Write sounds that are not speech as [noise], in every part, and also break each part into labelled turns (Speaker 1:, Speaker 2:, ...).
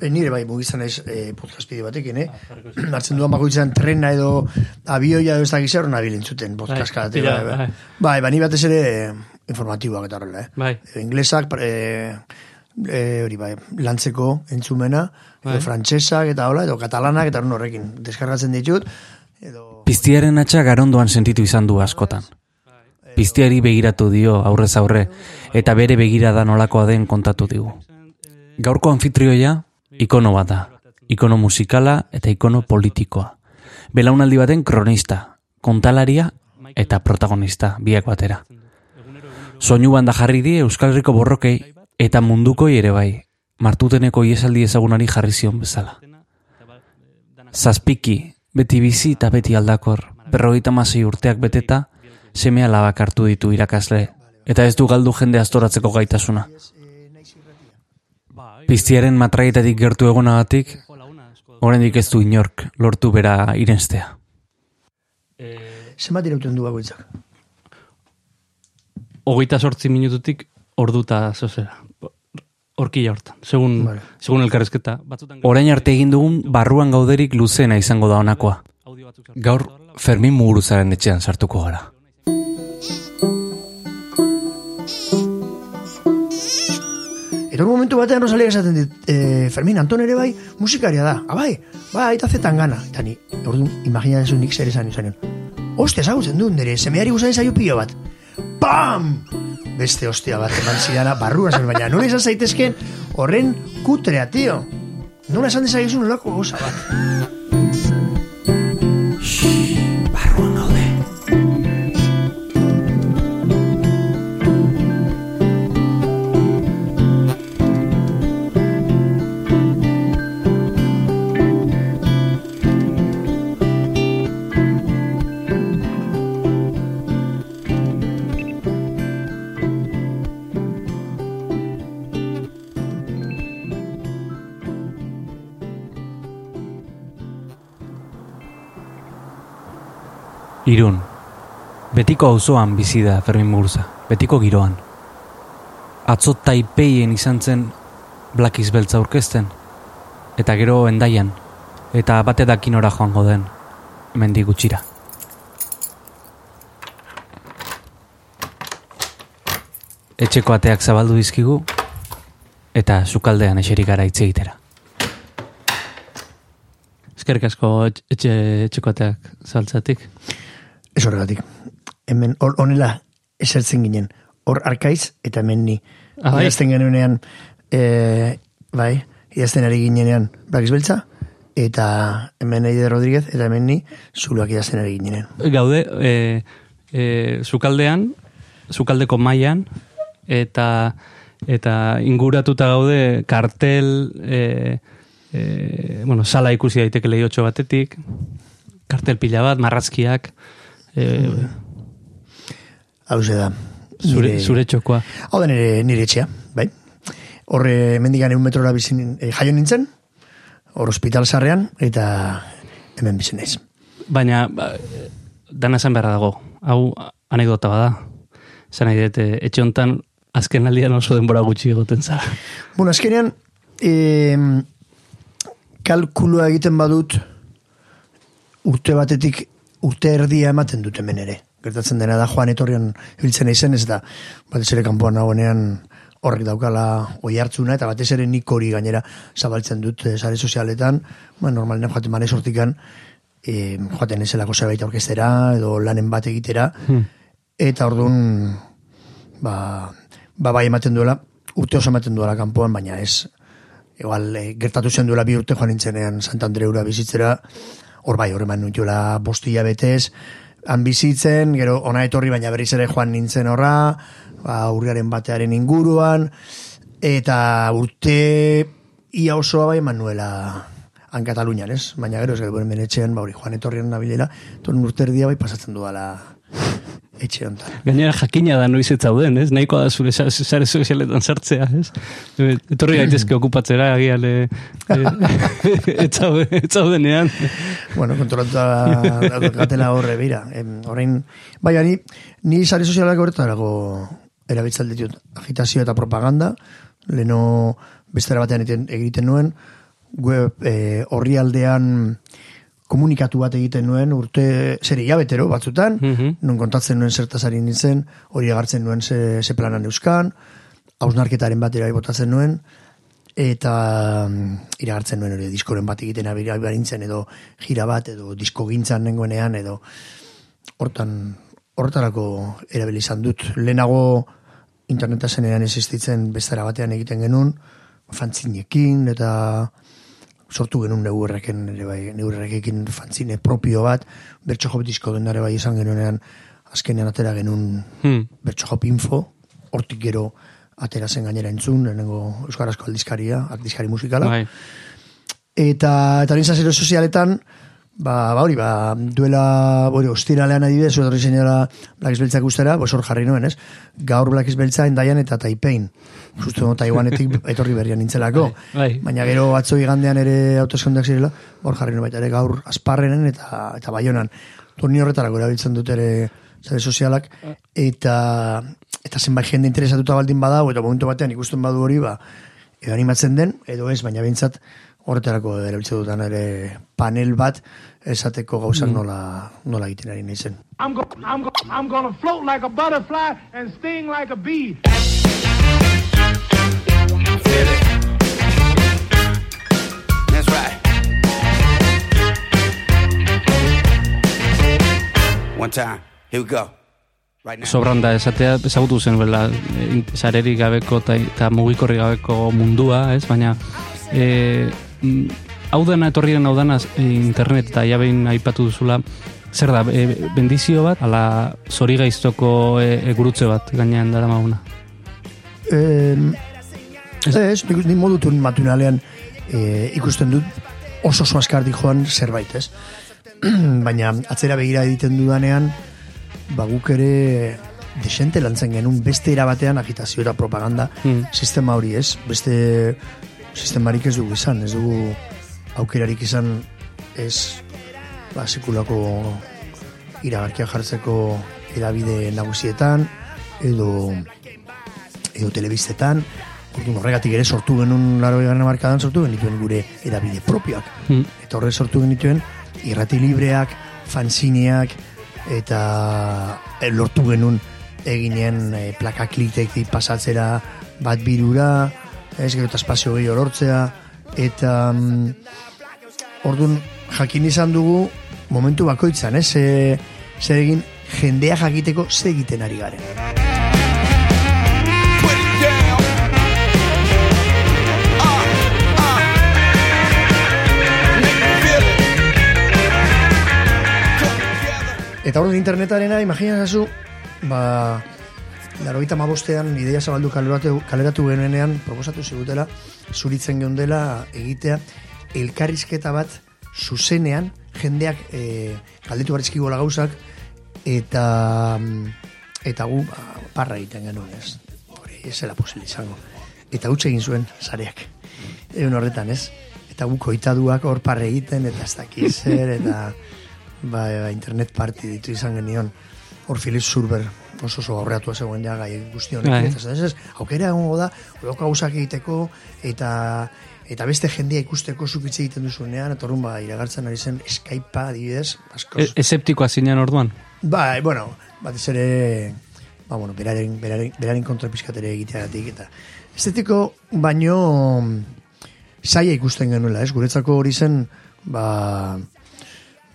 Speaker 1: E, nire bai mugizan ez e, podcast bideo batekin, eh? Martzen duan bakoitzan trena edo abioia edo ez dakiz erro nabil entzuten podcast
Speaker 2: Bai, tira,
Speaker 1: Bai, bai.
Speaker 2: bai.
Speaker 1: bai, bani batez ere eh, informatiboak eta horrela, eh?
Speaker 2: Bai.
Speaker 1: Inglesak, e, e, hori bai, lantzeko entzumena,
Speaker 2: Bai.
Speaker 1: edo frantsesak eta hola, edo katalanak eta horrekin deskargatzen ditut, edo...
Speaker 3: Piztiaren atxa garondoan sentitu izan du askotan. Piztiari begiratu dio aurrez aurre, eta bere begirada nolakoa den kontatu digu. Gaurko anfitrioia, ikono bat da. Ikono musikala eta ikono politikoa. Belaunaldi baten kronista, kontalaria eta protagonista, biak batera. Soinu banda jarri die Euskal Herriko borrokei eta mundukoi ere bai, martuteneko iesaldi ezagunari jarri zion bezala. Zazpiki, beti bizi eta beti aldakor, berrogeita masei urteak beteta, semea labak hartu ditu irakasle, eta ez du galdu jende astoratzeko gaitasuna. Piztiaren matraietatik gertu egonagatik, oraindik ez du inork lortu bera irenstea.
Speaker 1: Zenbat irauten du bakoitzak?
Speaker 2: Hogeita sortzi minututik orduta zozera. Horkila hortan, segun,
Speaker 1: Vale.
Speaker 2: segun elkarrezketa. Batzutan
Speaker 3: Orain arte egin dugun barruan gauderik luzena izango da honakoa. Gaur Fermin Muguruzaren etxean sartuko gara.
Speaker 1: Eta momentu batean Rosalia esaten dit, e, Fermin, Anton ere bai, musikaria da. Abai, bai, aita zetan gana. Eta ni, orduan, imagina desu nik zer esan izan. Oste, ezagutzen duen nire, semeari guzain zaio pilo bat. Pam! Beste ostia bat, eman zidana, barrua zen, baina nola izan zaitezken horren kutrea, tio. Nola esan dezakizun nolako goza bat.
Speaker 3: Irun. Betiko auzoan bizi da Fermin Muguruza. Betiko giroan. Atzo taipeien izan zen Black beltza aurkezten. Eta gero endaian. Eta bate dakinora joango den. Mendi gutxira. Etxeko ateak zabaldu dizkigu. Eta sukaldean eserik gara hitz egitera.
Speaker 2: Eskerrik asko etxe, etxe, etxekoateak saltzatik.
Speaker 1: Ez horregatik. Hemen, hor honela, esertzen ginen. Hor arkaiz eta hemen ni.
Speaker 2: Ah, bai?
Speaker 1: Idazten genuenean, e, bai, idazten ari ginenean Black Beltza, eta hemen Eide Rodríguez, eta hemen ni, zuluak idazten ari ginenean.
Speaker 2: Gaude, e, e, zukaldean, zukaldeko mailan eta eta inguratuta gaude kartel e, e, bueno, sala ikusi daiteke lehiotxo batetik kartel pila bat, marrazkiak e,
Speaker 1: Hau da.
Speaker 2: zure, zure txokoa
Speaker 1: Hau da nire, nire etxea, bai. Horre, mendigan egun metrora bizin, e, jaio nintzen, hor hospital sarrean, eta hemen bizin naiz.
Speaker 2: baina ba, dana esan beharra dago hau anekdota bada esan nahi dut, e, etxe hontan azken aldian oso denbora gutxi egoten zara
Speaker 1: Bueno, azkenean, e, kalkulua egiten badut, urte batetik urte erdia ematen dut hemen ere. Gertatzen dena da, joan etorrian ibiltzen izen, ez da, batez ere kanpoan nagoenean horrek daukala oi hartzuna, eta batez ere nik hori gainera zabaltzen dut eh, sare sozialetan, ba, normalena joaten mane sortikan, e, joaten ezelako zerbait orkestera, edo lanen bat egitera, eta orduan, ba, ba bai ematen duela, urte oso ematen duela kanpoan, baina ez, igual, e, gertatu zen duela bi urte joan nintzenean Sant Andreura bizitzera, hor bai, hor eman nuntiola bostia betez, han bizitzen, gero ona etorri, baina berriz ere joan nintzen horra, ba, urriaren batearen inguruan, eta urte ia osoa bai eman nuela han Katalunian, ez? Baina gero, ez gero, hemen etxean, ba, hori, joan etorrian nabilela, ton urte bai pasatzen duela etxe honetan.
Speaker 2: Gainera jakina da noiz ez zauden, ez? Nahikoa da zure sa- sare sozialetan sartzea, ez? Etorri [laughs] gaitezke okupatzera, agian, e, [laughs] ez zaude- ez zaudenean.
Speaker 1: bueno, kontrolatuta gatela horre, bira. Em, orain, bai, ni, ni sare sozialak horretarako erabiltzen ditut agitazio eta propaganda, leno bestera batean egiten, egiten nuen, web e, horri aldean komunikatu bat egiten nuen urte zer hilabetero batzutan,
Speaker 2: Mhm.
Speaker 1: non kontatzen nuen zertazari nintzen, hori agartzen nuen ze, ze planan euskan, hausnarketaren batera botatzen nuen, eta mm, iragartzen nuen hori diskoren bat egiten abira barintzen edo gira bat edo disko gintzan nengoenean edo hortan hortarako erabili izan dut. Lehenago interneta zenean existitzen bestara batean egiten genuen, fantzinekin eta sortu genuen neurreken ere bai, neurrekekin fantzine propio bat, bertso hop disko dendare bai izan genuenean azkenean atera genuen
Speaker 2: Hmm.
Speaker 1: bertso hop info, hortik gero atera zen gainera entzun, lehenengo Euskarazko aldizkaria, aldizkari musikala.
Speaker 2: Bai.
Speaker 1: Eta, eta sozialetan, ba, ba hori, ba, duela, hori, ostiralean adibidez, hori zenera Black Beltzak ustera, bos hor jarri nuen, ez? Gaur Black Beltza endaian eta Taipein. Justo no, Taiwanetik [laughs] etorri berrian nintzelako.
Speaker 2: Bai, bai.
Speaker 1: Baina gero atzo igandean ere autoskondak zirela, hor jarri nuen baita ere gaur asparrenen eta, eta baionan. Turni horretarako erabiltzen dut ere sare sozialak, eta, eta zenbait jende interesatuta baldin badau, eta momentu batean ikusten badu hori, ba, edo animatzen den, edo ez, baina behintzat horretarako erabiltzen dutan ere panel bat esateko gauzak nola, nola egiten ari naizen.
Speaker 4: I'm go, I'm go, I'm gonna float like a butterfly and sting like a bee.
Speaker 5: That's right. One time. Here we go. Right now.
Speaker 2: sobran da esatea ezagutu zen bela sarerik gabeko eta, eta mugikorri gabeko mundua, ez? Baina e, mm, hau dena etorriren hau dena e, internet eta ja behin aipatu duzula zer da, e, bendizio bat ala zori gaiztoko e, e, gurutze bat gainean dara maguna
Speaker 1: Eh, ez, nik, nik modutun matunalean eh, ikusten dut oso oso askardik joan zerbait, ez? [clears throat] Baina atzera begira egiten dudanean, ba guk ere desente lantzen genuen beste erabatean agitazio eta propaganda
Speaker 2: Hmm.
Speaker 1: sistema hori, ez? Beste sistemarik ez dugu izan, ez dugu aukerarik izan ez ba, sekulako iragarkia jartzeko edabide nagusietan edo edo telebistetan, orduan horregatik ere sortu genuen laro egarren markadan sortu genituen gure edabide propioak.
Speaker 2: Hmm.
Speaker 1: Eta horre sortu genituen irrati libreak, fanzineak, eta eh, lortu genuen eginen e, plaka klitetik pasatzera bat birura, ez gero eta espazio gehiago lortzea, eta mm, orduan jakin izan dugu momentu bakoitzan, ez? Ze, zer egin jendea jakiteko ze egiten ari garen. Eta hori internetarena, imaginazazu, ba, larogeita mabostean ideia zabaldu kaleratu, kaleratu genuenean, proposatu zigutela, zuritzen geundela egitea, elkarrizketa bat zuzenean, jendeak e, galdetu barizkigola gauzak, eta eta gu ba, parra egiten genuen ez. Hori ez zela posible izango. Eta utxe egin zuen sareak. Egun horretan ez. Eta gu koitaduak hor parra egiten, eta ez dakiz zer, eta ba, internet party ditu izan genion. Hor Philip Surber oso oso aurreatua zegoen ja gai guzti honekin. Eta ez, ez, aukera egongo da, horoko gauzak egiteko, eta eta beste jendea ikusteko zukitze egiten duzunean, eta ba, iragartzen ari zen Skypea adibidez, askoz.
Speaker 2: e, eseptikoa zinean orduan
Speaker 1: Bai, bueno, batez ere, ba, bueno, beraren, beraren, beraren kontra pizkatere egiteagatik, eta estetiko baino saia ikusten genuela, ez? Guretzako hori zen, ba,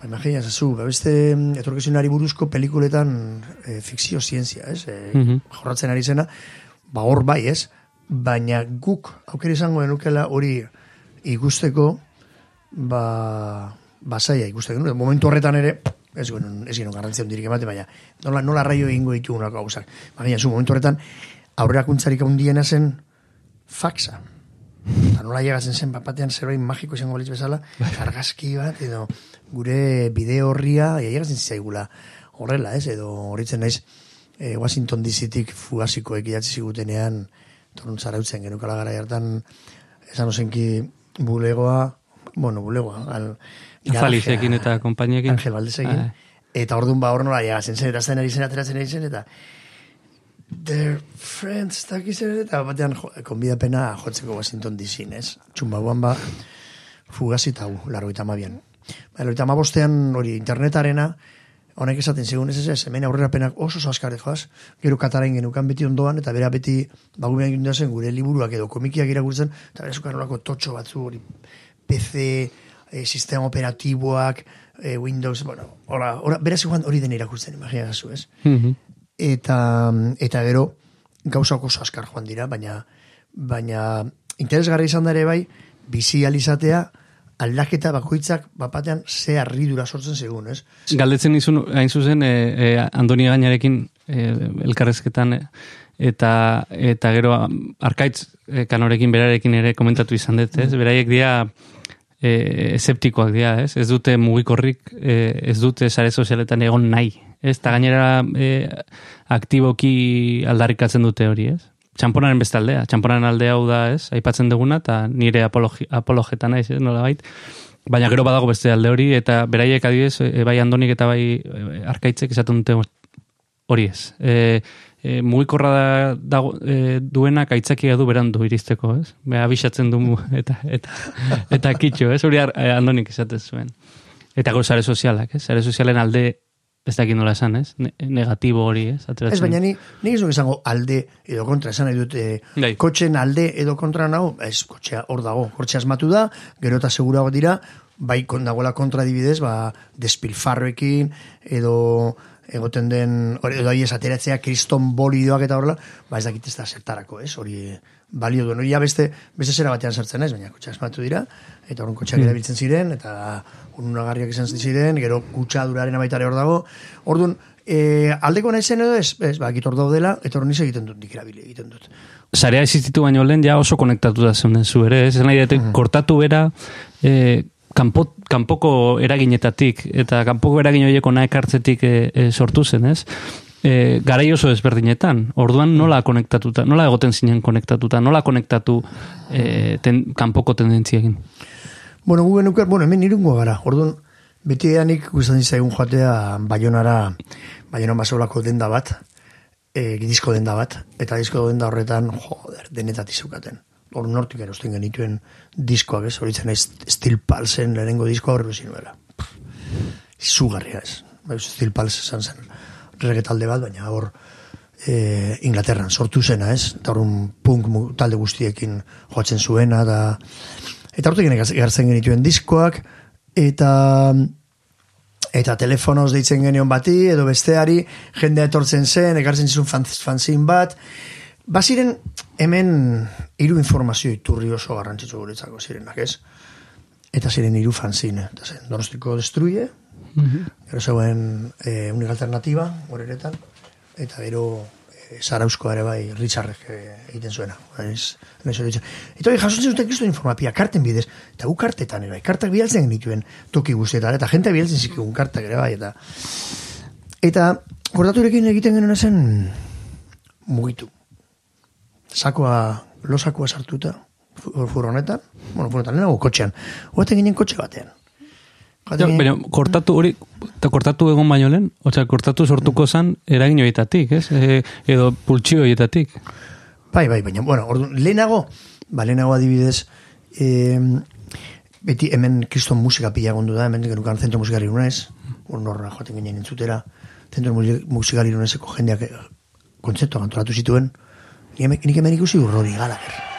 Speaker 1: ba imagina zazu, ba, beste etorkizunari buruzko pelikuletan e, fikzio zientzia, ez? E,
Speaker 2: Mhm.
Speaker 1: Jorratzen ari zena, ba, hor bai, ez? Baina guk, aukera izango genukela hori ikusteko, ba, ba saia ikusten genuen. Momentu horretan ere, ez genuen, ez genuen garrantzia hundirik emate, baina nola, nola raio egingo ditugunako gauzak. Baina, zu, momentu horretan, aurrerakuntzarik handiena zen faxa. Eta nola llegatzen zen, bapatean zerbait magiko izango balitz bezala, argazki bat, edo gure bideo horria, llegatzen zaigula horrela, ez, edo horritzen naiz, e, Washington DC-tik fugazikoek idatzi zigutenean, torun zarautzen genukala gara hartan, esan ozenki bulegoa, bueno, bulegoa, al,
Speaker 2: Falizekin eta konpainiekin
Speaker 1: Angel.
Speaker 2: Ah,
Speaker 1: Eta orduan ba hor nola llegatzen zen, eta zen ari zen, ateratzen ari zen, eta their friends, eta kizen, eta batean jo, konbidapena jotzeko Washington DC, ez? Txumbauan ba, fugazita hau, laro eta mabian. Ba, laro eta mabostean hori internetarena, honek esaten zigun ez ez ez, hemen aurrerapenak oso zaskare joaz, gero katarain genukan beti ondoan, eta bera beti bagumean gindu zen gure liburuak edo komikiak irakurtzen, eta bera zukan horako totxo batzu hori PC, eh, sistema operatiboak, eh, Windows, bueno, ora, ora, bera zukan hori den irakurtzen, imaginazu ez.
Speaker 2: Mhm.
Speaker 1: Eta, eta gero, gauzak oso askar joan dira, baina, baina interesgarri izan da ere bai, bizi alizatea, aldaketa bakoitzak bapatean ze harridura sortzen segun, ez?
Speaker 2: Galdetzen izun, hain zuzen, e, e, Andoni Gainarekin e, elkarrezketan, e, eta, eta gero arkaitz e, kanorekin berarekin ere komentatu izan dut, ez? Beraiek dira e, eseptikoak dira, ez? Ez dute mugikorrik, e, ez dute sare sozialetan egon nahi, ez? Ta gainera e, aktiboki aldarrikatzen dute hori, ez? Txamponaren beste aldea, txamponaren aldea hau da, ez? Aipatzen duguna, eta nire apologi, apologeta naiz, ez? Nola bait. Baina gero badago beste alde hori, eta beraiek adibidez, e, bai andonik eta bai e, arkaitzek esaten dute hori ez. E, e, mugikorra da, dago, e, duenak aitzakia du berandu iristeko, ez? Be, abisatzen du mu- eta, eta, eta kitxo, ez? Hori e, andonik esaten zuen. Eta gero sozialak, ez? Sare sozialen alde ez dakit nola esan, ez? Ne negatibo hori, ez? Ateratzen.
Speaker 1: Ez, baina ni, ni ez esango alde edo kontra, esan nahi dut, e, kotxen alde edo kontra nago, ez, kotxea hor dago, kotxea asmatu da, gero eta segurago dira, bai kon dagoela kontra dibidez, ba, despilfarroekin, edo egoten den, hori, edo aiez ateratzea, kriston bolidoak eta horrela, ba ez dakit ez da zertarako, ez, hori balio duen, hori beste, beste zera batean sartzen ez, baina kotxea asmatu dira, eta horren kotxeak erabiltzen ziren, eta ununagarriak izan ziren, gero kutsaduraren baitare hor dago, orduan, e, aldeko nahi zen edo ez, ez, ba, hor daudela, eta hor niz egiten dut, nik erabili egiten dut.
Speaker 2: Sarea existitu baino lehen ja oso konektatuta zeunden zu ere, ez? Nahi dute kortatu bera e, kanpo, kanpoko eraginetatik eta kanpoko eragin horiek ona ekartzetik e, e, sortu zen, ez? E, garai oso ezberdinetan. Orduan nola konektatuta, nola egoten zinen konektatuta, nola konektatu e, ten, kanpoko tendentziekin.
Speaker 1: Bueno, gu genuker, bueno, hemen irungo gara. Orduan, beti edanik guztan zaigun joatea Baionara, Baionan basolako denda bat, e, disko denda bat, eta disko denda horretan, joder, denetat izukaten. Hor nortik erosten genituen diskoak, ez, horitzen naiz Steel Pulsen lehenengo diskoa horre zinuela. Izugarria ez. Bai, Steel Pulse esan zen regetalde bat, baina hor e, Inglaterran sortu zena, ez? Eta hor un punk talde guztiekin joatzen zuena, da... Eta hortik egartzen genituen diskoak, eta eta telefonoz deitzen genion bati, edo besteari, jendea etortzen zen, ekartzen zizun fan, fanzin bat. Baziren, hemen hiru informazio iturri oso garrantzitsu guretzako zirenak, ez? Eta ziren hiru fanzine. Eta zen, Donostiko Destruye, gero zegoen e, Unik Alternativa, horeretan, eta gero e, Zarauzko ere bai Richardek e, egiten zuena. Ez, ez. Eta hori jasotzen zuten kristo informapia, karten bidez, eta gu kartetan ere bai, kartak bialtzen genituen toki guztietan, eta jente bialtzen zikun kartak ere bai, eta eta kordaturekin egiten genuen zen mugitu. Sakoa, losakoa sartuta, fu- furgonetan, bueno, furgonetan, lehenago kotxean, hoaten ginen kotxe batean. Ginen-
Speaker 2: Baina, kortatu hori, eta kortatu egon baino lehen, osea, kortatu sortuko zan eragin horietatik, ez? E, edo pultsio horietatik.
Speaker 1: Bai, bai, baina, bueno, ordu, lehenago, ba, lehenago adibidez, e, beti hemen kriston musika pila gondu da, hemen genukan zentro musikari irunez, norra joaten ginen entzutera, zentro musi- musikari irunezeko jendeak eh, kontzeptuak antolatu zituen, nik hemen ikusi urrori Gallagher.
Speaker 6: I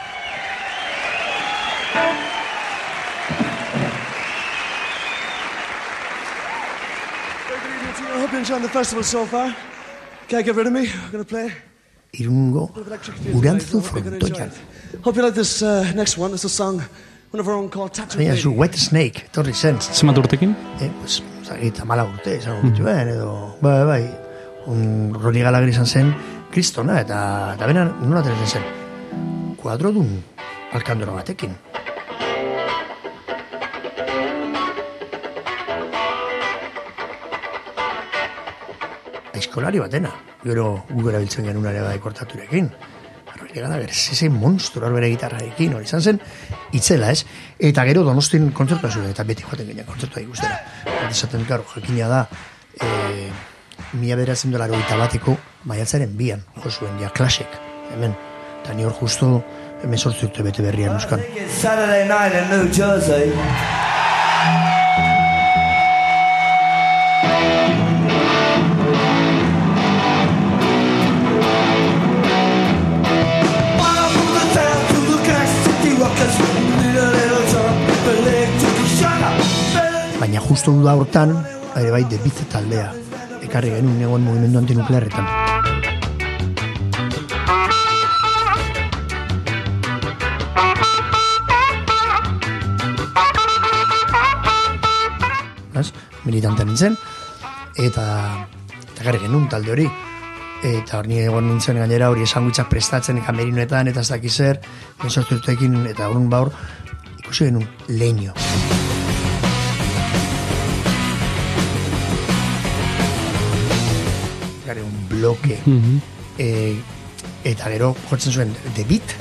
Speaker 6: own called Tattoo
Speaker 1: Baina
Speaker 6: Lady.
Speaker 1: zu Wet Snake, torri zen,
Speaker 2: Zenbat urtekin?
Speaker 1: eh, pues, zagit, amala urte, izango dituen, edo, bai, bai, un Roni Gallagher izan zen, kristona, eta, eta bena, nola tenezen zen, kuadrodun alkandora batekin. Aizkolari batena, gero gu erabiltzen genuen ere bai kortaturekin. Roni Gallagher, zezen monstru arbere gitarrarekin, hori izan zen, itzela ez, eta gero donostin kontzertua zuen, eta beti joaten ginen kontzertua ikustera. Eta esaten, karo, jakina da, e, mila beratzen dolar bateko maiatzaren bian, jo zuen, ja, klasek, hemen. Eta ni hor justo hemen sortzi urte bete berrian euskan.
Speaker 7: Saturday night in New Jersey.
Speaker 1: Baina justu da hortan, ere bai, debitze taldea. Ekarri genuen egon mugimendu antinuklearretan. Ez? Militante nintzen. Eta, eta ekarri genuen talde hori. Eta hor ni egon nintzen gainera hori esanguitzak prestatzen kamerinoetan eta ez dakiz zer, eta horren baur, ikusi genuen leño. Gare un bloke e, eta gero jotzen zuen The Beat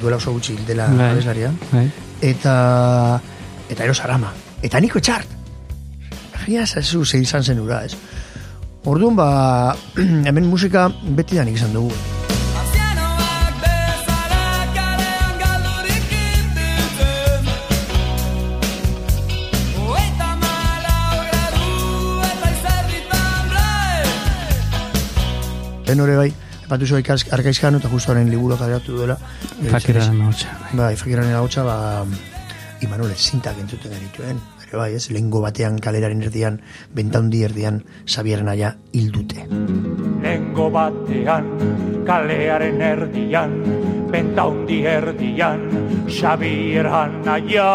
Speaker 1: duela oso gutxi dela
Speaker 2: Bai.
Speaker 1: abeslaria
Speaker 2: Bai.
Speaker 1: eta eta ero sarama eta niko txart Ia, zazu, ze izan zen ura, ez? Orduan, ba, [clears throat] hemen musika beti danik izan dugu. Lehen hori bai, epatu zua arkaizkan eta justu haren liburu kaderatu duela.
Speaker 2: Fakiraren hotxa.
Speaker 1: Bai, fakiraren hautsa, ba, Imanol zintak entzuten genituen. Ere bai, ez, lehengo batean kaleraren erdian, bentaundi erdian, Xabier Naia hildute.
Speaker 8: Lengo batean, kalearen erdian, pentaundi erdian, Xabier Anaia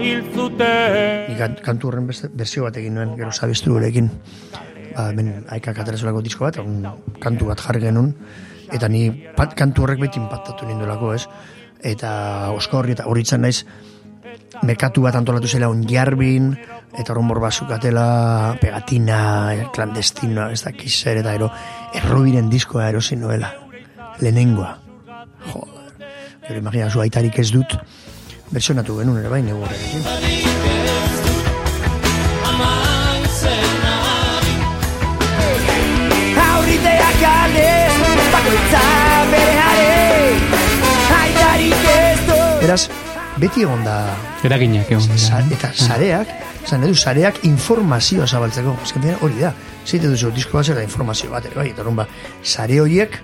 Speaker 8: hil zuten.
Speaker 1: Nik kan- kantu horren beste, berzio bat egin nuen, gero zabestrurekin. Ba, hemen aikak aterazolako disko bat, un, kantu bat jarri genuen, eta ni pat, kantu horrek beti impactatu nindolako, ez? Eta osko horri eta hori naiz, merkatu bat antolatu zela on jarbin, eta horren borba zukatela pegatina, clandestina, ez dakiz zer, eta ero, errobiren diskoa erosi noela, lehenengoa. Joder, gero imagina, zu aitarik ez dut, versionatu genuen ere bai, negu Beraz, beti egon da
Speaker 2: Eraginak egon
Speaker 1: Sa,
Speaker 2: dira.
Speaker 1: eta sareak, zan edu, sareak informazioa zabaltzeko. Que hori da. Zeite duzu, disko bat zera informazio bat, ere bai, eta orrun ba, sare horiek,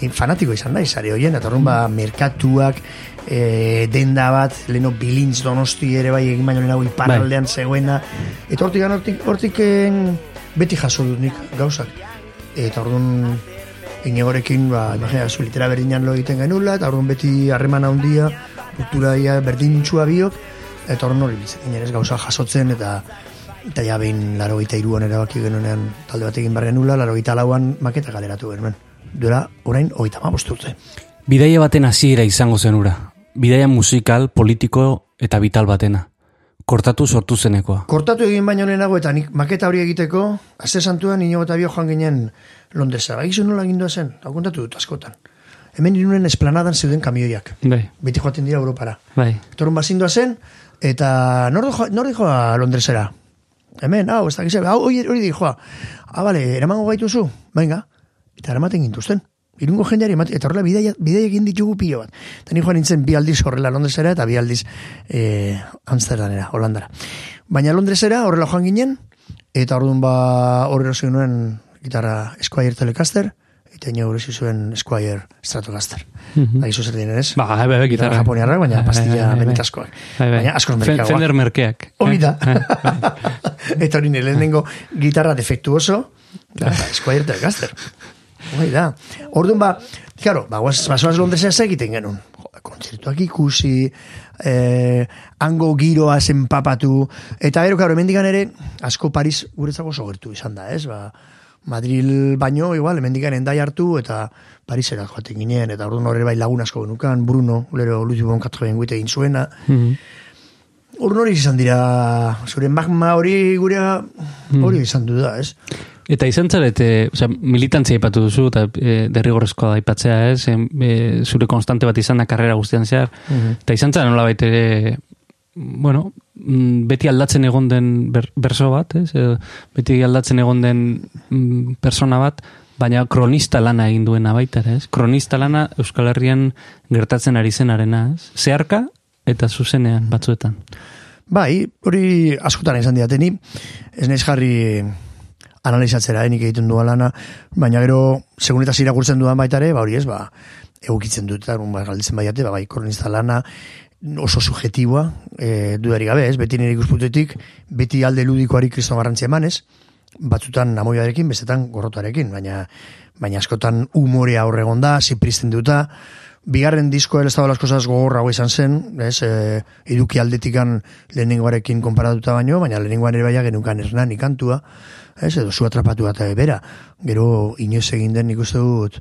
Speaker 1: fanatiko izan da, sare horien, eta orrun ba, merkatuak, e, denda bat, leno bilintz donosti ere bai, egin baino lehenago iparraldean zegoena, eta hortik, hortik, hortik beti jaso dut nik gauzak. Eta orduan, Inigorekin, ba, imagina, zu litera berdinan lo egiten genula, eta orduan beti harreman handia, kultura ia berdintxua biok, eta orduan hori bitzen, ez gauza jasotzen, eta eta ja behin laro gita iruan erabaki genuenean talde bat egin behar genula, laro gita lauan maketa galeratu genuen. Duela, orain, oita ma urte.
Speaker 3: Bidaia baten hasiera izango zenura. Bidaia musikal, politiko eta vital batena. Kortatu sortu zenekoa.
Speaker 1: Kortatu egin baino lehenago eta nik maketa hori egiteko, azte santuan inigo eta bio joan ginen Londresa. Bagizu nola gindua zen, hau kontatu dut askotan. Hemen irunen esplanadan zeuden kamioiak.
Speaker 2: Bai,
Speaker 1: Beti joaten dira Europara.
Speaker 2: bai.
Speaker 1: Torun bazindua zen, eta nor, jo, nor joa Londresera? Hemen, hau, ez da gizea, hau, hori, hori di joa. Ah, bale, eramango gaituzu, venga, eta eramaten gintuzten. Irungo jendeari, eta horrela bidaia, bidaia egin ditugu pilo bat. Eta ni joan nintzen bi aldiz horrela Londresera eta bi aldiz eh, Amsterdamera, Holandara. Baina Londresera horrela joan ginen, eta orduan ba horrela nuen gitarra Squire Telecaster, eta ino erosi zuen Squire Stratocaster. Mm -hmm. zer diren ez?
Speaker 2: Ba, bai, bai, gitarra.
Speaker 1: japoniarrak, baina
Speaker 2: Bai,
Speaker 1: pastilla.
Speaker 2: Bai, bai.
Speaker 1: Baina askoz merkeagoak.
Speaker 2: Fender merkeak.
Speaker 1: Hori da.
Speaker 2: Eh, [laughs]
Speaker 1: eta hori nire lehenengo gitarra defektuoso, Squire Telecaster. Hori da. Orduan ba, claro, ba, guaz, basoaz Londresa ez egiten genuen. Kontzertuak ikusi, eh, hango giroa zenpapatu, eta gero, claro, hemendikan ere, asko Paris guretzako oso gertu izan da, ez? Ba, Madril baino, igual, hemendikan endai hartu, eta Parisera joaten ginen, eta orduan horre bai lagun asko genukan, Bruno, lero Luis Bon Katren guite egin zuena,
Speaker 2: Mhm.
Speaker 1: Urn hori izan dira, zure magma hori gurea, hori izan du da, ez?
Speaker 2: Eta izan zarete, osea, militantzia ipatu duzu, eta e, derrigorrezkoa da ipatzea, ez? E, zure konstante bat izan da karrera guztian zehar. Eta izan zara nola ere, bueno, mm, beti aldatzen egon den ber, berso bat, ez? Beti aldatzen egon den mm, persona bat, baina kronista lana egin duena baita, ez? Kronista lana Euskal Herrian gertatzen ari zenarena, ez? Zeharka eta zuzenean batzuetan.
Speaker 1: Bai, hori askotan izan diateni, ez naiz jarri analizatzera, enik egiten duan lana, baina gero, segun eta irakurtzen dudan baita ere, ba hori ez, ba, egukitzen dut, eta ba, galditzen baiate, ba, bai, kronista lana, oso subjetiboa, e, dudari gabe, ez, beti nire ikusputetik, beti alde ludikoari kriston garrantzia emanez, batzutan namoiarekin, bestetan gorrotarekin, baina baina askotan umorea horregon da, zipristen duta, bigarren disko el estado las cosas gogorra hau izan zen, ez, e, eduki aldetikan lehenengoarekin konparatuta baino, baina lehenengoan ere baina genukan ernan ikantua, ez, edo zu atrapatu eta bera, gero inoz egin den nik uste dut,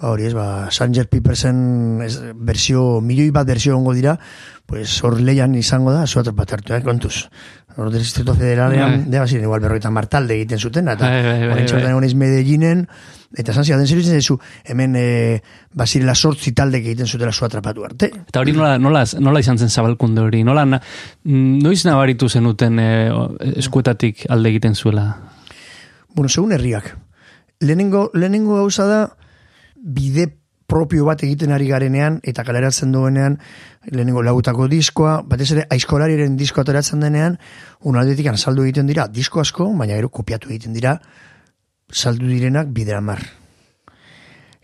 Speaker 1: ba hori ez, ba, Sanger Pipersen ez, versio, milioi bat versio ongo dira, pues hor leian izango da, zu atrapatu hartu, eh, kontuz. Hor del Distrito Federalean,
Speaker 2: Bai.
Speaker 1: de ziren igual berroita martalde egiten zuten, eta
Speaker 2: Bai, bai, bai,
Speaker 1: txortan egon Medellinen, eta esan zidaten zer zu, hemen e, basirela sortzi talde egiten zutela zu atrapatu arte.
Speaker 2: Eta hori nola, nola, nola izan zen zabalkunde hori? Nola, na, mm, noiz nabaritu zenuten e, eskuetatik alde egiten zuela?
Speaker 1: Bueno, segun herriak. Lehenengo, lehenengo gauza da, bide propio bat egiten ari garenean, eta kaleratzen duenean, lehenengo lagutako diskoa, batez ere aizkolariren diskoa ateratzen denean, unaldetik saldu egiten dira, disko asko, baina gero kopiatu egiten dira, saldu direnak bidera mar.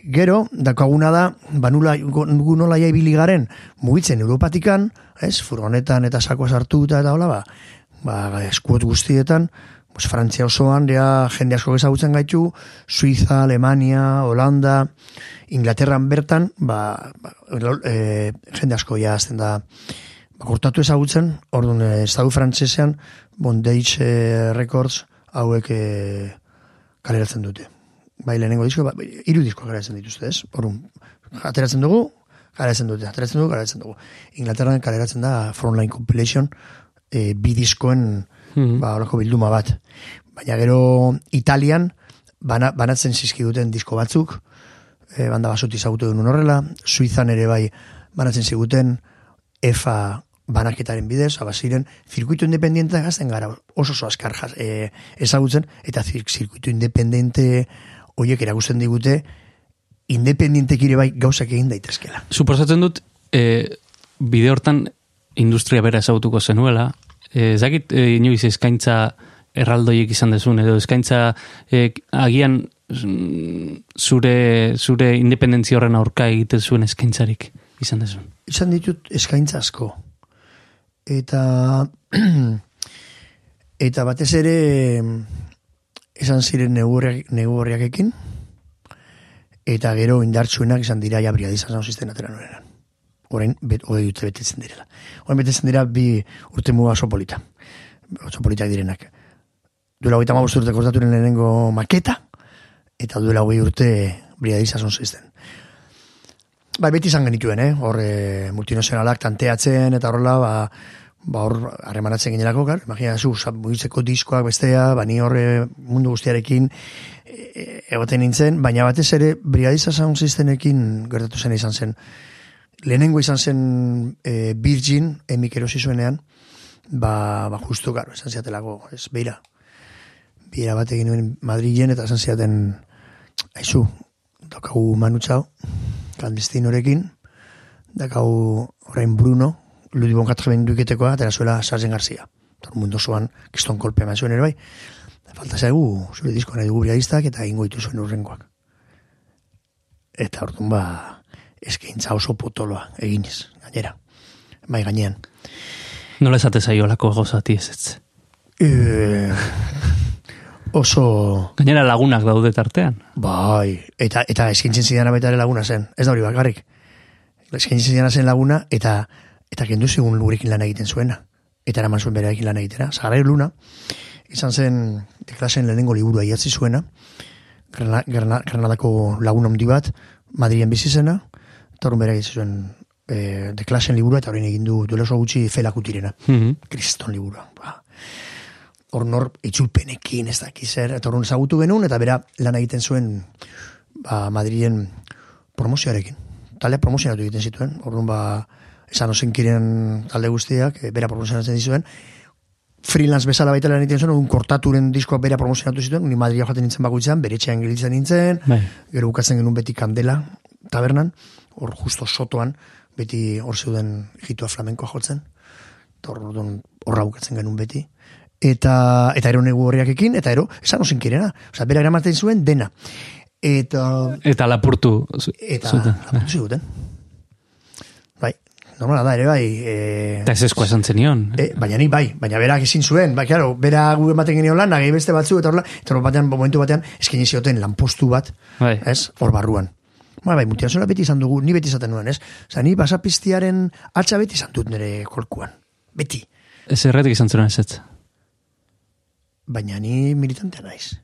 Speaker 1: Gero, dakaguna da, banula gu nola ibili garen, mugitzen Europatikan, ez, furgonetan eta sakoa sartuta eta hola, ba, ba, eskuot guztietan, pues, Frantzia osoan, ja, jende asko ezagutzen gaitu, Suiza, Alemania, Holanda, Inglaterran bertan, ba, ba e, jende asko ja azten da, ba, kortatu ezagutzen, orduan, e, estadu frantzesean, Bondage e, Records, hauek e, kaleratzen dute. Bai, lehenengo disko, ba, hiru disko kaleratzen dituzte, ez? Orduan, ateratzen dugu, kaleratzen dute, ateratzen dugu, kaleratzen dugu. Inglaterran kaleratzen da Frontline Compilation, e, bi diskoen,
Speaker 2: Mhm.
Speaker 1: ba, holako bilduma bat. Baina gero Italian bana, banatzen zizkiguten disko batzuk, e, banda basuti zagutu duen horrela, Suizan ere bai banatzen ziguten EFA banaketaren bidez, abaziren, zirkuitu independiente gazten gara oso oso askar jaz, e, ezagutzen, eta zir, zirkuitu independente horiek eragusten digute, independientek ere bai gauzak egin daitezkela.
Speaker 2: Suposatzen dut, e, bide hortan industria bera ezagutuko zenuela, e, zakit e, inoiz eskaintza erraldoiek izan dezun, edo eskaintza e, agian mm, zure, zure independentzia horren aurka egiten zuen eskaintzarik izan dezun.
Speaker 1: izan ditut eskaintza asko. Eta [clears throat] eta batez ere esan ziren negurriakekin eta gero indartsuenak izan dira ja briadizan zan zisten atera norenan. Orain, bet, hogei dute betetzen direla. Orain betetzen dira bi urte muga oso polita. Oso politak direnak. Duela hogeita ma urte kortaturen lehenengo maketa, eta duela hogei urte briadizan zisten. Bai, beti izan genituen, eh? Hor, e, multinazionalak tanteatzen, eta horrela, ba, ba hor, harremanatzen ginerako, gar? Imagina, zu, mugitzeko diskoak bestea, ba, ni horre mundu guztiarekin e, egoten nintzen, baina batez ere, brigadiza sound systemekin gertatu zen izan zen. Lehenengo izan zen e, Virgin, emik erosi zuenean, ba, ba justu, garo, esan ziatelako, ez, beira. Beira bat egin nuen Madrilen, eta esan ziaten, aizu, daukagu Manu Chao, clandestinorekin, dakau orain Bruno, Ludibon Katjaben duiketekoa, atera zuela Sarzen Garzia. Tor mundu zoan, kiston kolpe eman zuen ere bai. Falta zaigu, zure disko nahi dugu eta ingo ditu zuen urrengoak. Eta orduan ba, eskaintza oso potoloa, eginez, gainera. Bai gainean.
Speaker 2: Nola esate zaiolako gozati ez ez.
Speaker 1: E, oso...
Speaker 2: Gainera lagunak daude tartean.
Speaker 1: Bai, eta, eta eskintzen zidan baita ere laguna zen. Ez da hori bakarrik. Eskintzen zidan zen laguna, eta eta kendu zigun lurekin lan egiten zuena. Eta eraman zuen berarekin lan egitera. Zagarra luna, izan zen de klasen lehenengo liburua idatzi zuena, Grana- Grana- Granadako lagun handi bat, Madrien bizi zena, eta horren bera egiten zuen e, de klasen liburua, eta horrein egin du duela oso gutxi felakutirena.
Speaker 2: Mhm.
Speaker 1: Kriston liburua. Ba. Hor nor itzulpenekin ez daki zer, eta horren ezagutu genuen, eta bera lan egiten zuen ba, Madrien promozioarekin. Talde promozionatu egiten zituen, orduan ba, esan osenkiren talde guztiak, e, bera promozionatzen dizuen, freelance bezala baita lan egiten zuen, un kortaturen diskoa bera promozionatu zituen, ni Madria joaten nintzen bakoitzean, bere etxean gelitzen nintzen,
Speaker 2: Bai.
Speaker 1: gero bukatzen genuen beti kandela, tabernan, hor justo sotoan, beti hor zeuden jitua flamenkoa jotzen, eta hor horra bukatzen genuen beti, eta eta ero negu horriakekin, eta ero, esan osin kirena, osea, bera eramaten zuen dena. Eta,
Speaker 2: Eta lapurtu.
Speaker 1: eta,
Speaker 2: zuten.
Speaker 1: lapurtu ziguten. Bai, normala da, ere bai, e,
Speaker 2: Eta ez eskoa esan zenion.
Speaker 1: E, baina ni bai, baina berak ezin zuen, bai, claro, bera gu ematen genio lan, nagei beste batzu, eta horla, eta hor batean, momentu batean, eskaini zioten lanpostu bat,
Speaker 2: Bai.
Speaker 1: ez, hor barruan. Ba, bai, mutia zola beti izan dugu, ni beti izaten nuen, ez? Osa, ni basapiztiaren atxa beti izan dut nire kolkuan. Beti.
Speaker 2: Ez erretik izan zuen ez.
Speaker 1: Baina ni militantea naiz.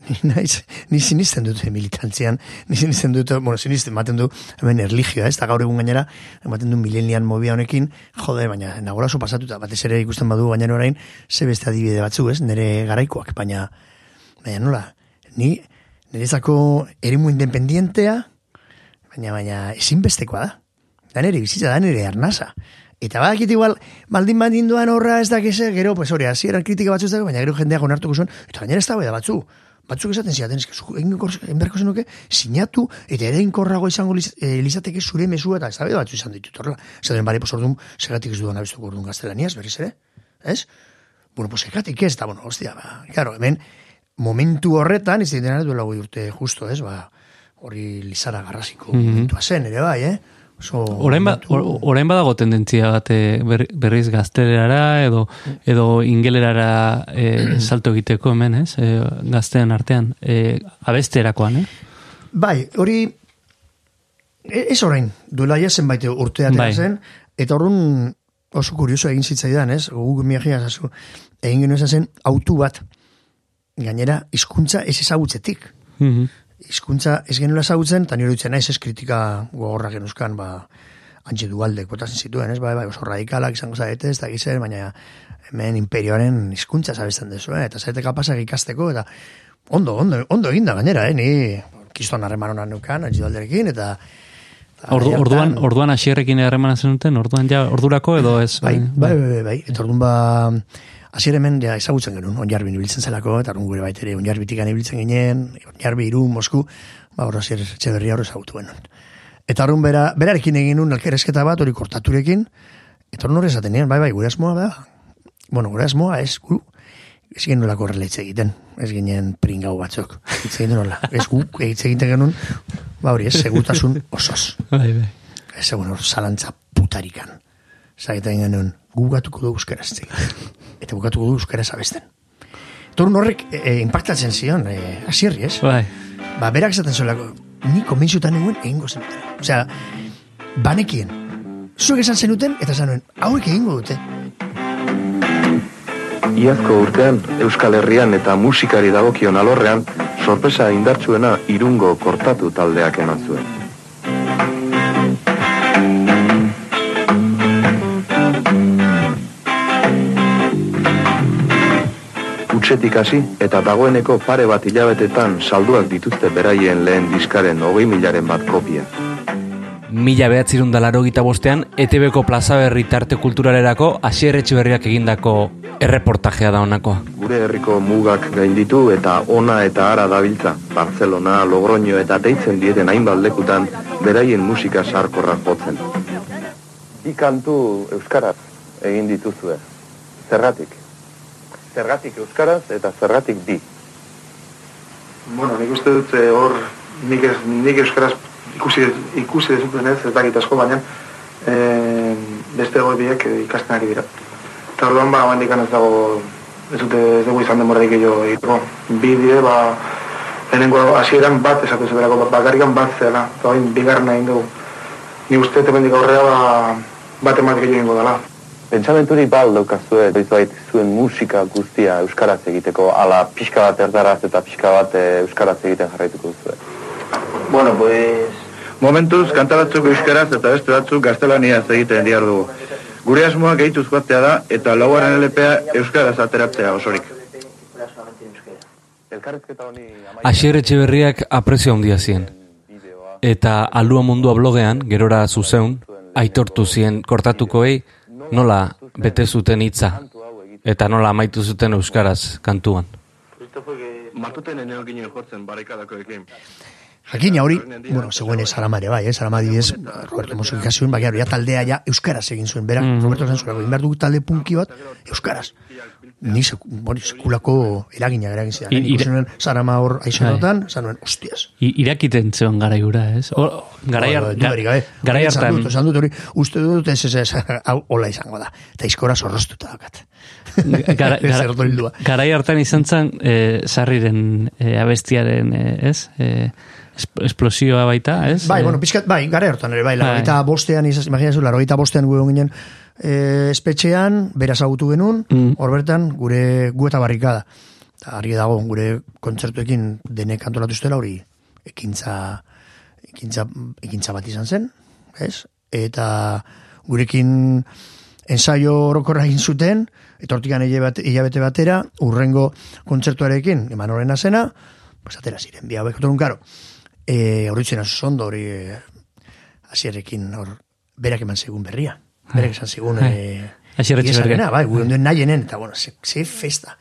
Speaker 1: [laughs] Ni naiz, ni sinisten dut militantzian, ni sinisten dut, bueno, sinisten, ematen du, hemen erligioa, ez, eta gaur egun gainera, ematen du milenian mobia honekin, jode, baina nagorazo pasatuta, batez ere ikusten badu baina orain, ze beste adibide batzu, ez, nire garaikoak, baina, baina nola, ni, niretzako eremu independientea, baina, baina, ezinbestekoa da. Da nire bizitza, da nire arnasa. Eta badakit igual, baldin baldin duan horra ez dakize, gero, pues hori, hasieran kritika batzu ez dago, baina gero jendeak onartuko zuen, eta gainera ez dago da batzu. Batzuk esaten ziaten, egin beharko zenuke, sinatu, eta ere inkorrago izango eh, lizateke zure mesua, eta ez da batzu izan ditut horrela. Zaten, bale, pues orduan, segatik ez dudan abestuko orduan gaztelaniaz, berriz ere, ez? Bueno, pues segatik ez, eta bueno, hostia, ba, claro, hemen, momentu horretan, ez dira duela goi urte justo, ez, ba, hori lizara garrasiko momentua zen, ere bai, eh? Oso,
Speaker 2: Orain, ba, orain badago tendentzia bat eh, ber- berriz gaztelerara edo edo ingelerara eh, [clears throat] salto egiteko hemen, ez? Eh, gaztean artean. Eh, abesterakoan, eh?
Speaker 1: Bai, hori e- ez orain, duela ja zenbait urte atera
Speaker 2: Bai.
Speaker 1: zen, eta horren oso kurioso egin zitzaidan, ez? Guk miagia zazu, egin genuen zen autu bat, gainera, hizkuntza ez ezagutzetik.
Speaker 2: Mhm.
Speaker 1: Hizkuntza ez genuela ezagutzen, eta nire dutzen naiz ez kritika gogorra genuzkan, ba, antxe dualdek botatzen zituen, ez? Bai, bai, oso radikalak izango zaete, ez da gizer, baina hemen imperioaren hizkuntza zabesten dezu, eh? eta zaite kapasak ikasteko, eta ondo, ondo, ondo eginda gainera, eh? Ni kiston harreman honan nukan, antxe dualderekin, eta
Speaker 2: Ordu, orduan, orduan asierrekin harremana zenuten, orduan ja, ordurako edo ez?
Speaker 1: Bai, bai, bai, bai, bai. Eta orduan ba, hasier hemen ja ezagutzen genuen, onjarbin ibiltzen zelako, eta orduan gure baitere onjarbitikan ibiltzen ginen, onjarbi, iru, Mosku, ba, hor hasier etxeberria hor ezagutu genuen. Eta orduan bera, berarekin egin nun elkerezketa bat, hori kortaturekin, eta orduan hori esaten nien, bai, bai, gure asmoa da, bueno, gure asmoa ez, gu, ez ginen nolako horrela hitz egiten, ez ginen pringau batzuk, hitz egiten nola, ez gu, hitz egiten genuen, ba hori, ez, segurtasun osoz
Speaker 2: Bai, bai.
Speaker 1: ez hor zalantza putarikan. Zagetan genuen, gu bukatuko du euskaraz hitz egiten. Eta bukatuko du euskaraz abesten. Torun horrek e, e, impactatzen zion, e, asierri, ez?
Speaker 2: Bai.
Speaker 1: Ba, berak esaten zuelako, ni konbentzutan nengoen egingo zenuten. Osea, banekien. Zuek esan zenuten, eta esan nuen, hauek egingo dute.
Speaker 9: Iazko urtean, Euskal Herrian eta musikari dagokion alorrean, sorpresa indartsuena irungo kortatu taldeak eman zuen. Utsetik hasi eta dagoeneko pare bat hilabetetan salduak dituzte beraien lehen diskaren hogei milaren bat kopia.
Speaker 3: Mila behatzirun dalaro gita bostean, ETB-ko plaza berri tarte kulturalerako asierretxe berriak egindako erreportajea da honakoa.
Speaker 9: Gure herriko mugak gainditu eta ona eta ara dabiltza. Barcelona, Logroño eta deitzen dieten hainbat lekutan beraien musika sarkorra jotzen. Bi kantu euskaraz egin dituzue. Zergatik? Zergatik euskaraz eta zergatik bi.
Speaker 10: Bueno, nik uste dut eh, hor nik, nik euskaraz ikusi, ikusi dezuten ez, ez dakit asko, baina e, beste goi biek eh, ikasten ari dira. Eta orduan ba, handik ez dago, ez dute ez dugu izan denborarik gehiago egiteko. Bi dire, ba, lehenengo hasieran bat esatu zeberako, ba, bakarrikan bat zela, eta bigarren egin dugu. Ni uste temendik aurrea ba, bat ematik ingo dela.
Speaker 9: Pentsamenturik bal daukazue, doizbait zuen musika guztia euskaraz egiteko, ala pixka bat erdaraz eta pixka bat eh, euskaraz egiten jarraituko duzue.
Speaker 10: Bueno, pues...
Speaker 11: Momentuz, kanta batzuk euskaraz eta beste batzuk gaztelaniaz egiten diar dugu. Gure asmoa gehituz joatea da eta lauaren LPA euskaraz ateratzea osorik.
Speaker 9: Elkarrezketa honi
Speaker 3: Asierretxe berriak aprezio handia zien. Eta alua mundua blogean, gerora zuzeun, aitortu zien kortatukoei nola bete zuten hitza. Eta nola amaitu zuten euskaraz kantuan.
Speaker 9: Matuten eneo ginen jotzen barikadakoekin.
Speaker 1: Jakina hori, bueno, zegoen Sarama ere bai, eh? Sarama adibidez, Roberto Mosso ikasuen, baina ja taldea ja euskaraz egin zuen, berak,
Speaker 2: Mhm.
Speaker 1: Roberto Zensura, egin behar dugu talde punki bat, euskaraz. Ni seku, bori, sekulako eragina eragin zidan.
Speaker 2: I-
Speaker 1: I,
Speaker 2: ire-
Speaker 1: Ikusen Sarama hor aixerotan, zanuen, hostias.
Speaker 2: I, irakiten zeon garai hura, ez? O, garai,
Speaker 1: Bai, bai,
Speaker 2: garai
Speaker 1: esan
Speaker 2: hartan,
Speaker 1: esan dut hori, uste dut ez ez ez, [laughs] hau hola izango da. Eta izkora zorroztuta dakat.
Speaker 2: gara, gara, garai hartan izan zen eh, sarriren eh, abestiaren, eh, ez? Eh, esplosioa baita, ez?
Speaker 1: Bai,
Speaker 2: Eh,
Speaker 1: bueno, pizkat, bai, gara hortan ere, bai,
Speaker 2: Bai.
Speaker 1: larogeita bostean, imaginazu, larogeita bostean gu ginen e, espetxean, bera zagutu genuen,
Speaker 2: Mm.
Speaker 1: hor bertan, gure gu eta barrikada. Eta argi dago, gure kontzertuekin denek antolatu zutela hori ekintza, ekintza, ekintza bat izan zen, ez? Eta gurekin ensaio orokorra egin zuten, eta hortikan hilabete, batera, urrengo kontzertuarekin, eman horrena zena, pues atera ziren, bi hauek, otun, karo, e, horitzen ondo hori e, hasierrekin hor berak eman segun berria. Berak esan segun
Speaker 2: Bai.
Speaker 1: e, iesarena, bai, gure onduen nahienen, eta bueno, ze, ze festa.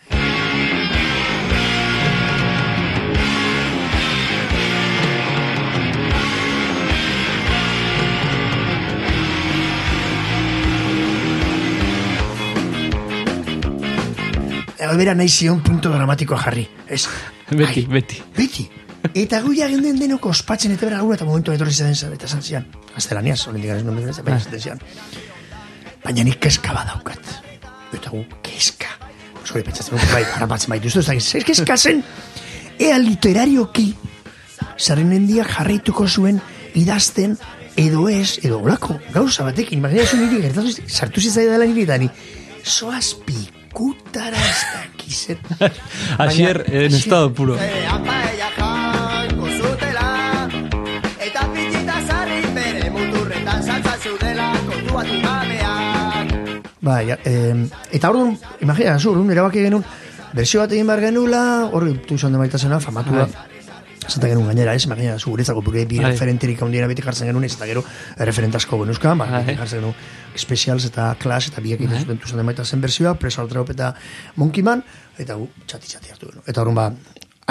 Speaker 1: Ego bera nahi zion punto dramatikoa jarri. Ez,
Speaker 2: Beti, beti.
Speaker 1: Beti. Eta gu ja genden denok ospatzen eta bera eta momentu etorri zen zen, eta zan zian. Gaztelaniaz, hori digan ez nuen ez baina esaten zian. Baina nik keska badaukat. Eta gu, keska. Zori pentsatzen dut, bai, harapatzen baitu, ez da, zer keska zen, ea literarioki, zarrenendiak jarraituko zuen idazten, edo ez, edo olako, gauza batekin, imaginazu niri, gertatu, sartu zitzai dela niri, eta ni, soaz pikutara ez dakizet. [laughs]
Speaker 2: Asier, en estado puro.
Speaker 12: Eta
Speaker 1: Bai, eh, eta orduan, imagina, zu, orduan erabaki genuen, berzio bat egin behar genula, hor tu izan demaita zena, famatua, Zata genuen gainera, ez, imagina, zu guretzako gure bi
Speaker 2: Bai.
Speaker 1: referenterik handiena beti jartzen genuen, ez eta gero referent asko genuzkan, ba,
Speaker 2: Bai.
Speaker 1: jartzen genuen specials eta class eta biak egiten zuten tu izan demaita zen berzioa, preso altrop eta monkey man, eta gu, txati txati hartu genuen. Eta orduan ba,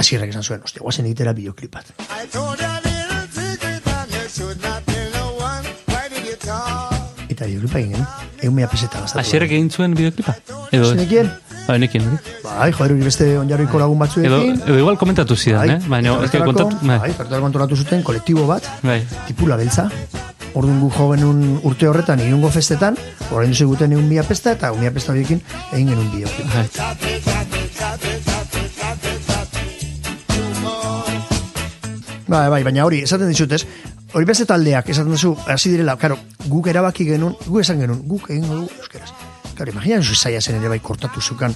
Speaker 1: asierrek esan zuen, ostia, guazen egitera bideoklipat.
Speaker 12: I told you little secret and you should not tell no one Why did you talk?
Speaker 1: Eta bideoklipa egin genuen, egun mila peseta.
Speaker 2: Asierrek egin zuen bideoklipa? Edo,
Speaker 1: Zenekien?
Speaker 2: Ba, nekien.
Speaker 1: Bai, joder, hori beste onjarroiko lagun
Speaker 2: Edo,
Speaker 1: batzuekin.
Speaker 2: edo igual komentatu zidan, eh? Baina, ez que kontatu... Bai,
Speaker 1: Bai, horretarako antolatu zuten kolektibo bat,
Speaker 2: bai.
Speaker 1: tipula beltza. Orduan gu jo genuen urte horretan irungo festetan, orain duzu guten egun mila pesta, eta egun mila pesta horiekin egin genuen bideoklip.
Speaker 2: Bai.
Speaker 1: Bai, bai, baina hori, esaten dizut, ez? Hori beste taldeak, esaten duzu, hasi direla, karo, guk erabaki genuen, guk esan genuen, guk egin dugu euskeraz. Karo, imagina zu zaila zen ere bai kortatu zukan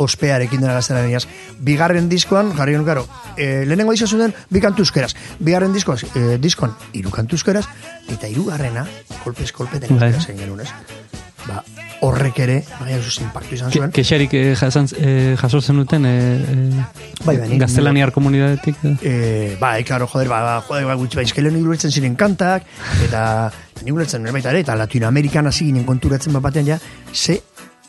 Speaker 1: ospearekin dena gaztelaniaz. Bigarren diskoan, jarri genuen, karo, e, lehenengo disko zuten, bi kantu euskeraz. Bigarren diskoan, e, diskoan, hiru kantu euskeraz, eta hirugarrena, kolpez kolpe den
Speaker 2: Bai.
Speaker 1: euskeraz egin genuen, ez? Ba, horrek ere, baina zu impactu izan
Speaker 2: Ke-
Speaker 1: zuen.
Speaker 2: Kexarik eh, jasan, eh, jasotzen duten eh, eh,
Speaker 1: Bai, bai, ni-
Speaker 2: gaztelaniar komunidadetik. eh?
Speaker 1: Eh, bai, claro, joder, ba, ba, joder, ba, gutxi, ba, izkelen niguretzen ziren kantak, eta niguretzen nire baita ere, eta Latinoamerikan hasi ginen konturatzen bat batean ja, ze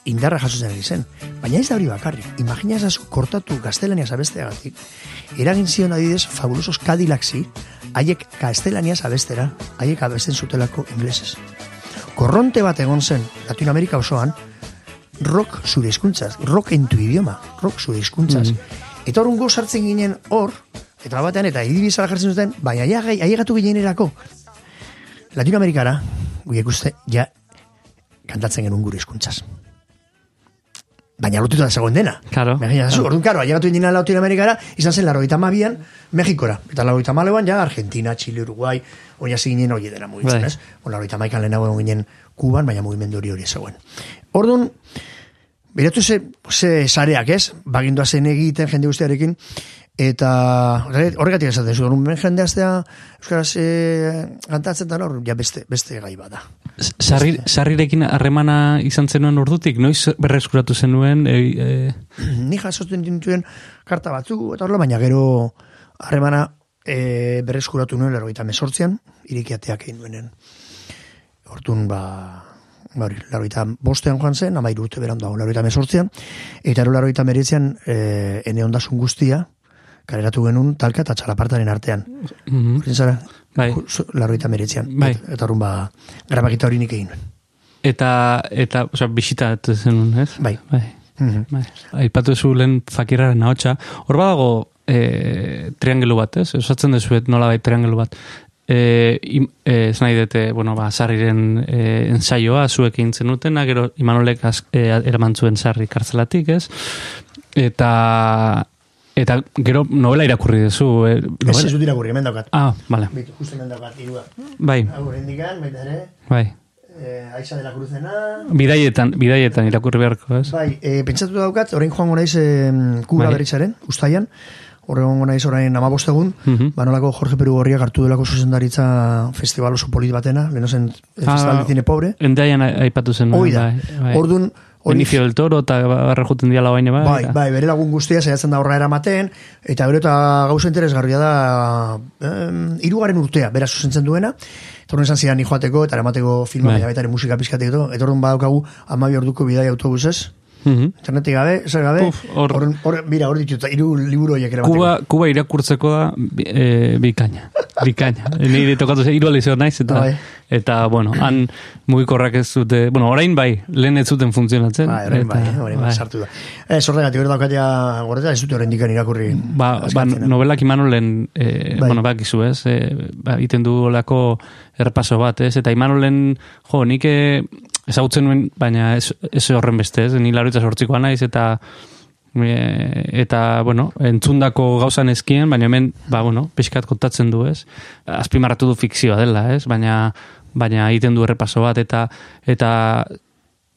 Speaker 1: indarra jasotzen ari zen. Baina ez da hori bakarrik, imagina ezazu kortatu gaztelaniaz abesteagatik, eragin zion adidez fabulosos Cadillacsy, haiek gaztelaniaz abestera, haiek abesten zutelako inglesez. Korronte bat egon zen Latinoamerika osoan, rock zure hizkuntzaz, rock en tu idioma, rock zure hizkuntzaz. Eta horren go sartzen ginen hor, eta bat batean, eta idibizara jartzen zuten, baina aiagai, aiegatu ginenerako. Latinoamerikara, guiek uste, ja, kantatzen genuen gure hizkuntzaz. Baina lotuta zegoen dena.
Speaker 2: Claro.
Speaker 1: Imagina, zu, orduan, karo, ailegatu ginen Latinoamerikara, izan zen larogeita mabian, Mexikora. Eta larogeita maleuan, ja, Argentina, Chile, Uruguay, hori hasi ginen hori dena mugitzen,
Speaker 2: Bai.
Speaker 1: ez? Bueno, larogeita maikan lehenago ginen Kuban, baina mugimendu hori hori zegoen. Orduan, Beratu ze, ze sareak, ez? Bagindua zen egiten jende guztiarekin, eta horre- horregatik esaten zu, orduan jende aztea Euskaraz e, kantatzen da hor, ja beste, beste gai bada.
Speaker 2: Sarri, sarrirekin harremana izan zenuen ordutik, noiz berreskuratu zenuen, e, e, [clears throat]
Speaker 1: Ni jasotzen dituen karta batzuk, eta horrela, baina gero harremana e, berreskuratu nuen, lero eta mesortzian, irikiateak egin duenen. Hortun, ba, ba hori, laroita bostean joan zen, amairu urte berandu dago, laroita mesortzean, eta ero laroita meretzean, e, ene ondasun guztia, kaleratu genuen talka eta txalapartaren artean.
Speaker 2: Mhm.
Speaker 1: Hortzen zara?
Speaker 2: Bai.
Speaker 1: Laroita meretzean.
Speaker 2: Bai.
Speaker 1: Eta, eta horren ba, grabakita hori nik egin.
Speaker 2: Eta, eta, osea, bisita zenun, ez?
Speaker 1: Bai.
Speaker 2: Bai.
Speaker 1: Mhm.
Speaker 2: bai. Aipatu zu lehen fakirraren ahotsa. Hor badago e, triangelu bat, ez? Osatzen dezuet nola bai triangelu bat. E, ez nahi dute, bueno, ba, sarriren e, ensaioa zuek egin zenutena, gero Imanolek az, e, eraman zuen sarri kartzelatik, ez? Eta, eta gero novela irakurri duzu. E,
Speaker 1: Ez ez dut irakurri, hemen daukat.
Speaker 2: Ah, vale.
Speaker 1: Bitu, justo hemen daukat, irua.
Speaker 2: Bai,
Speaker 1: Hau, indikan, baita ere,
Speaker 2: bai.
Speaker 1: eh, Aixa de la Cruzena,
Speaker 2: Bidaietan, bidaietan irakurri beharko, ez?
Speaker 1: Bai, e, pentsatu daukat, orain joango naiz e, kuba
Speaker 2: Bai.
Speaker 1: berritzaren, ustaian, horregongo naiz orain amabostegun,
Speaker 2: Mhm.
Speaker 1: banolako Jorge Peru Gorriak hartu delako zuzendaritza festival oso polit batena, leheno zen eh, festival de cine pobre.
Speaker 2: Endaian aipatu zen.
Speaker 1: Hoi da.
Speaker 2: bai, bai.
Speaker 1: Orduan, hori-
Speaker 2: Benicio del Toro eta barra juten diala baina bai.
Speaker 1: Bai,
Speaker 2: eta-
Speaker 1: bai, bere lagun guztia saiatzen da horra eramaten, eta gero eta gauza interesgarria da em, hirugarren urtea, bera zuzentzen duena, eta horren esan zidan joateko, eta eramateko filma,
Speaker 2: Bai.
Speaker 1: bai. ere musika pizkateko, eta horren badaukagu amabi orduko bidai autobusez,
Speaker 2: Mhm.
Speaker 1: internetik gabe, zer gabe,
Speaker 2: Uf, hor-
Speaker 1: horren, hor, mira, hor ditut, hiru liburu horiek eramateko.
Speaker 2: Kuba, Kuba irakurtzeko da e, bikaina. Bikaina. [laughs] Nire tokatu zen, hiru alizio naiz, eta,
Speaker 1: Bai.
Speaker 2: eta, bueno, han mugikorrak ez dute, bueno, orain bai, lehen ez zuten funtzionatzen.
Speaker 1: Bai, orain bai,
Speaker 2: eta-
Speaker 1: eh, orain bai, sartu da. Ez horregatik, hor daukatea, goreta, ez dute horrein dikan irakurri.
Speaker 2: Ba, ba,
Speaker 1: azkartzena.
Speaker 2: novelak Imanolen, e,
Speaker 1: Bai.
Speaker 2: bueno, bakizu ez, e, ba, iten du olako errepaso bat, ez, eta Imanolen, jo, nik eh, ezagutzen nuen, baina ez, ez horren beste, ez, ni laroita sortzikoa naiz, eta e, eta, bueno, entzundako gauzan ezkien, baina hemen, ba, bueno, pixkat kontatzen du, ez, azpimarratu du fikzioa dela, ez, baina, baina egiten du errepaso bat, eta, eta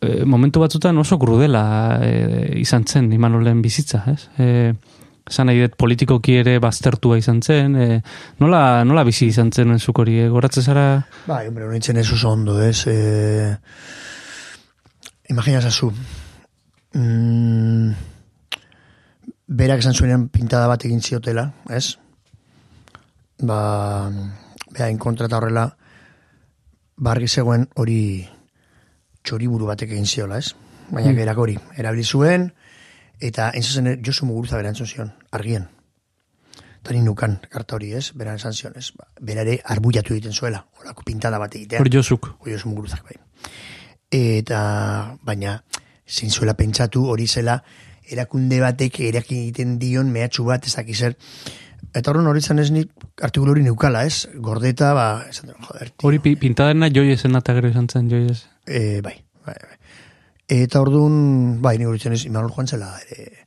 Speaker 2: e, momentu batzutan oso krudela e, izan zen Imanolen bizitza, ez? E, esan nahi dut politikoki ere baztertua izan zen, e, nola, nola bizi izan zen zuk hori, e, goratzen zara?
Speaker 1: Bai, hombre, honetzen ez oso ondo, ez? Eh, imagina zazu. Mm, berak esan zuenean pintada bat egin ziotela, ez? Ba, beha, inkontra eta horrela, barri zegoen hori txoriburu batek egin ziola, ez? Baina
Speaker 2: Mm.
Speaker 1: berak hori, erabili zuen, eta entzuzen Josu Muguruza berantzun zion, argien. Eta ni nukan karta hori, ez? Beran esan zion, ez? Ba, bera ere arbuiatu egiten zuela, horako pintada bat egitea.
Speaker 2: Hori Josuk.
Speaker 1: Hori Josu Muguruzak, bai. Eta, baina, zein zuela pentsatu hori zela, erakunde batek erak egiten dion mehatxu bat, ez dakiz zer. Eta horren hori zan ez nik artikulu hori neukala, ez? Gordeta, ba, esan joder,
Speaker 2: Hori pi, pintadena joiesen eta gero izan zen joies.
Speaker 1: E, bai, bai, bai. Eta orduan, bai, ni horitzen ez, Imanol joan zela, ere,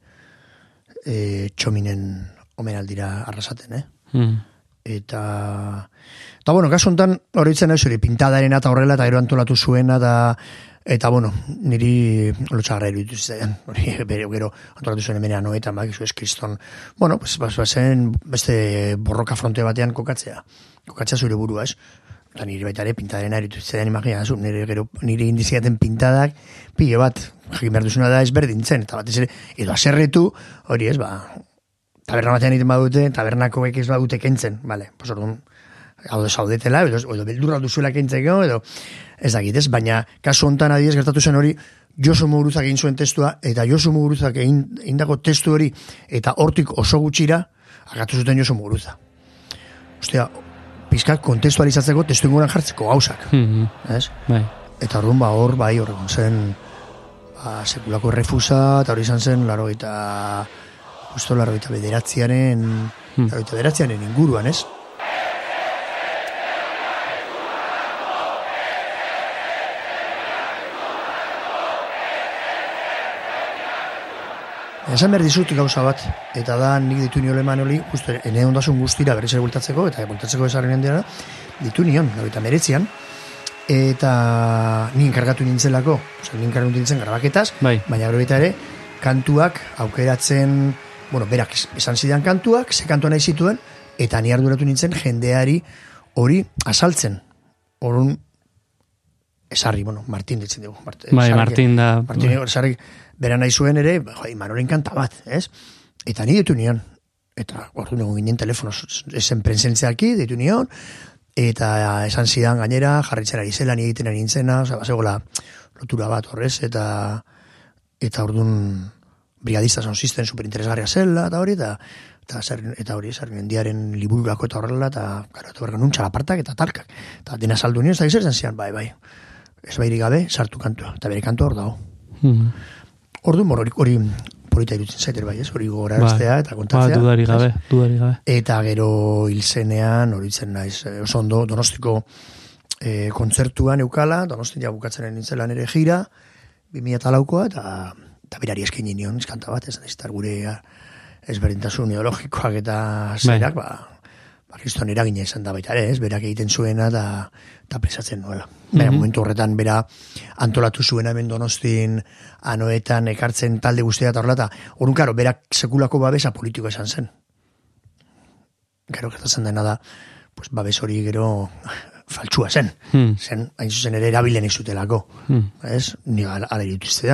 Speaker 1: e, txominen omenaldira arrasaten, eh?
Speaker 2: Mm.
Speaker 1: Eta, eta bueno, kasu honetan, horitzen ez, hori, pintadaren eta horrela, eta gero antolatu zuena, eta, eta bueno, niri lotxagarra eruditu zitzaidan, [laughs] hori, bere, gero antolatu zuen hemenean noetan, bak, izu ez kriston, bueno, pues, bazen beste borroka fronte batean kokatzea, kokatzea zure burua, ez? Eta niri baita ere pintadaren eritu zitzaidan imagina, zu, nire, gero, nire indiziaten pintadak, pile bat, jakin behar duzuna da ezberdintzen, eta batez ere, edo aserretu, hori ez, ba, taberna batean egiten badute, tabernako ez badute kentzen, bale, pues orduan, hau da saudetela, edo, edo beldurra duzuela kentzeko, edo ez dakit, ez, baina kasu hontan adiez gertatu zen hori, Josu Muguruzak egin zuen testua, eta Josu Muguruzak egin, egindako testu hori, eta hortik oso gutxira, agatu zuten Josu Muguruza. Ostia, pizkat kontestualizatzeko testu inguran jartzeko gauzak,
Speaker 2: Mhm.
Speaker 1: ez?
Speaker 2: Bai.
Speaker 1: Eta orduan ba hor bai hor zen ba, sekulako refusa, eta hori izan zen laro eta justo laro eta bederatziaren
Speaker 2: Hmm.
Speaker 1: laro eta bederatziaren inguruan, ez? Esan behar dizut gauza bat, eta da nik ditu niole manoli, justo ene ondasun guztira berriz ere bultatzeko, eta bultatzeko esaren handiara, ditu nion, eta meretzian, eta ni enkargatu nintzelako, oza, ni enkargatu nintzen grabaketaz,
Speaker 2: Bai.
Speaker 1: baina gero ere, kantuak aukeratzen, bueno, berak esan zidan kantuak, ze kantua nahi zituen, eta ni arduratu nintzen jendeari hori azaltzen. Orun esarri, bueno, Martin ditzen dugu. Mart,
Speaker 2: Bai,
Speaker 1: Esarri-
Speaker 2: Martin da-
Speaker 1: Martin,
Speaker 2: bai.
Speaker 1: Bera nahi zuen ere, jo, Imanolen kanta bat, ez? Eta ni ditu nion, eta ordu egon ginen telefono, esen presentziaki, ditu nion, eta esan zidan gainera, jarritzera izela, ni egiten ari nintzena, oza, bazegoela, lotura bat horrez, eta eta orduan brigadista son system superinteresgarria zela, eta hori, eta eta, zer, eta hori, zer, mendiaren libururako eta horrela, eta, karo, eta bergan txalapartak eta talkak. Eta dena saldu nio, eta izan zian, bai, bai. Ez bairik gabe, sartu kantua. Eta bere kantua hor dago.
Speaker 2: Mhm.
Speaker 1: Orduan, hori, hori polita irutzen zaiter bai, ez? Hori gora
Speaker 2: Bai.
Speaker 1: bestea eta kontatzea.
Speaker 2: Ba, dudari gabe, dudari gabe.
Speaker 1: Eta gero hilzenean, hori zen naiz, eh, oso ondo, donostiko e, kontzertuan eukala, donostin ja bukatzen nintzela nere gira, 2008koa, eta, eta berari eskaini nion, eskanta bat, ez da, gure ah, ezberdintasun ideologikoak eta zerak, ba, ba, kriston eragina izan da baita ere, ez, berak egiten zuena da, eta presatzen nuela. Baina
Speaker 2: Mhm.
Speaker 1: momentu horretan bera antolatu zuena hemen donostin anoetan ekartzen talde guztia eta horrela, orduan, karo, berak sekulako babesa politiko esan zen. Gero gertatzen dena da, pues, babes hori gero [laughs] faltsua zen.
Speaker 2: Hmm.
Speaker 1: Zen, hain zuzen ere erabilen izutelako.
Speaker 2: Hmm.
Speaker 1: Ez? Ni ala ala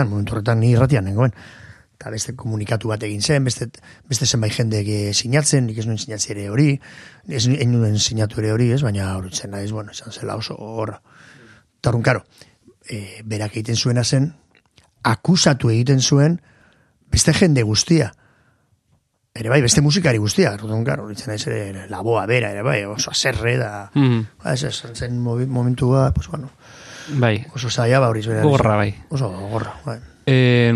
Speaker 1: momentu horretan ni irratian nengoen. Eta beste komunikatu bat egin zen, beste, beste zenbait jendek eh, sinatzen, nik ez nuen sinatzi ere hori, ez nuen sinatu ere hori, ez? Baina horitzen naiz, bueno, esan zela oso horra. Eta horren, karo, e, berak egiten zuena zen, akusatu egiten zuen beste jende guztia. Ere bai, beste musikari guztia, orduan, karo, horitzen naiz ere laboa bera, ere bai, oso aserre da,
Speaker 2: Mhm.
Speaker 1: ba, ez, ez, zen momentua, pues, bueno,
Speaker 2: Bai.
Speaker 1: oso zaila, ba, hori zera.
Speaker 2: Gogorra, bai.
Speaker 1: Oso gogorra, bai.
Speaker 2: Eh,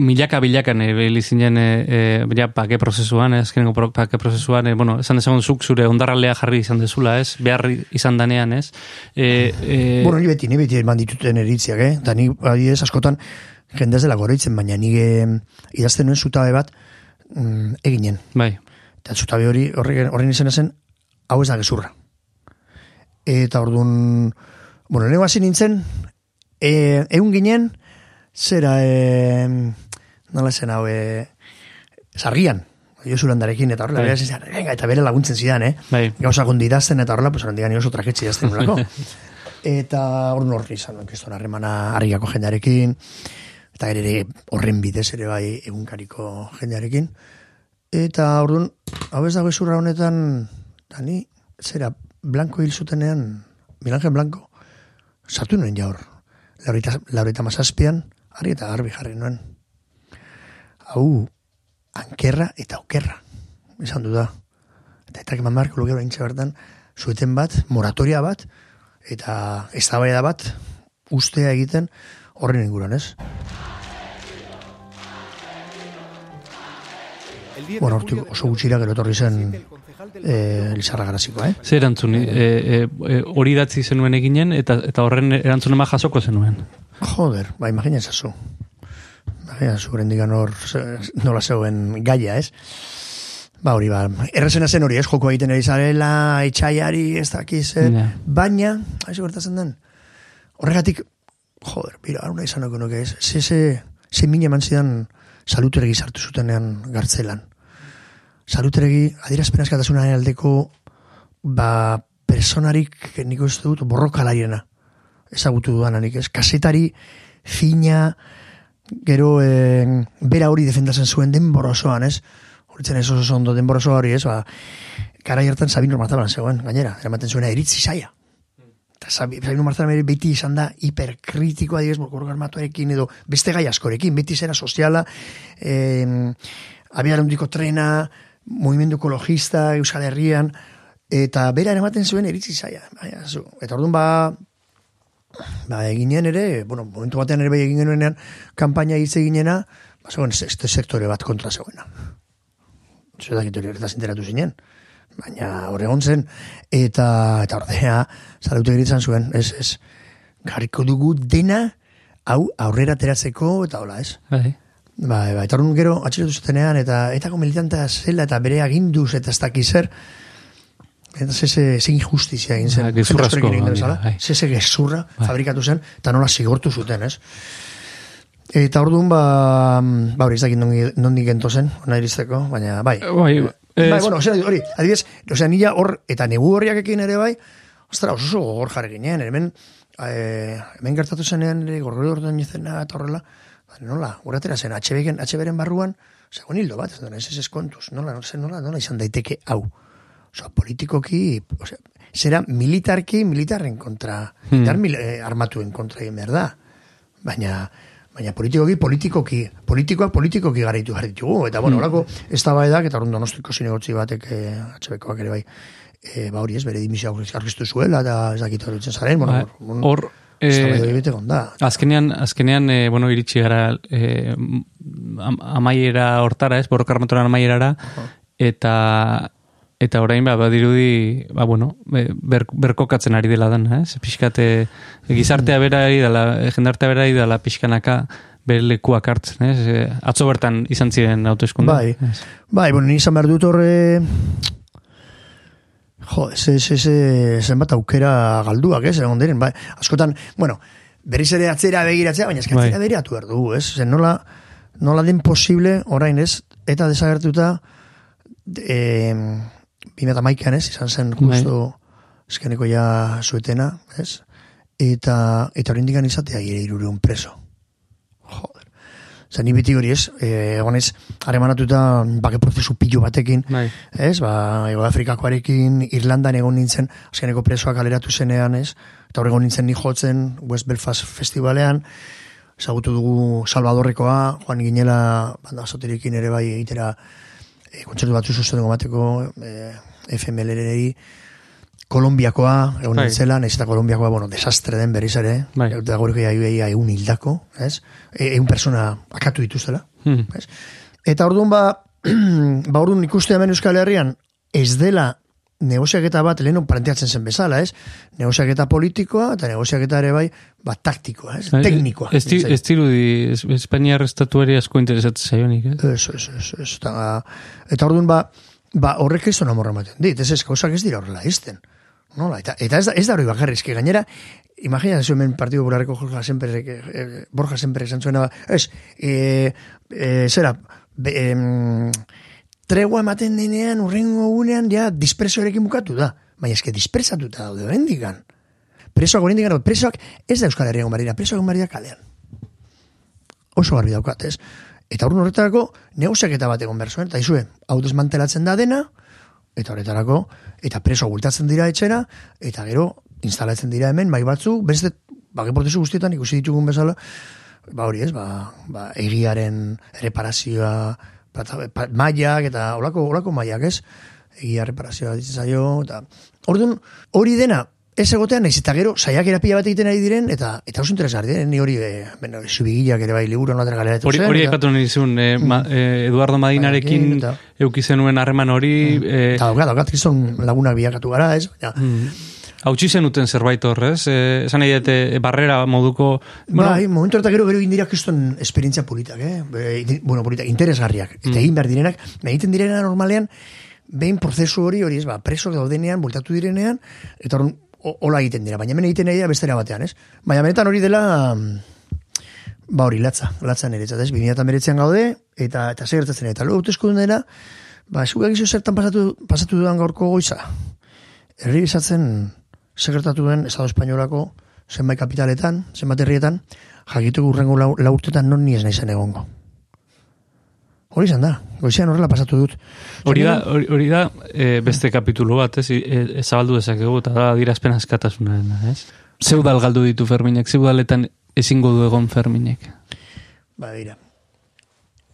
Speaker 2: milaka bilakan ebili zinen eh, eh, ja, pake prozesuan, eh, azkenengo pro- pake prozesuan, eh, bueno, esan dezagun zuk zure ondarralea jarri izan dezula, ez? Behar izan danean, ez? Eh, eh,
Speaker 1: Bueno, ni beti, ni beti eman dituten eritziak, eh? Eta ni, adibidez, askotan, jende ez dela goroitzen, baina ni eh, idazten nuen zutabe bat mm, eginen.
Speaker 2: bai.
Speaker 1: Eta zutabe hori, horren, horren izena zen, hau ez da gezurra. Eta orduan, bueno, lehenko hasi nintzen, e, egun ginen, zera, e, nola zen hau, e, sargian, Josu Landarekin, eta horrela,
Speaker 2: Bai.
Speaker 1: venga, eta bere laguntzen zidan, eh?
Speaker 2: Bai.
Speaker 1: Gauza gondi idazten, eta horrela, pues, handigan oso traketxe idazten nolako. [laughs] eta orduan horri izan, kriston harremana harriako jendearekin, eta ere horren bidez ere bai egunkariko jendearekin. Eta orduan, hau ez dago ezurra honetan, da ni, zera, Blanco hil zutenean, Milangel Blanco, sartu nuen ja hor, laurita, laurita mazazpian, harri eta garbi jarri nuen. Hau, ankerra eta okerra, esan du da. Eta eta keman beharko luke oraintxe bertan, zueten bat, moratoria bat, eta eztabaida bat, ustea egiten horren inguruan, ez? Bueno, hortik oso gutxira gero etorri zen eh, Lizarra Garazikoa, eh?
Speaker 2: Ze erantzun, eh, eh, eh, hori idatzi zenuen eginen, eta, eta horren erantzun ema jasoko zenuen.
Speaker 1: Joder, ba, imagina Imagina zazu, rendikan hor nola zeuen gaia, ez? Ba, hori, ba, errezena zen hori, ez? Joko egiten ari zarela, itxaiari, ez dakiz, eh?
Speaker 2: Ja.
Speaker 1: baina, haizu gertatzen den, horregatik, joder, bira, aruna izan oko nuke, ez? Ze, ze, ze mine eman zidan saluteregi sartu zutenean gartzelan. Saluteregi, adierazpen askatasunaren aldeko, ba, personarik, nik uste dut, borrokalariena ezagutu dudanak, ez? Kasetari fina, gero eh, bera hori defendatzen zuen denbora osoan, ez? Horitzen ez oso ondo denbora osoa hori, ez? Ba, gara hartan Sabino Martaban zegoen, gainera, eramaten zuena eritzi saia. Eta Sabi- Sabino Martaban ere beti izan da hiperkritikoa, digez, borgor armatuarekin edo beste gai askorekin, beti zera soziala, eh, abiarundiko trena, movimendu ekologista, Euskal Herrian, eta bera eramaten zuen eritzi zu, eta orduan ba, ba, eginen ere, bueno, momentu batean ere bai egin genuenean, kanpaina hitz eginena, ba, zegoen este sektore bat kontra zegoena. Zedakit hori horretaz enteratu zinen. Baina hor egon zen, eta, eta ordea, zarautu egiten zuen, ez, ez, garriko dugu dena, hau aurrera ateratzeko, eta hola, ez?
Speaker 2: Bai.
Speaker 1: Ba, ba, eta gero, atxilotu zutenean, eta etako militantea zela, eta bere aginduz, eta ez dakiz zer, eta ze, ze, ze injustizia egin zen.
Speaker 2: Ba, gezurra
Speaker 1: Jende askorekin egin
Speaker 2: asko,
Speaker 1: bezala,
Speaker 2: bai.
Speaker 1: Ze, ze gezurra
Speaker 2: Bai.
Speaker 1: fabrikatu zen, eta nola zigortu zuten, ez? Eta orduan, ba, ba hori, ez dakit nondik, gento zen, ona iristeko, baina, bai.
Speaker 2: Bai,
Speaker 1: bai,
Speaker 2: ez-
Speaker 1: bueno, osea, hori, adibidez, osea, nila hor, eta negu horriak ekin ere bai, ostra, oso gogor jarri ginen, hemen, eh, hemen gertatu zenean, ere, gorgori orduan izena, eta horrela, ba, nola, uratera zen, HB-ken, HB-ren barruan, osea, hildo bat, ez da, ez ez kontuz, nola, nola, nola, nola izan daiteke hau. Osea, politikoki, osea, zera militarki, militarren kontra,
Speaker 2: Hmm.
Speaker 1: militar mil, eh, armatuen kontra egin behar da. baina baina politikoki, politikoki, politikoak politikoki garaitu behar ditugu, eta bueno,
Speaker 2: Hmm.
Speaker 1: orako ez da eta orduan donostiko zinegotzi batek, e, HBkoak ere bai, e, ba hori ez, bere dimisio argiztu zuela, eta ez dakit horretzen zaren, bueno,
Speaker 2: Ba, hor,
Speaker 1: da
Speaker 2: eh,
Speaker 1: bai.
Speaker 2: Azkenean, azkenean eh, bueno, iritsi gara eh, am, amaiera hortara, ez, borrokarmatoran amaierara, eta eta orain ba, badirudi, ba, bueno, be- ber, berkokatzen ari dela dana, ez? Pixkate, gizartea bera ari dela, eh, jendartea bera ari dela pixkanaka bere lekuak hartzen, ez? Eh, Atzo bertan izan ziren autoeskunde.
Speaker 1: Bai, bai, bueno, ni izan behar dut horre... Jo, ez, ez, ez, ez, zenbat aukera galduak, ez, egon diren, bai, askotan, bueno, berriz ere atzera begiratzea, baina eskatzera
Speaker 2: Bai.
Speaker 1: begiratu behar dugu, ez, Zer, nola, nola den posible, orain ez, eta desagertuta, e, 2008an ez, izan zen justo eskeneko ja zuetena, ez, eta, eta hori indikan izatea ere irureun preso. Zer, ni biti hori ez, eh, egonez, haremanatuta bake prozesu pillo batekin,
Speaker 2: Bai.
Speaker 1: ez, ba, Ego Afrikakoarekin, Irlandan egon nintzen, azkeneko presoak aleratu zenean, ez, eta hor egon nintzen ni jotzen, West Belfast Festivalean, ezagutu dugu Salvadorrekoa, Juan Ginela, banda basoterekin ere bai egitera, e, kontzertu batzu zuzengo bateko, e, FMLRI, Kolombiakoa, egon
Speaker 2: Bai.
Speaker 1: nintzela, nahiz eta Kolombiakoa, bueno, desastre den berriz ere,
Speaker 2: Bai.
Speaker 1: eta gaurko ja egun hildako, ez? E, egun persona akatu dituztela,
Speaker 2: Hmm.
Speaker 1: ez? Eta orduan ba, [clears throat] ba orduan ikuste hemen Euskal Herrian ez dela negoziaketa bat lehenu planteatzen zen bezala, ez? Negoziaketa politikoa eta negoziaketa ere bai, ba taktikoa, ez? Teknikoa.
Speaker 2: Ez, di- ez dirudi, es- Espainiar estatuari asko interesatzen zaionik, ez?
Speaker 1: Ez, ez, ez, ez. Eta, eta orduan ba, ba horrek ez zona morra ematen dit, ez ez, gauzak ez dira horrela izten. Nola, eta, eta ez da, ez da hori bakarri, eski gainera, imagina hemen Partido Popularreko Borja Semperek, eh, Borja Semperek esan zuena, ba, ez, e, e, zera, be, em, tregua ematen denean, urrengo unean, ja, dispresioarekin bukatu da. Baina eske dispersatuta daude, bendikan. Presoak oraindik presoak ez da Euskal Herrian barira, presoak barira kalean. Oso garbi daukat, ez? Eta urrun horretarako negoziaketa bat egon behar zuen, eta izue, hau desmantelatzen da dena, eta horretarako, eta preso gultatzen dira etxera, eta gero instalatzen dira hemen, bai batzu, beste, bake prozesu guztietan ikusi ditugun bezala, ba hori ez, ba, ba egiaren reparazioa, plata, pa, mailak, eta olako, olako mailak ez, egia reparazioa ditzen zaio, eta orduan, hori dena, ez egotean, naiz eta gero, saiak erapila bat egiten ari diren, eta eta oso interesgarri diren, ni hori, e, bueno, zubigiak ere bai, liburu nolatera galeratu
Speaker 2: Hori, hori aipatu nahi zuen, eh, ma, eh, Eduardo Madinarekin
Speaker 1: Eta-
Speaker 2: euki zenuen harreman hori... Eh,
Speaker 1: Eta daukat, daukat, kriston lagunak bilakatu gara, ez? Baina,
Speaker 2: Hautsi zenuten zerbait horrez, eh, esan nahi dute eh, barrera moduko...
Speaker 1: Bueno, bai, momentu horretak gero gero egin dira kriston esperientzia politak, eh? In- bueno, politak, interesgarriak. Eta
Speaker 2: Mm.
Speaker 1: egin behar direnak, egiten direna normalean, behin prozesu hori, hori ez, ba, preso daudenean, bultatu direnean, eta hor, hola egiten dira, baina hemen egiten dira bestera batean, ez? Baina benetan hori dela, mm, ba hori, latza, latza niretzat, ez? 2008an gaude, eta, eta zer gertatzen, eta lo dena, ba, esugak izo zertan pasatu, pasatu dudan gaurko goiza. Herri bizatzen zer gertatu den Estado Espainolako zenbait kapitaletan, zenbait herrietan, jakitu urrengo lau, lau urtetan non ni ez naizen egongo. Hori izan da, goizean horrela pasatu dut.
Speaker 2: Hori da, hori, hori da eh, beste kapitulo bat, ez, eh, ez zabaldu dezakegu, eta da dirazpen askatasunaren, ez? Zeudal galdu ditu Ferminek, zeudaletan ezingo du egon Ferminek.
Speaker 1: Ba, dira.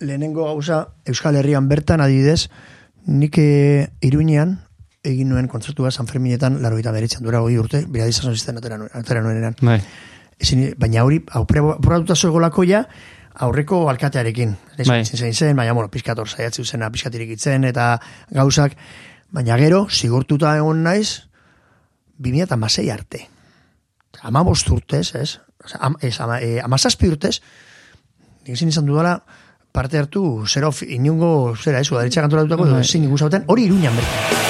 Speaker 1: Lehenengo gauza, Euskal Herrian bertan adibidez, nik eh, iruinean, egin nuen kontzertua San Ferminetan, laro eta beretzen dura hori urte, bera dizazan zizten atera atera nuenean.
Speaker 2: Bai.
Speaker 1: Ezin, baina hori, aurratuta zoegolako ja, aurreko alkatearekin.
Speaker 2: Bai.
Speaker 1: bai. zein zen, baina, bueno, pizkat hor saiatzu zena, pizkat irikitzen, eta gauzak, baina gero, zigortuta egon naiz, 2006 arte. Ama bost urtez, ez? Am, ez, ama, e, amazazpi urtez, nik izan dudala, parte hartu, zero, inungo, zera, ez, udaritza kantoratutako,
Speaker 2: Bai.
Speaker 1: edo ezin ikusauten, hori iruñan bertan.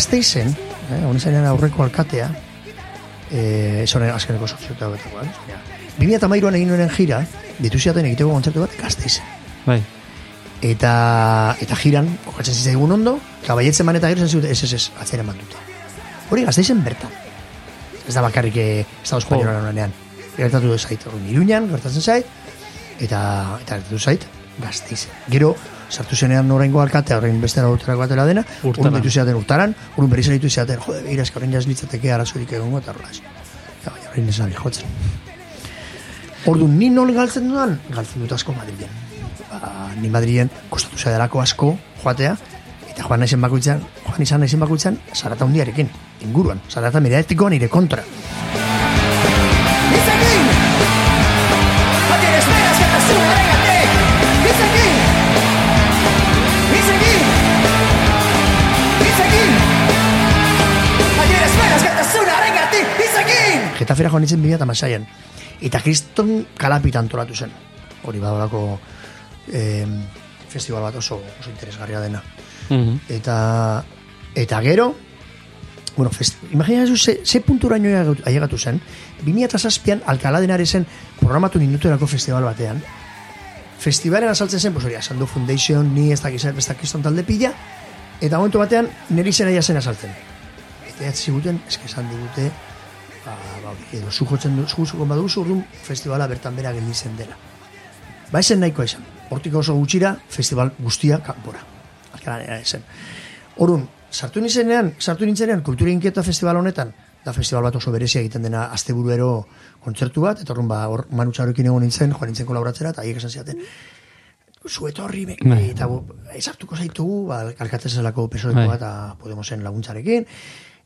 Speaker 1: Gazteizen, eh, honi zainan aurreko alkatea, eh, ez horren azkeneko sortziota betako, eh? Baina, 2008an egin nuen jira, dituziaten egiteko kontzertu bat gazteizen.
Speaker 2: Bai.
Speaker 1: Eta, eta jiran, okatzen zitzaigun ondo, eta baietzen man eta gero zen ez, ez, ez, atzera eman dute. Hori gazteizen bertan. Ez da bakarrik eh, Estado Espainola honean. Gertatu zait, Iruñan, gertatzen zait, eta, eta gertatu zait, gazteizen. Gero, sartu zenean oraingo alkatea, orain beste urterako batera dena,
Speaker 2: Urtaran.
Speaker 1: urun ditu zeaten urtaran, urun berriz ditu zeaten, jode, begira, eska orain jazlitzateke arazorik egongo, eta horrela. Ja, baina orain ez nabil jotzen. Ordu, ni nol galtzen dudan? Galtzen dut asko Madrilen. Ba, ni Madrilen kostatu zaidarako asko joatea, eta joan naizen bakoitzan, joan izan naizen bakoitzan, zarata hundiarekin, inguruan, zarata mediatikoa nire kontra. Getafera joan nintzen 2006an. Eta kriston kalapitan antolatu zen. Hori badolako eh, festival bat oso, oso interesgarria dena.
Speaker 2: Mhm.
Speaker 1: Eta, eta gero, bueno, fest, imagina zu, ze, ze punturaino ailegatu- zen, 2007an Alcalá de Henarezen programatu ninduterako festival batean, festivalen azaltzen zen, pues hori, Sandu Foundation, ni ez dakiz, ez dakizton talde pila, eta momentu batean niri zen zen azaltzen. Eta ez ziguten, eske esan digute, ba, ba, edo zu jotzen du, zu zuko baduzu, orduan festivala bertan bera geldi zen dela. Ba esen nahikoa izan. Hortik oso gutxira, festival guztia kanpora. Alkalanera esen. Orun, sartu nizenean, sartu nintzenean, kultura inkieta festival honetan, da festival bat oso berezia egiten dena asteburuero kontzertu bat, eta orrun ba, hor manutxarokin egon nintzen, joan nintzen kolaboratzera, eta haiek esan ziaten, zu etorri, me,
Speaker 2: Bai.
Speaker 1: eta bu, ezartuko zaitugu, ba, alkatezelako pesoeko
Speaker 2: Bai.
Speaker 1: bat, eta Podemosen laguntzarekin,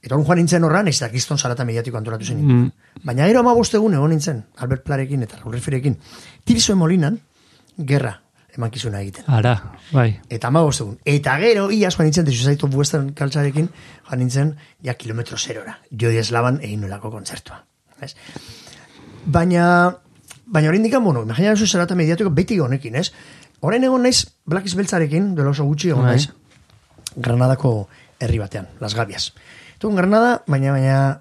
Speaker 1: eta orrun joan nintzen horran, ez da kiston zarata mediatiko antolatu zen.
Speaker 2: Mm.
Speaker 1: Baina gero ama egun egon nintzen, Albert Plarekin eta Raúl Riferekin, Tirso Molinan, gerra emankizuna egiten.
Speaker 2: Ara, bai.
Speaker 1: Eta ama egun. Eta gero, iaz joan nintzen, desu zaitu western kaltzarekin, joan nintzen, ja kilometro zerora. Jodi eslaban egin nolako kontzertua. Ez? Baina, baina hori indikan, bueno, imagina zu zerata mediatiko beti honekin, ez? Orain egon naiz, Black Beltzarekin, dela oso gutxi egon
Speaker 2: Bai.
Speaker 1: naiz, Granadako herri batean, Las Gabias. Egun Granada, baina, baina,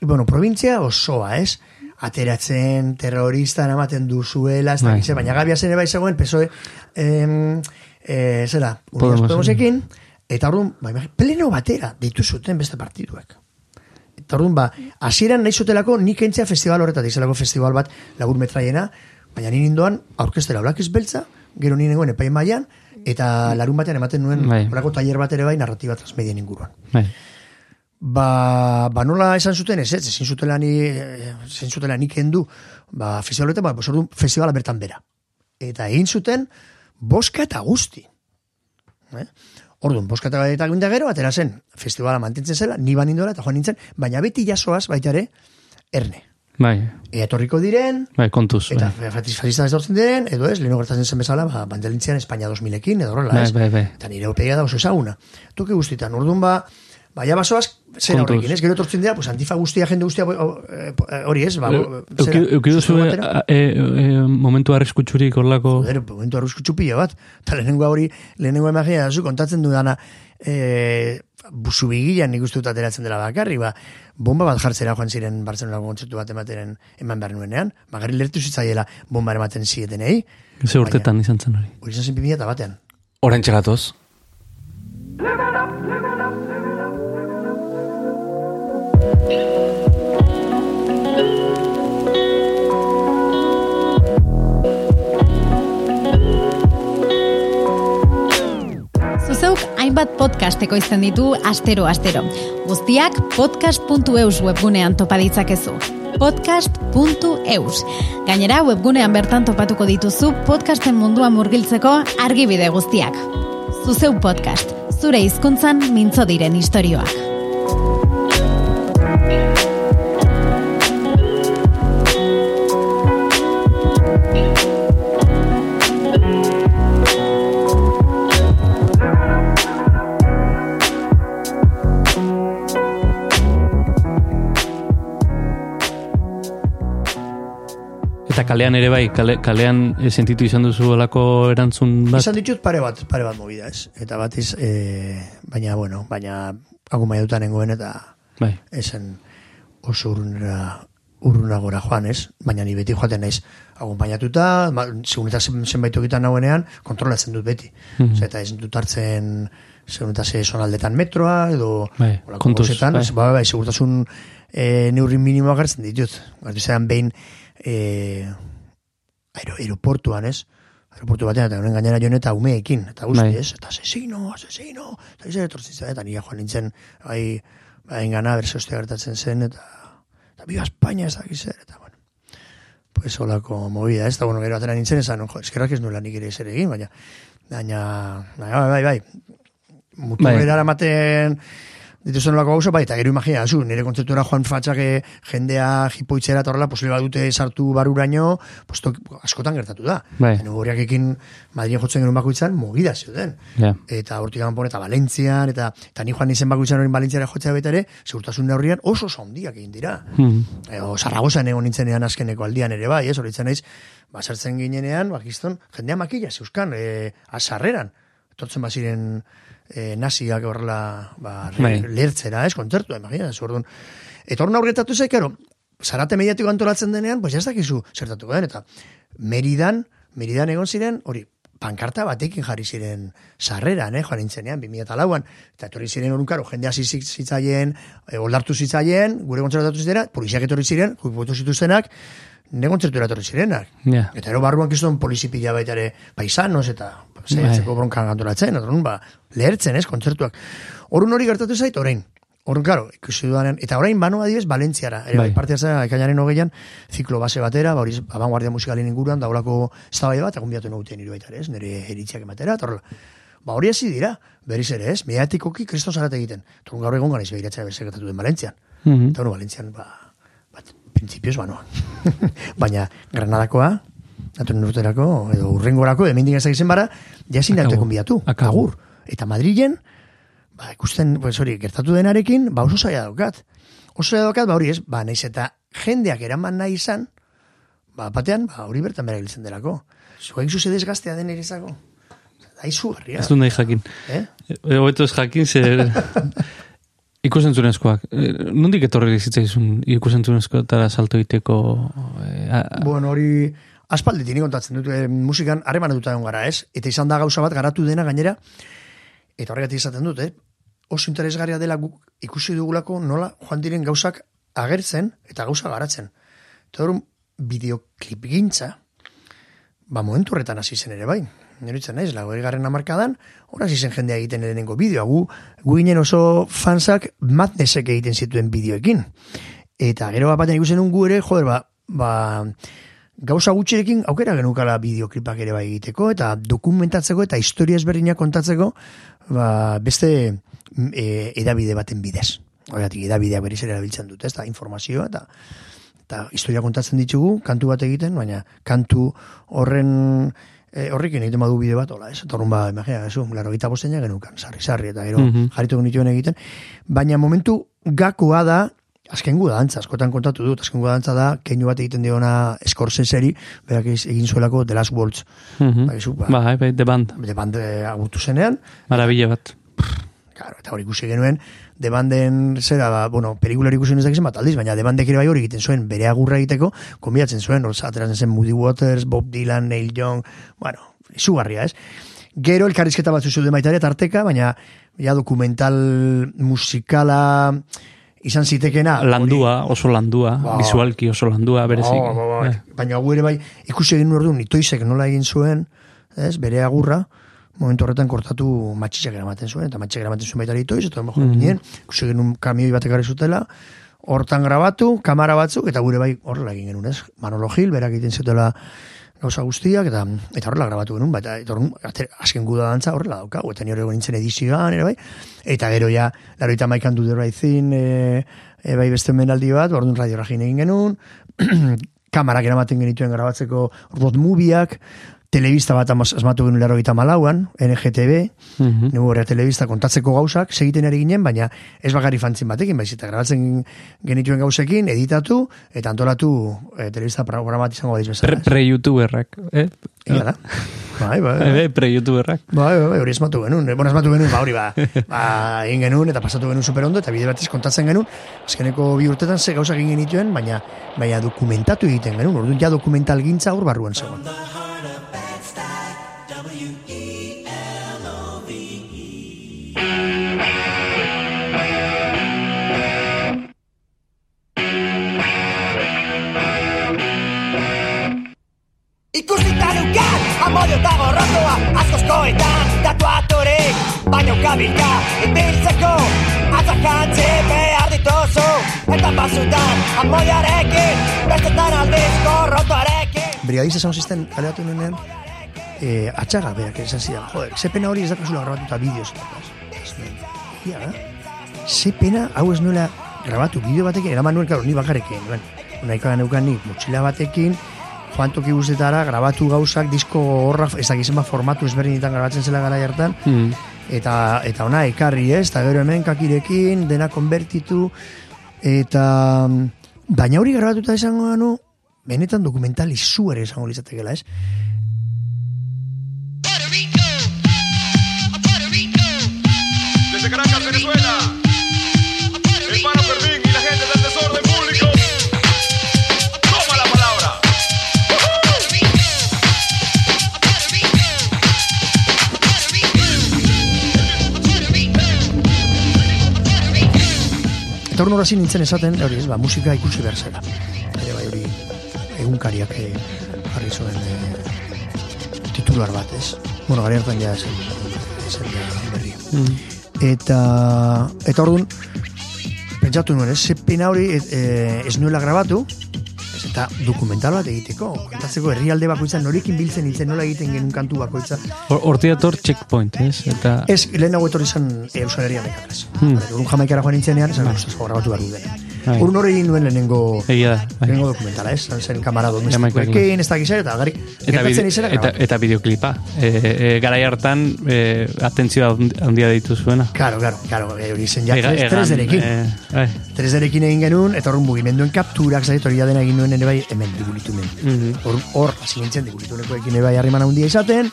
Speaker 1: bueno, provintzia osoa, ez? Ateratzen terrorista ematen duzuela, ez
Speaker 2: Bai.
Speaker 1: dakize, baina Gabias ere bai zegoen, PSOE, em, eh, zera, Unidas
Speaker 2: Podemos.
Speaker 1: Podemosekin, eta orduan, bai, bai, pleno batera deitu zuten beste partiduek. Eta orduan, ba, hasieran nahi zutelako nik entzea festival horretatik, zelako festival bat lagur metraiena, baina ni nindoan aurkestera Black Beltza, gero ni nengoen epaien mailan, eta larun batean ematen nuen,
Speaker 2: Bai.
Speaker 1: horako taller bat ere bai, narratiba transmedien inguruan.
Speaker 2: Bai.
Speaker 1: Ba, ba nola esan zuten ez, ez, ezin zutela ni, eh, ezin zutela nik endu, ba, festivaletan, ba, pues, orduan, festivala bertan bera. Eta egin zuten, boska eta guzti. Eh? Orduan, boska eta ginda gero, atera zen, festivala mantentzen zela, ni banindola eta joan nintzen, baina beti jasoaz baita ere, erne.
Speaker 2: Bai.
Speaker 1: Ea etorriko diren,
Speaker 2: Bai, kontuz.
Speaker 1: eta
Speaker 2: Bai.
Speaker 1: fascista ez dortzen diren, edo ez, leheno gertatzen zen bezala, ba, bandelintzian Espainia 2000ekin, edo horrela,
Speaker 2: Bai,
Speaker 1: ez?
Speaker 2: bai, bai.
Speaker 1: Eta nire opegia da oso ezaguna. Toki guztitan, orduan ba, baina basoaz, zera horrekin, ez? Gero etortzen dira, pues, antifa guztia, jende guztia, bo- eh, hori ez, ba, zera,
Speaker 2: Euki- Euki duzu
Speaker 1: sustu batera.
Speaker 2: e, e, momentu arriskutsurik horlako...
Speaker 1: Joder, momentu arruzkutsu pila bat. Eta lehenengo hori, lehenengo imagina da zu, kontatzen dudana, e, busu bigilan nik uste dut ateratzen dela bakarri, ba, bomba bat jartzera joan ziren Barcelonako kontzertu bat emateren eman behar nuenean, bagarri lertu zitzaiela bomba ematen zietenei,
Speaker 2: Ze urtetan izan zen hori.
Speaker 1: hori izan zen 2000 eta batean.
Speaker 3: Orain txegatoz.
Speaker 13: Zuzeuk hainbat podcast ekoizten ditu astero astero. Guztiak podcast.eus webgunean topa ditzakezu. podcast.eus. Gainera webgunean bertan topatuko dituzu podcasten munduan murgiltzeko argibide guztiak. Zuzeu podcast. Zure hizkuntzan mintzo diren istorioak.
Speaker 2: Kalean ere bai, kale, kalean eh, sentitu izan duzu olako erantzun bat.
Speaker 1: Izan ditut pare bat, pare bat movida ez. Eta bat iz, e, baina, bueno, baina hagu maia dutan nengoen eta
Speaker 2: Bai.
Speaker 1: esen oso urunera urrunagora joan, ez? Baina ni beti joaten naiz akompainatuta, ma- segun eta zen- zenbait tokitan nagoenean, kontrolatzen dut beti.
Speaker 2: Mhm.
Speaker 1: Osea, eta ez dut hartzen segun eta ze zonaldetan metroa, edo
Speaker 2: Bai, kontuz,
Speaker 1: gauzetan,
Speaker 2: bai.
Speaker 1: ez, bai, bai, segurtasun e, neurri minimoa gertzen ditut. Gertu zean behin e, aero, aeroportuan, ez? Aeroportu batean, eta honen gainera joan eta umeekin, eta guzti,
Speaker 2: Bai.
Speaker 1: ez? Eta asesino, asesino, eta izan etortzen zen, eta nire joan nintzen, bai, bai, gana, berse ostia gertatzen zen, eta, eta biba España ez dakiz zer, eta, bueno, pues holako movida, ez? Eta, bueno, gero atera nintzen, esan, jo, eskerrak ez nuela nik ere zer egin, baina, baina, bai, bai, bai, bai, mutu
Speaker 2: Bai.
Speaker 1: bai. Dituzen olako gauza, bai, eta gero imagina, zu, nire kontzeptura joan fatxak eh, jendea jipoitzera eta horrela, posible badute sartu baruraino, pues, tok, askotan gertatu da.
Speaker 2: Bai.
Speaker 1: Eta horiak ekin Madrien jotzen genuen bakoitzan, mogida zioten.
Speaker 2: Ja.
Speaker 1: Eta hortik kanpon eta Valentzian, eta, eta ni joan izen bakoitzan hori Valentziara jotzea baita ere, segurtasun neurrian oso handiak egin dira.
Speaker 2: Mhm.
Speaker 1: Ego, Zarragozan egon nintzenean azkeneko aldian ere bai, ez, horitzen naiz, basartzen ginenean, bakizton, jendea makila zeuskan, e, azarreran, etortzen baziren e, naziak horrela, ba,
Speaker 2: Bai.
Speaker 1: lertzera, ez, kontzertua, imagina, orduan. Eta hor aurretatu zaik, karo, zarate mediatiko antolatzen denean, pues ez dakizu zertatuko den, eta Meridan, Meridan egon ziren, hori, pankarta batekin jarri ziren sarreran, eh, joan nintzenean, 2008an, eta etorri ziren orun karo, jende hasi zi- zitzaien, e, oldartu zitzaien, gure kontzertatu zitera, poliziak etorri ziren, kuipotu zituztenak, ne kontzertura etorri zirenak.
Speaker 2: Ja.
Speaker 1: Eta ero barruan kiston polizipila baita ere paisanos eta zeiatzeko bronkan antolatzen, orduan ba, lehertzen ez, kontzertuak. Orun hori gertatu zait, orain. Orduan, karo, ikusi dudanen, eta orain banoa adibes Valentziara. Ere, bai.
Speaker 2: Bai.
Speaker 1: parte hartzea, ekainaren hogeian, ziklo base batera, ba, hori abanguardia musikalen inguruan, daulako eztabaida bat, egun biatu noguten iru baita ez, nire eritziak ematera, eta horrela. Ba, hori hasi dira, berriz ere, ez, mediatikoki kriston zarate egiten. Torun gaur egon ganaiz behiratzea bersekatatu den Valentzian.
Speaker 2: Mhm.
Speaker 1: Eta bueno, Valentzian, ba, bat, prinsipioz banoa. [laughs] Baina, Granadakoa, datoren urterako, edo urrengorako, hemendik ez izen bara, jasin daute konbiatu.
Speaker 2: Akabo.
Speaker 1: Agur. Eta Madrilen, ba, ikusten, pues hori, gertatu denarekin, ba, oso zaila daukat. Oso zaila daukat, ba, hori ez, ba, naiz eta jendeak eraman nahi izan, ba, batean, ba, hori bertan bera giltzen delako. Zuek zuze desgaztea den ere izako. Da, izugarria.
Speaker 2: Ez du nahi jakin.
Speaker 1: Eh?
Speaker 2: E, Hobeto ez jakin, zer... [laughs] Ikusentzunezkoak. E, Nondik etorri zitzaizun ikusentzunezkoetara salto iteko... E, a,
Speaker 1: Bueno, hori aspalditik nik kontatzen dut, eh, musikan harreman dut egon gara, ez? Eta izan da gauza bat garatu dena gainera, eta horregatik izaten dut, eh? Oso interesgarria dela guk ikusi dugulako nola joan diren gauzak agertzen eta gauza garatzen. Eta hor, bideoklip gintza, ba, momentu horretan hasi zen ere bai. Neritzen naiz, lago egarren amarkadan, hor hasi zen jendea egiten lehenengo bideoa. Gu, gu ginen oso fansak madnesek egiten zituen bideoekin. Eta gero bat batean ikusen gu ere, joder, ba, ba, gauza gutxirekin aukera genukala bideoklipak ere bai egiteko, eta dokumentatzeko eta historia ezberdinak kontatzeko, ba, beste mm, e, edabide baten bidez. Horregatik, edabideak berriz ere erabiltzen dute, ez da, informazioa, eta eta historia kontatzen ditugu, kantu bat egiten, baina kantu horren e, horrekin egiten badu bide bat, hola, ez? Eta horren ba, imagina, ez, laro gita bosteina genukan, sarri, sarri, eta gero
Speaker 2: Mhm.
Speaker 1: jarritu genituen egiten. Baina momentu gakoa da, azken gu dantza, askotan kontatu dut, azken gu dantza da, keinu bat egiten diona Scorseseri, berak egin zuelako The Last Words.
Speaker 2: Mhm.
Speaker 1: Ba, gizu, ba,
Speaker 2: Bai, bai, The Band.
Speaker 1: The Band agutu zenean,
Speaker 2: Marabila bat.
Speaker 1: Claro, eta hori ikusi genuen, de banden, zera, ba, bueno, pelikular ikusi ez dakizen bat aldiz, baina de bandek ere bai hori egiten zuen, bere agurra egiteko, konbiatzen zuen, hor, ateratzen zen Moody Waters, Bob Dylan, Neil Young, bueno, izugarria, ez? Gero elkarrizketa batzu zuen baita ere tarteka, baina ja dokumental musikala izan zitekena.
Speaker 2: Landua, oso landua,
Speaker 1: Ba.
Speaker 2: visualki oso landua, bereziki.
Speaker 1: Ba, ba, ba,
Speaker 2: Eh.
Speaker 1: Baina hau ere bai, ikusi egin orduan, itoizek nola egin zuen, ez, bere agurra, momentu horretan kortatu matxitxak eramaten zuen, eta matxitxak eramaten zuen baita ere itoiz, eta mejor
Speaker 2: Mhm.
Speaker 1: ginen, ikusi egin un kamioi batek zutela, hortan grabatu, kamara batzuk, eta gure bai horrela egin genuen, ez? Manolo Gil, berak egiten zutela gauza guztiak, eta eta horrela grabatu genuen, baita, eta horren, ate- azken guda dantza horrela daukagu, eta nire nintzen edizioan, ere bai, eta gero ja, laroita maikan du right thing, e, e, bai beste menaldi bat, orduan radio egin genuen, [clears throat] kamarak eramaten genituen grabatzeko road movieak, telebista bat asmatu genuen laro gita malauan, NGTB. Nugu horrea telebista kontatzeko gauzak, segiten ari ginen, baina ez bakarri fantzin batekin, baiz eta grabatzen genituen gauzekin, editatu, eta antolatu e, telebista programa bat izango badiz bezala.
Speaker 2: Pre- Pre-youtuberrak, eh?
Speaker 1: Ia da. Bai, bai, bai. [laughs]
Speaker 2: Eh, Pre-youtuberrak.
Speaker 1: Bai, bai, bai, hori esmatu genuen. Eh, Bueno, esmatu genuen, ba, hori, ba, ba, egin genuen eta pasatu genuen superondo, eta bide batez kontatzen genuen, azkeneko bi urtetan ze gauzak egin genituen, baina, baina dokumentatu egiten genuen, orduan ja dokumental gintza hor barruan zegoen.
Speaker 12: Ikusita nukat, amodio eta gorrotoa Askoskoetan, tatuaturik Baina ukabilka, ibiltzeko Atzakantzi behar dituzu Eta pasutan, amodioarekin Bestetan aldiz gorrotoarekin
Speaker 1: Brigadiz esan zisten, kaleatu nuenean, e, atxaga berak esan zidan, joder, ze pena hori ez dakazula grabatuta bideoz. Ia da, ze pena hau ez nuela grabatu bideo batekin, eraman nuen, karo, ni bakarekin, nuen, unaika neukan ni, motxila batekin, joan toki guztetara, grabatu gauzak, disko horra, ez dakizen ba formatu ezberdinetan grabatzen zela gara hartan,
Speaker 2: Mm.
Speaker 1: eta eta ona ekarri ez, eta gero hemen kakirekin, dena konbertitu, eta baina hori grabatuta esango ganu, benetan dokumental izuere esango litzatekeela, ez? Eta hor norazin nintzen esaten, hori ez, ba, musika ikusi behar zela. Ere bai hori egunkariak eh, jarri zuen eh, titular bat, ez? Bueno, gari hartan ja zen, zen ja berri.
Speaker 2: Mm.
Speaker 1: Eta, eta orduan, pentsatu nuen, ez, ze pena hori e, e, ez nuela grabatu, ez, eta dokumental bat egiteko, kontatzeko herrialde bakoitza norekin biltzen nintzen nola egiten genuen kantu bakoitza.
Speaker 2: Hor- Horti dator checkpoint, ez? Eta...
Speaker 1: Ez, lehenago etorri zen e, Euskal Herria mekataz.
Speaker 2: Hmm.
Speaker 1: Urun jamaikara joan nintzenean, esan, grabatu behar dut
Speaker 2: Bai.
Speaker 1: Urun hori egin nuen lehenengo,
Speaker 2: Egia da, bai.
Speaker 1: lehenengo dokumentala, ez? Zan zen kamara
Speaker 2: Jamaikarekin.
Speaker 1: domestikoekin, ez da gizar, eta gari,
Speaker 2: Eta, bide,
Speaker 1: izena
Speaker 2: eta, eta bideoklipa. E, e, garai hartan, e, atentzioa handi- handia ditu zuena.
Speaker 1: Claro, claro, claro, eh, hori zen ja,
Speaker 2: Ega-
Speaker 1: tres, tres derekin.
Speaker 2: eh, bai.
Speaker 1: Tres derekin egin genuen, eta horren mugimenduen kapturak, zait, hori dena egin nuen ere bai, hemen, digulitumen.
Speaker 2: Mhm.
Speaker 1: Hor, hor, hasi nintzen, digulitunekoekin ere bai harriman handia izaten,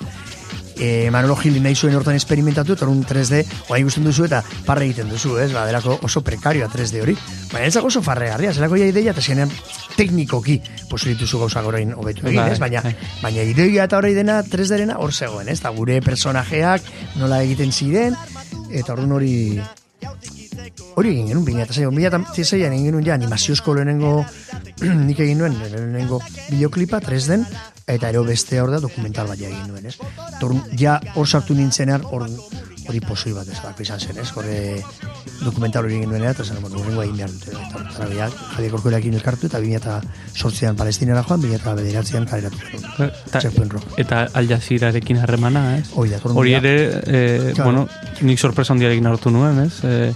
Speaker 1: e, Manolo Gili nahi zuen hortan esperimentatu, eta horren 3D, oa ikusten duzu eta parre egiten duzu, ez? Ba, delako oso prekarioa 3D hori. Baina ez dago oso farregarria, zelako ja ideia, eta zenean teknikoki posibilituzu gauzak orain hobetu egin,
Speaker 2: Bai,
Speaker 1: ez? Baina,
Speaker 2: bai.
Speaker 1: baina ideia eta hori dena 3D-rena hor zegoen, ez? Eta gure personajeak nola egiten ziren, eta orduan hori hori egin genuen, bina eta zei, bina eta zeian egin genuen ja animaziozko lehenengo [clears throat] nik egin nuen, lehenengo bideoklipa 3D eta ero beste hor da dokumental bat egin nuen, ez? Torun, ja hor sartu nintzenean, hor hori posoi bat ez da, izan zen, ez? Horre dokumental hori egin nuen, eta zen, bueno, horrengo egin behar dute, eta horretara biak, Javier Korkorekin elkartu, eta bina eta sortzean palestinera joan, bina eta bederatzean kaleratu.
Speaker 2: Eta,
Speaker 1: Checkpoint Rock.
Speaker 2: eta Al Jazeerarekin harremana, ez?
Speaker 1: Hori da,
Speaker 2: Hori ere, e,
Speaker 1: Claro.
Speaker 2: bueno, nik sorpresa handiarekin hartu nuen, ez? E,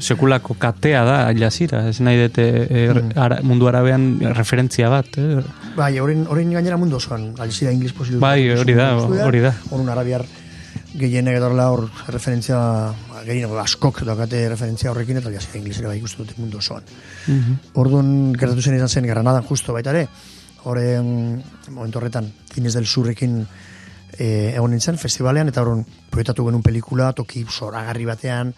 Speaker 2: sekulako katea da Al Jazeera, ez nahi dute e,
Speaker 1: Mm.
Speaker 2: ara, mundu arabean referentzia bat, eh?
Speaker 1: Bai, horren, horren gainera mundu osoan, alizira ingles posible.
Speaker 2: Bai, hori da, hori da.
Speaker 1: Horren arabiar gehienek edorla hor referentzia, gehien askok dakate referentzia horrekin, eta alizira inglesera bai ikustu dute mundu osoan.
Speaker 2: Mhm.
Speaker 1: Orduan gertatu zen izan zen Granadan justo baita ere, horren momentu horretan Ines del Surrekin e, egon nintzen festivalean, eta horren proiektatu genuen pelikula, toki zoragarri batean,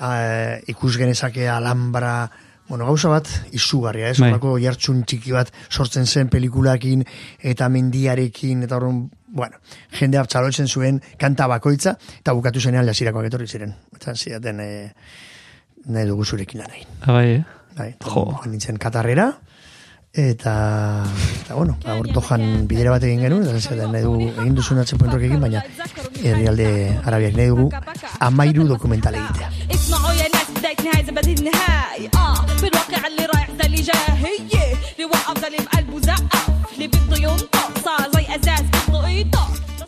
Speaker 1: a, ikus genezake alambra, bueno, gauza bat izugarria, ez?
Speaker 2: Bai.
Speaker 1: Horako jartxun txiki bat sortzen zen pelikulakin eta mendiarekin, eta horren, bueno, jende txalotzen zuen kanta bakoitza, eta bukatu zenean jasirakoak etorri ziren. Eta zidaten, e, nahi dugu zurekin lan egin.
Speaker 2: Ah, bai, eh?
Speaker 1: Bai, jo. nintzen katarrera, Eta, eta bueno, ba, gaur dojan bidera bat egin genuen, eta zaten nahi dugu, egin duzun atxe egin, baina herrialde arabiak nahi dugu amairu dokumental egitea.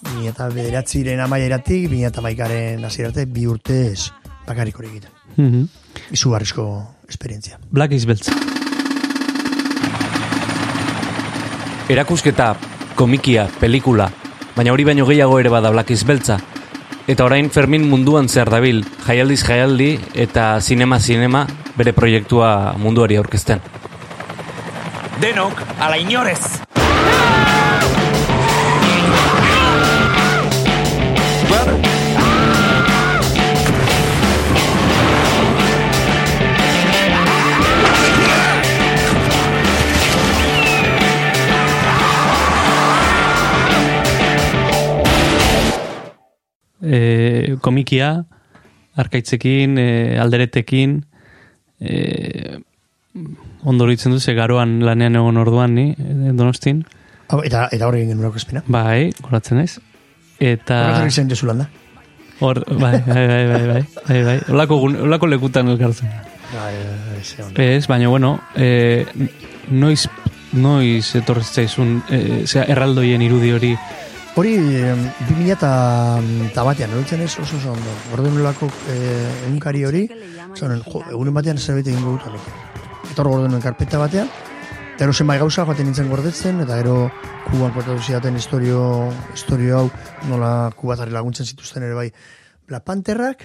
Speaker 1: Bina eta bederatziren amaieratik, bina eta maikaren azirarte, bi urtez bakarrik hori egiten.
Speaker 2: Mm -hmm.
Speaker 1: Izugarrizko esperientzia.
Speaker 2: Black is beltz.
Speaker 3: Erakusketa, komikia, pelikula, baina hori baino gehiago ere bada Black beltza. Eta orain Fermin munduan zehar dabil, jaialdiz jaialdi eta sinema sinema bere proiektua munduari aurkezten.
Speaker 14: Denok, ala inorez!
Speaker 2: E, komikia, arkaitzekin, e, alderetekin, e, ondo horitzen duze garoan lanean egon orduan ni, e, donostin.
Speaker 1: Eta, eta hori genuen espina.
Speaker 2: Bai, goratzen naiz. Eta...
Speaker 1: Horretak izan jesu landa.
Speaker 2: Hor, bai, bai, bai, bai, bai, bai, bai. Olako, olako lekutan elkartzen.
Speaker 1: Bai, bai, ze ondo.
Speaker 2: Ez, baina, bueno, e, noiz, noiz etorri zaizun, e, zera, erraldoien irudi hori,
Speaker 1: Hori, em, 2000 eta, eta batean, horitzen ez oso oso ondo. Orden nolako eh, egunkari hori, zonen, jo, egunen batean zerbait egingo dut honek. Eta hor gordenen karpeta batean, eta gero zenbait gauza joaten nintzen gordetzen, eta gero kuban kontatu zidaten historio, historio hau, nola kubatari laguntzen zituzten ere bai, Black Pantherrak,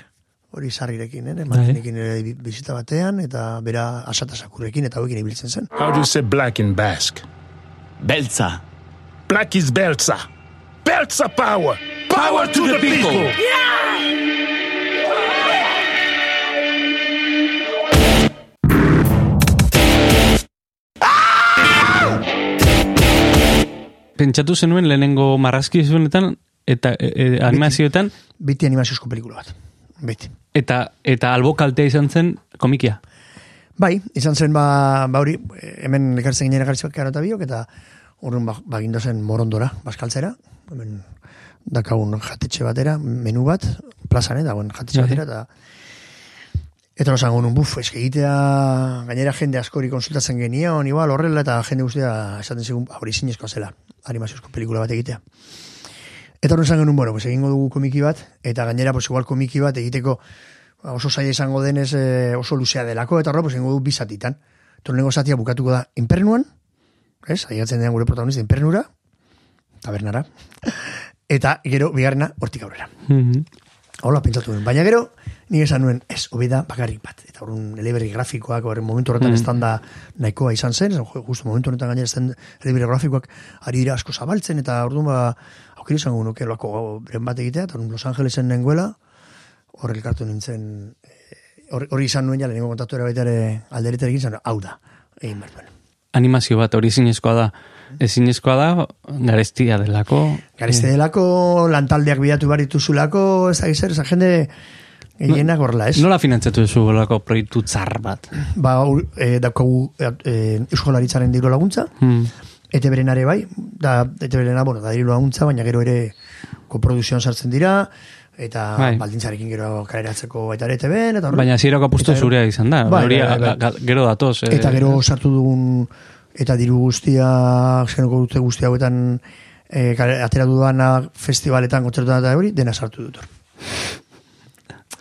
Speaker 1: hori sarrirekin, ere, Martinekin ere bi- bizita batean, eta bera asatasakurrekin, eta hauekin ibiltzen zen.
Speaker 15: How do you say black in Basque?
Speaker 14: Beltza.
Speaker 15: Black is Belza. Belza power. Power to the people.
Speaker 2: pentsatu zenuen lehenengo marrazki zuenetan, eta e, e, animazioetan,
Speaker 1: Beti animaziozko pelikula bat. Beti.
Speaker 2: eta, eta albokaltea izan zen komikia.
Speaker 1: Bai, izan zen ba, ba hori, hemen ekartzen ginen ekartzak eta biok, eta horren ba, bagindu zen morondora, baskaltzera, hemen dakagun jatetxe batera, menu bat, plazan, dagoen jatetxe batera, eta Eta no zango nun, buf, eske egitea, gainera jende askori konsultatzen genion, igual horrela, eta jende guztia esaten zigun, ba, hori zinezkoa zela, animaziozko pelikula bat egitea. Eta horren zango nun, bueno, pues egingo dugu komiki bat, eta gainera, pues igual komiki bat egiteko ba, oso zaila izango denez eh, oso luzea delako, eta horra, pues egingo dugu bizatitan. Eta horrengo zatia bukatuko da inpernuan, ez, aigatzen den gure protagonista inpernura, tabernara, eta gero bigarrena hortik aurrera. Hola, pentsatu nuen. Baina gero, ni esan nuen, ez, hobi da bakarrik bat. Eta horren eleberri grafikoak, horren momentu horretan
Speaker 2: Mhm.
Speaker 1: mm. estanda nahikoa izan zen, justu momentu horretan gainera esten eleberri grafikoak ari dira asko zabaltzen, eta orduan ba, aukera izango nuke loako beren bat egitea, eta Los Angelesen nengoela, horre elkartu nintzen, eh, hor- hori izan nuen ja, lehenengo kontatu ere baita ere aldereterekin, zan, hau da, egin behar.
Speaker 2: Animazio bat hori zinezkoa da. Ezinezkoa da, garestia delako.
Speaker 1: Garezte delako, lantaldeak bidatu behar dituzulako, ez da gizar, esa jende gehienak horrela, ez?
Speaker 2: Nola finantzatu duzu olako proiektu tzar bat?
Speaker 1: ba, hor, e, daukagu e, euskolaritzaren diru laguntza,
Speaker 2: Hmm.
Speaker 1: ete berenare bai, da, ete berena, bueno, da diru laguntza, baina gero ere koprodukzioan sartzen dira, eta
Speaker 2: Bai.
Speaker 1: baldintzarekin gero kaleratzeko baita ere ETV-en, eta horrela.
Speaker 2: Baina hasierako apustu zurea izan da.
Speaker 1: Bai, bai, bai, bai.
Speaker 2: gero datoz. eh,
Speaker 1: Eta gero sartu dugun, eta diru guztia, zenoko dute guzti hauetan, e, kale- atera dudana festivaletan, kontzertuetan eta hori, dena sartu dut.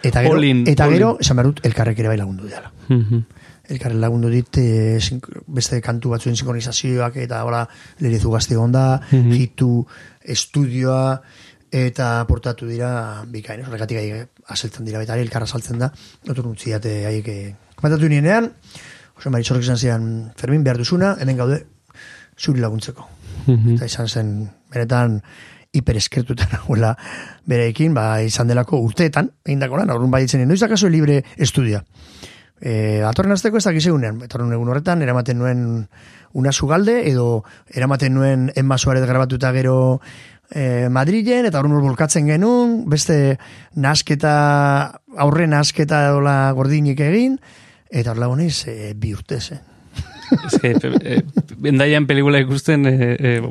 Speaker 1: Eta gero,
Speaker 2: All in,
Speaker 1: eta
Speaker 2: all
Speaker 1: gero, esan behar dut, elkarrek ere bai lagundu dela.
Speaker 2: Mhm.
Speaker 1: elkarren lagundu dit e, beste kantu batzuen sinkronizazioak eta hola lerizu gazte onda,
Speaker 2: Mhm.
Speaker 1: hitu, estudioa eta portatu dira bikain, horregatik gai aseltzen dira eta elkarra saltzen da, otur nutziate haiek eh, komentatu nienean, oso maritxorrek izan zian Fermin behar duzuna, hemen gaude zuri laguntzeko.
Speaker 2: Mhm.
Speaker 1: Eta izan zen, benetan, hipereskertutan [laughs] nagoela bereekin, ba, izan delako urteetan, egindako lan, aurrun baditzen, noiz akaso libre estudia. E, atorren azteko ez dakizeunean, etorren egun horretan, eramaten nuen una sugalde, edo eramaten nuen Emma Suarez grabatuta gero e, Madrilen, eta horren bolkatzen genuen, beste nasketa, aurre nasketa dola gordinik egin, eta horrela goneiz, e, bi urte zen.
Speaker 2: Ez que, eh, endaian pelikula ikusten, eh, eh,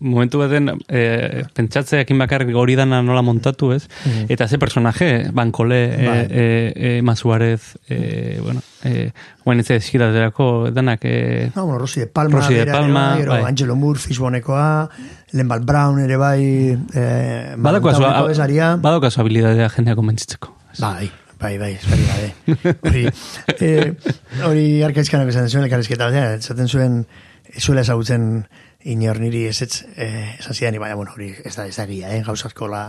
Speaker 2: momentu baten, eh, pentsatzeakin bakarrik hori dana nola montatu, ez?
Speaker 1: Mhm.
Speaker 2: Eta ze personaje, Bankole, eh,
Speaker 1: Bai.
Speaker 2: eh, eh, Masuarez, eh, bueno, eh, guen ez eskiraterako, danak, eh,
Speaker 1: No, bueno, Rosy de Palma,
Speaker 2: Rosy de
Speaker 1: bera ere
Speaker 2: Palma,
Speaker 1: bai,
Speaker 2: bai.
Speaker 1: Angelo Moore, Fishbonekoa, Lembal Brown ere bai, eh,
Speaker 2: Badaukazu,
Speaker 1: Mountaineko besaria.
Speaker 2: badaukazu habilidadea jendea konbentzitzeko.
Speaker 1: Bai, bai, bai, esperi gabe. Hori, eh, hori arkaizkanak esan zuen elkarrizketa batean, esaten zuen, zuela ezagutzen inor niri ez ez, eh, esan zidan, baina, bueno, hori ez da, ez da egia, eh, gauzatko la,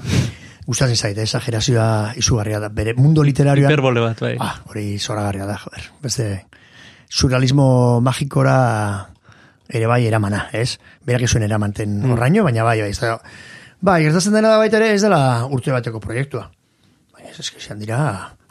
Speaker 1: gustatzen zaite, exagerazioa izugarria da, bere mundo literarioa.
Speaker 2: Hiperbole bat, bai.
Speaker 1: Ah, hori zoragarria da, joder. Beste, surrealismo magikora ere bai eramana, ez? Berak zuen eramanten
Speaker 2: Mm.
Speaker 1: horraino, baina bai, bai, ez da, bai, gertatzen dena da baita ere ez dela urte bateko proiektua. Baina ez eski izan dira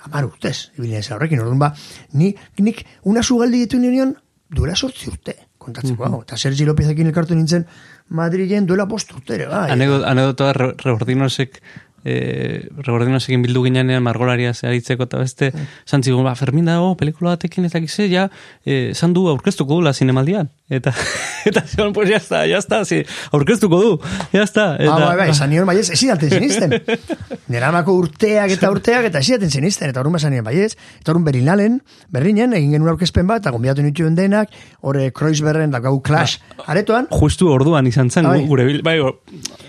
Speaker 1: amar urtez, ibili horrekin, orduan ba, ni, nik una sugaldi ditu nion duela sortzi urte, kontatzeko,
Speaker 2: Mhm.
Speaker 1: hau. eta Sergi Lopezekin elkartu nintzen Madrilen duela bost urte ere, bai.
Speaker 2: Anekdota re- rebordinosek eh, rebordinosekin bildu ginean margolaria zeharitzeko eta beste, esan zigun, ba, Fermin dago, pelikula batekin ez dakize, ja, eh, esan du aurkeztuko dula zinemaldian. Eta, [laughs] eta zion, pues, ya está, ya está, si, aurkeztuko du, ya está. Eta,
Speaker 1: Ah, bai, bai, esan nion baiez, ezin alten zenizten. [laughs] Neramako urteak eta urteak eta ezin alten zenizten. Eta horren basan nion baiez. Eta horren berinalen, berrinen, egin genuen aurkezpen bat, eta gombiatu nituen denak, horre Kreuzberren, dakau Clash, aretoan.
Speaker 2: Justu orduan izan zen,
Speaker 1: Bai.
Speaker 2: gure, bil- bai,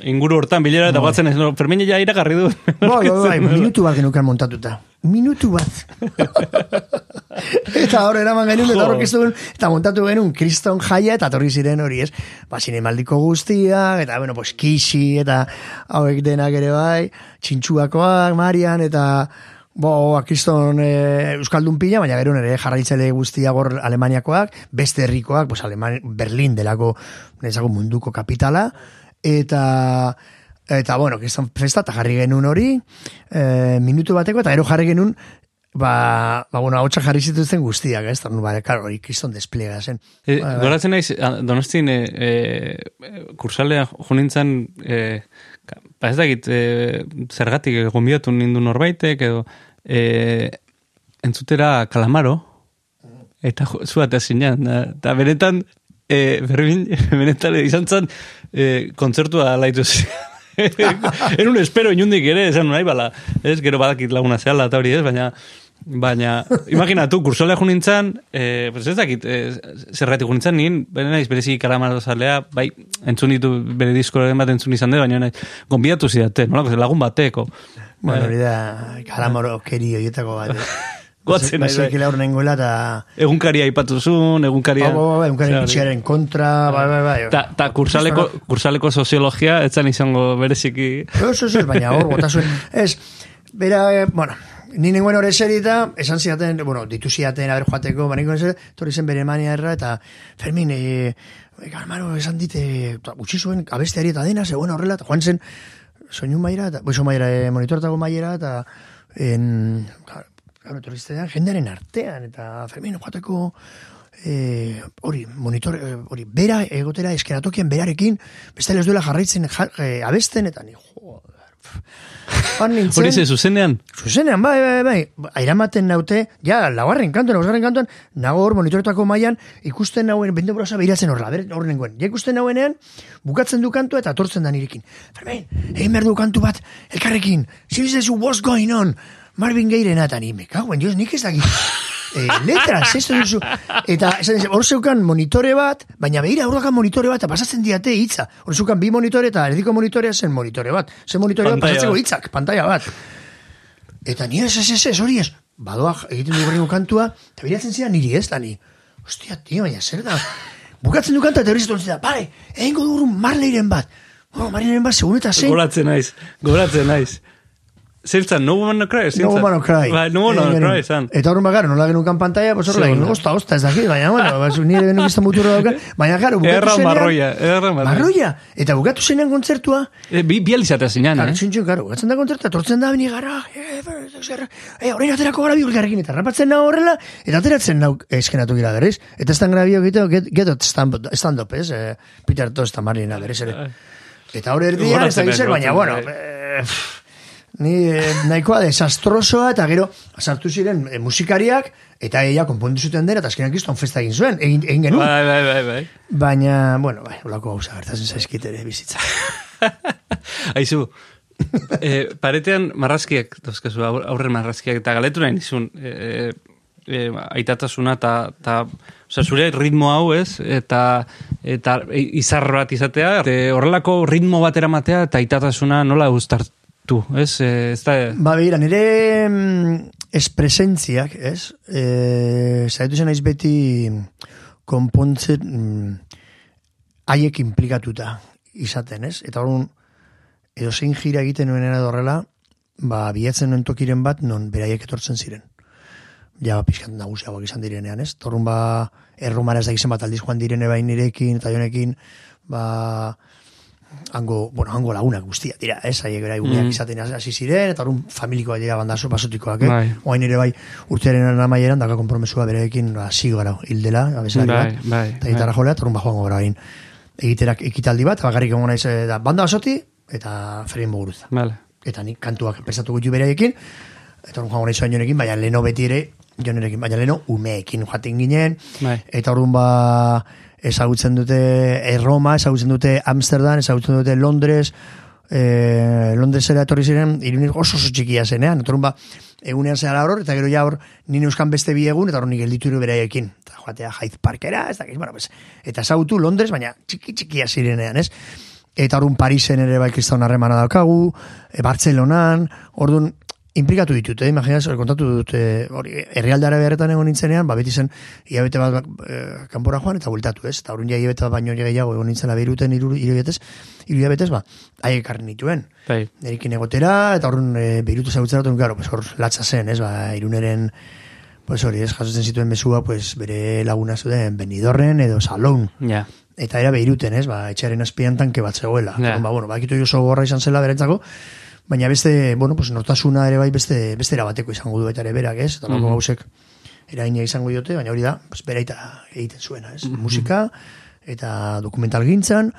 Speaker 2: inguru hortan bilera eta batzen ez, no, Fermin ja iragarri du.
Speaker 1: Bai, bai, bai, [laughs] minutu bat genukan montatuta. Minutu bat. eta hor eraman genuen, eta horrek ez duen, eta montatu genuen kriston jaia, eta torri ziren hori ez, ba, zinemaldiko guztiak, eta, bueno, pues, kisi, eta hauek denak ere bai, txintxuakoak, Marian, eta, bo, kriston e, Euskaldun pila, baina gero nire jarraitzaile guztiak hor Alemaniakoak, beste herrikoak, pues, Aleman, Berlin delako, nezako munduko kapitala, eta, eta, bueno, kriston festa, eta jarri genuen hori, e, minutu bateko, eta gero jarri genuen, ba, ba bueno, hau jarri zituzten guztiak, ez? Eta, ba, karo, hori kriston desplega zen.
Speaker 2: E,
Speaker 1: bai.
Speaker 2: goratzen naiz, a- donostin, e, e, kursalea junintzen, e, ba ez dakit, e, zergatik gonbidatu nindu norbaitek, edo, e, entzutera kalamaro, eta jo- zu eta zinean, eta benetan, e, berbin, [laughs] benetan izan zen, e, kontzertua laitu en [laughs] [laughs] un espero inundik ere, esan nahi bala, ez, gero badakit laguna zehala eta hori ez, baina, baina, imaginatu, kursolea jo nintzen, eh, pues ez dakit, eh, zerratik jo nintzen, nien, bere naiz, berezi kalamaro zalea, bai, entzun ditu bere diskoren bat entzun izan dut, baina naiz, gonbidatu zidate, nolako, lagun bateko.
Speaker 1: Bueno,
Speaker 2: Eh,
Speaker 1: hori da, kalamoro keri horietako bat. [laughs]
Speaker 2: Goatzen nahi, bai.
Speaker 1: Basekila hor nengoela, eta...
Speaker 2: Egunkaria aipatu zuen, egunkaria...
Speaker 1: Ba, ba, ba, egunkaria
Speaker 2: Osea,
Speaker 1: itxiaren kontra, bai, bai, bai.
Speaker 2: Ta, ta kursaleko, kursaleko soziologia, etzan izango bereziki...
Speaker 1: Eso, eso, baina hor, bota zuen. Ez, bera, eh, bueno, ni nengoen hori zerita, esan ziaten, bueno, ditu ziaten, aber joateko, baniko zer, torri zen bere mania erra, eta Fermin, e, Garmaro, esan dite, utzi zuen, abesteari eta dena, zegoen horrela, eta joan zen, soinu maira, eta, boizo maira, e, monitortako maira, eta, en, claro, claro, torri zitean, jendearen artean, eta Fermin, joateko, eh, hori, monitor, eh, hori, bera egotera eskenatokian berarekin, beste ez duela jarraitzen ja, eh, abesten, eta ni, joder, nintzen,
Speaker 2: Hori ze, zuzenean?
Speaker 1: Zuzenean, bai, bai, bai, airamaten naute, ja, laugarren kantuan, lausgarren kantuan, nago hor monitoretako mailan ikusten nauen, bende brosa behiratzen horla, ber, hor nengoen. Ja ikusten nauenean, bukatzen du kantua eta atortzen da nirekin. Fermin, egin behar du kantu bat, elkarrekin, zibizezu, what's going on? Marvin Gayrena, eta ni, me cago en Dios, nik ez dakit. [laughs] E, letras, ez duzu. Eta esan hor zeukan monitore bat, baina behira aurrakan monitore bat, eta pasatzen diate hitza. Hor zeukan bi monitore eta erdiko monitorea zen monitore bat. Zen monitore bat pasatzeko hitzak, pantalla bat. Eta ni ez, ez, ez, hori ez. Badoa egiten du gorrengo kantua, eta biratzen zidan niri ez, ni. Ostia, tio, baina zer da. Bukatzen du kanta, zitzen da, pare, egingo dugu Marleiren bat. Oh, Marleiren bat, segun eta zein.
Speaker 2: Goratzen naiz, goratzen naiz. Zertzan, no woman no cry,
Speaker 1: No
Speaker 2: zertzan.
Speaker 1: Woman No Cry.
Speaker 2: Bai, no woman no
Speaker 1: genuen.
Speaker 2: cry, zan.
Speaker 1: Eta horren bagaro, nola genukan pantalla, pues horrela,
Speaker 2: Segunda.
Speaker 1: osta, osta, ez dakit, baina, bueno, baina, nire genuk izan muturra dauka, [laughs] baina, garo, bukatu
Speaker 2: Erra
Speaker 1: zenean,
Speaker 2: marroia, erra marroia.
Speaker 1: marroia, eta bukatu zenean kontzertua,
Speaker 2: E, bi, bi alizatea
Speaker 1: Claro,
Speaker 2: eh?
Speaker 1: txintxun, karo, gatzen da kontzerta, tortzen da bini gara, eh, zer, eh, orain aterako gara biurgarrekin, eta rapatzen nago horrela, eta ateratzen nau eskenatu gira berriz, eta estan grabio egiteko, get, get out stand, stand up, ez, eh, Peter Tost eta Marina berriz ere. Eta hor erdian, ez da
Speaker 2: naiz,
Speaker 1: baina, bueno, eh, ni eh, nahikoa desastrosoa, eta gero, sartu ziren eh, musikariak, eta eia konpondu zuten dena, eta azkenak izton festa egin zuen, egin, egin genuen.
Speaker 2: Bai, bai, bai, bai.
Speaker 1: Baina, bueno, bai, olako gauza gertatzen zaizkit ere bizitza. [laughs]
Speaker 2: Aizu, e, paretean marrazkiak, dozkazu, aur- aurren marrazkiak, eta galetu nahi nizun, e, e, aitatasuna, eta, eta Osea, zure ritmo hau ez, eta, eta izar bat izatea, e, horrelako ritmo bat eramatea, eta aitatasuna nola gustartu, ez? E, ez da,
Speaker 1: Ba, begira, nire mm, espresentziak, ez? E, Zaitu zen naiz beti konpontzen mm, haiek implikatuta izaten, ez? Eta orduan, edo zein jira egiten nuen edo horrela, ba, bilatzen nuen tokiren bat, non beraiek etortzen ziren. Ja, ba, pixkat nagusiagoak izan direnean, ez? Torrun ba, erromara ez da izan bat aldiz joan direne bain nirekin, eta jonekin, ba, hango, bueno, hango lagunak guztia, dira, ez? Haiek bera eguneak
Speaker 2: Mm.
Speaker 1: izaten hasi ziren, eta orrun familikoa dira bandazo, basotikoak, eh?
Speaker 2: Bai.
Speaker 1: Oain ere bai, urtearen amaieran, daka kompromesua berekin, ba, zigo gara, hildela, abeslari
Speaker 2: Bai,
Speaker 1: bat,
Speaker 2: bai,
Speaker 1: eta
Speaker 2: bai.
Speaker 1: gitarra jolea, eta orrun ba joango gara hain egiterak ekitaldi bat, bakarrik egon naiz, eh, da, banda basoti, eta ferin muguruza.
Speaker 2: Vale.
Speaker 1: Eta nik kantuak prestatu gutu beraiekin, eta orrun joango naiz joanekin, baina leno beti ere, jonerekin, baina leno umeekin joaten ginen,
Speaker 2: Bai.
Speaker 1: eta orduan ba ezagutzen dute Erroma, ezagutzen dute Amsterdam, ezagutzen dute Londres, eh, Londresera etorri ziren, irunik oso oso txikia zenean, eta orduan ba, egunean zehara hor, eta gero ja hor, nire euskan beste bi egun, eta hor nik gelditu ere beraiekin, eta joatea Hyde Parkera, ez dakiz, bueno, pues, eta ezagutu Londres, baina txiki txikia zirenean, ez? Eta orduan Parisen ere bai kriston harremana daukagu, e, Bartzelonan, orduan implikatu ditut, eh? imaginaz, kontatu dut, eh, hori, herrialdara beharretan egon nintzenean, ba, beti zen, hilabete bat eh, kanpora joan, eta bultatu, ez? Eta ja hilabete bat baino gehiago egon nintzela beruten iru hilabetez, hiru hilabetez, ba, haiek karri nituen.
Speaker 2: Bai.
Speaker 1: Nerekin egotera, eta orduan e, behirutu zagutzera, eta claro, pues, hor latza zen, ez? Ba, iruneren, pues hori, ez, jasotzen zituen mesua, pues, bere laguna zuten Benidorren edo Salon.
Speaker 2: Ja.
Speaker 1: Eta era behiruten, ez? Ba, etxearen azpian tanke bat zegoela.
Speaker 2: Ja.
Speaker 1: Ba, bueno, bakitu oso gorra izan zela berentzako, baina beste, bueno, pues, nortasuna ere bai beste, beste erabateko izango du baita ere berak, ez? Eta mm gauzek eragina izango diote, baina hori da, pues, beraita egiten zuena, ez? Musika, eta dokumental gintzan,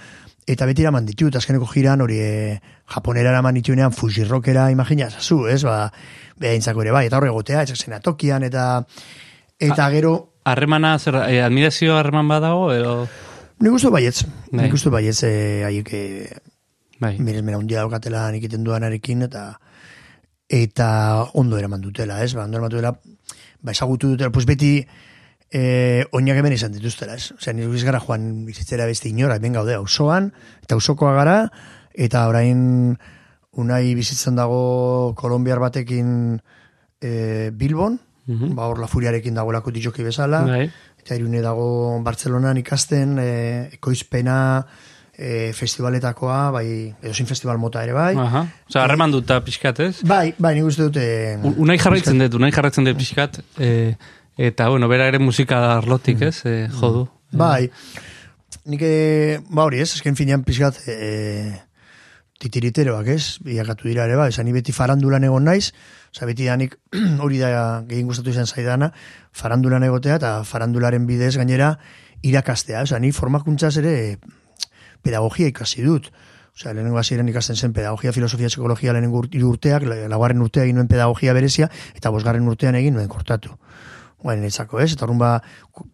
Speaker 1: eta beti eraman ditut, azkeneko jiran hori e, japonera eraman dituenean Fuji Rockera imagina, zazu, ez? Ba, behaintzako ere bai, eta horre egotea, etxak zena tokian, eta eta gero,
Speaker 2: Harremana, zer, eh, admirazio harreman badago, edo...
Speaker 1: Nik uste baietz,
Speaker 2: Bai.
Speaker 1: nik uste baietz, eh, haiek eh,
Speaker 2: Bai.
Speaker 1: miresmena hundia daukatela nik egiten duanarekin, eta eta ondo eraman dutela, ez? Ba, ondo eraman dutela, ba, ezagutu dutela, pues beti eh, oinak hemen izan dituztela, ez? Osea, nire gara joan bizitzera beste inora, hemen gaude, auzoan eta auzokoa gara, eta orain unai bizitzen dago kolombiar batekin eh, Bilbon,
Speaker 2: Mhm.
Speaker 1: ba, hor la furiarekin dagoelako ditzoki bezala,
Speaker 2: Bai.
Speaker 1: eta irune dago Bartzelonan ikasten, e, ekoizpena, e, festivaletakoa, bai, edozin festival mota ere bai.
Speaker 2: Aha. Osa, harreman duta pixkat, ez?
Speaker 1: Bai, bai, nik uste dute...
Speaker 2: U- Unai jarraitzen dut, unai jarraitzen dut pixkat, eh, eta, bueno, bera ere musika arlotik, ez? Eh, jodu.
Speaker 1: Bai, nik, eh, ba hori ez, esken finean pixkat, e, titiriteroak ez, bilakatu dira ere, ba, esan ni beti farandulan egon naiz, oza, beti danik [clears throat] hori da gehien gustatu izan zaidana, farandulan egotea, eta farandularen bidez gainera irakastea, oza, ni formakuntzaz ere pedagogia ikasi dut, Osea, lehenengo hasieran ikasten zen pedagogia, filosofia, psikologia lehenengo urteak, la- laugarren urtea egin nuen pedagogia berezia, eta bosgarren urtean egin nuen kortatu. Guain netzako, ez? Eta orrun ba,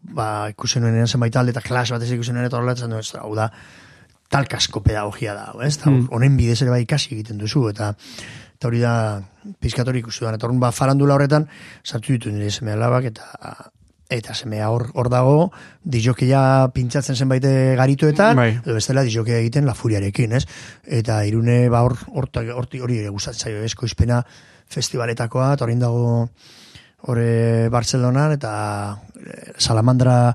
Speaker 1: ba ikusen nuen zenbait talde eta klas batez ikusen nuen eta horrela, esan duen, hau da, talkasko pedagogia da, ez? Eta
Speaker 2: Mm.
Speaker 1: honen bidez ere bai ikasi egiten duzu, eta eta hori da pizkatori ikustu da. Eta orrun ba, farandula horretan, sartu ditu nire seme alabak, eta eta semea hor, hor dago, dijokia pintzatzen zenbait garituetan,
Speaker 2: Bai.
Speaker 1: edo bestela dijokia egiten la furiarekin, ez? Eta irune ba hor horti hori ere gustatzen zaio esko izpena festivaletakoa, eta orain dago hore Bartzelonan eta eh, Salamandra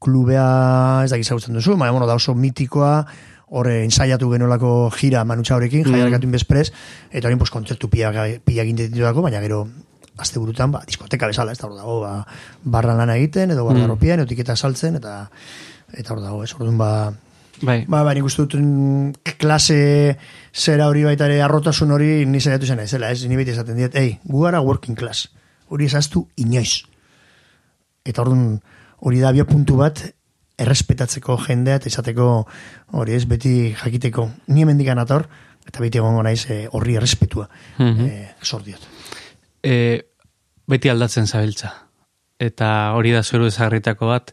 Speaker 1: klubea ez dakit zagutzen duzu, baina bueno, da oso mitikoa, hore ensaiatu genolako jira manutxa horekin,
Speaker 2: Mm.
Speaker 1: jaiarakatu inbezprez, eta horien pues, kontzertu pila gintetituako, baina gero azte burutan, ba, diskoteka bezala, ez da hor dago, ba, barran lana egiten, edo barra
Speaker 2: Mm.
Speaker 1: etiketa saltzen, eta eta hor dago, ez, orduan ba,
Speaker 2: Bai.
Speaker 1: Ba, ba, nik uste dut mm, klase zera hori baita ere arrotasun hori ni saiatu zen ezela, ez? Ni beti esaten diet, ei, gu gara working class. Hori esaztu inoiz. Eta orduan hori da bio puntu bat errespetatzeko jendea eta izateko hori ez beti jakiteko ni hemendik ator eta beti egongo naiz eh, horri errespetua.
Speaker 2: Mhm.
Speaker 1: Eh, zor diot.
Speaker 2: e, beti aldatzen zabiltza. Eta hori da zure ezagritako bat,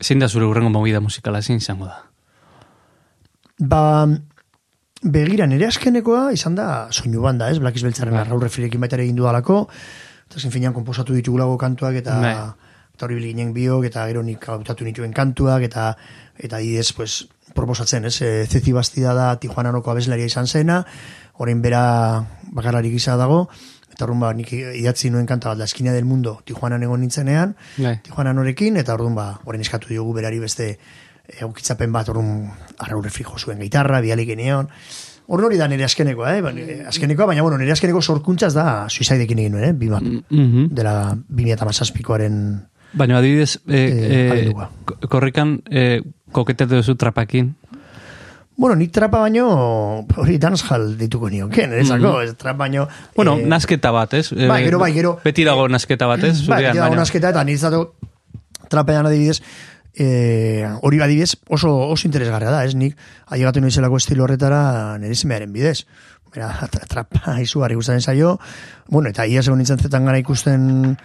Speaker 2: zein da zure urrengo movida musikala zein izango da?
Speaker 1: Ba, begira, nire askenekoa izan da soinu banda, ez? Black Beltzaren arraur refirekin baita egin dudalako, eta zen finean komposatu ditugulago kantuak, eta
Speaker 2: Bai.
Speaker 1: eta hori ginen biok, eta gero nik hautatu nituen kantuak, eta eta idez, pues, proposatzen, ez? E, Ceci Bastida da Tijuananoko abeslaria izan zena, orain bera bakarari gisa dago, eta orduan ba, nik idatzi nuen kanta bat, La Esquina del Mundo, Tijuanan egon nintzenean,
Speaker 2: Bai.
Speaker 1: Tijuanan horekin, eta orduan ba, orain eskatu diogu berari beste eukitzapen bat orrun arraure fijo zuen gitarra, bialik geneon. Hor hori da nire askenekoa, eh? Ba, nire askenekoa, baina bueno, nire askeneko sorkuntzaz da suizaidekin egin nuen, eh? Bima,
Speaker 2: Mhm.
Speaker 1: dela 2008koaren
Speaker 2: Baina adibidez, e,
Speaker 1: Eh,
Speaker 2: e,
Speaker 1: abendua.
Speaker 2: ko- korrikan e, koketetu duzu trapakin.
Speaker 1: Bueno, ni trapa baino hori dancehall dituko nioke, niretzako,
Speaker 2: Mhm.
Speaker 1: ez trap baino...
Speaker 2: Bueno,
Speaker 1: eh,
Speaker 2: nasketa bat, ez?
Speaker 1: Bai, gero, bai, gero.
Speaker 2: Beti dago nasketa bat, ez?
Speaker 1: Bai, beti dago
Speaker 2: baina-
Speaker 1: nasketa eta niretzako trapean adibidez, eh, hori adibidez oso, oso interesgarria da, ez nik ailegatu noizelako estilo horretara nire semearen bidez. Bera, [laughs] tra, trapa izugarri gustaren zaio, bueno, eta ia segun nintzen zetan gara ikusten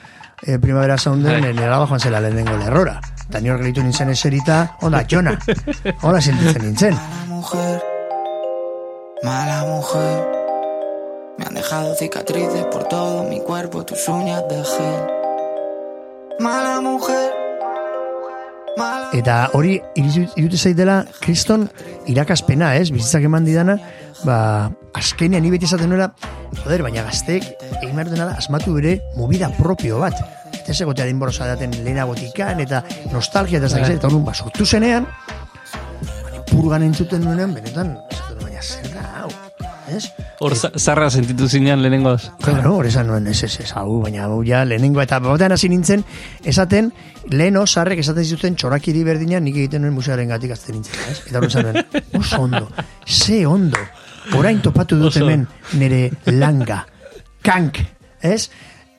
Speaker 1: eh, primavera sounden,
Speaker 2: Bai.
Speaker 1: nire alaba joan zela lehenengo lerrora. Eta ni hor gelitu nintzen eserita, onda, jona, [laughs] hola sentitzen nintzen.
Speaker 16: Mujer, mala mujer. Me han dejado cicatrices por todo mi cuerpo, tus uñas de gel. Mala mujer,
Speaker 1: Eta hori irizu- irute zaitela kriston irakaspena, ez? Bizitzak eman didana, ba, azkenean ni beti esaten nuela, joder, baina gazteek egin behar dena da asmatu bere movida propio bat. Eta ez egotea denborosa daten lehenagotikan, eta nostalgia eta zakiz, eta orduan, ba, sortu zenean, purgan entzuten nuenean, benetan, esaten baina zer da, hau, ez?
Speaker 2: Hor za- zarra sentitu zinean lehenengoz.
Speaker 1: Claro, hor esan nuen, ez, ez, ez, hau, baina hau ja, lehenengo, eta batean hasi nintzen, esaten, leheno, sarrek esaten zituzten txorakiri berdina, nik egiten nuen musearen gatik azten nintzen, ez? Eta hor esan nuen, oso ondo, ze ondo, orain topatu dut hemen nire langa, kank, ez?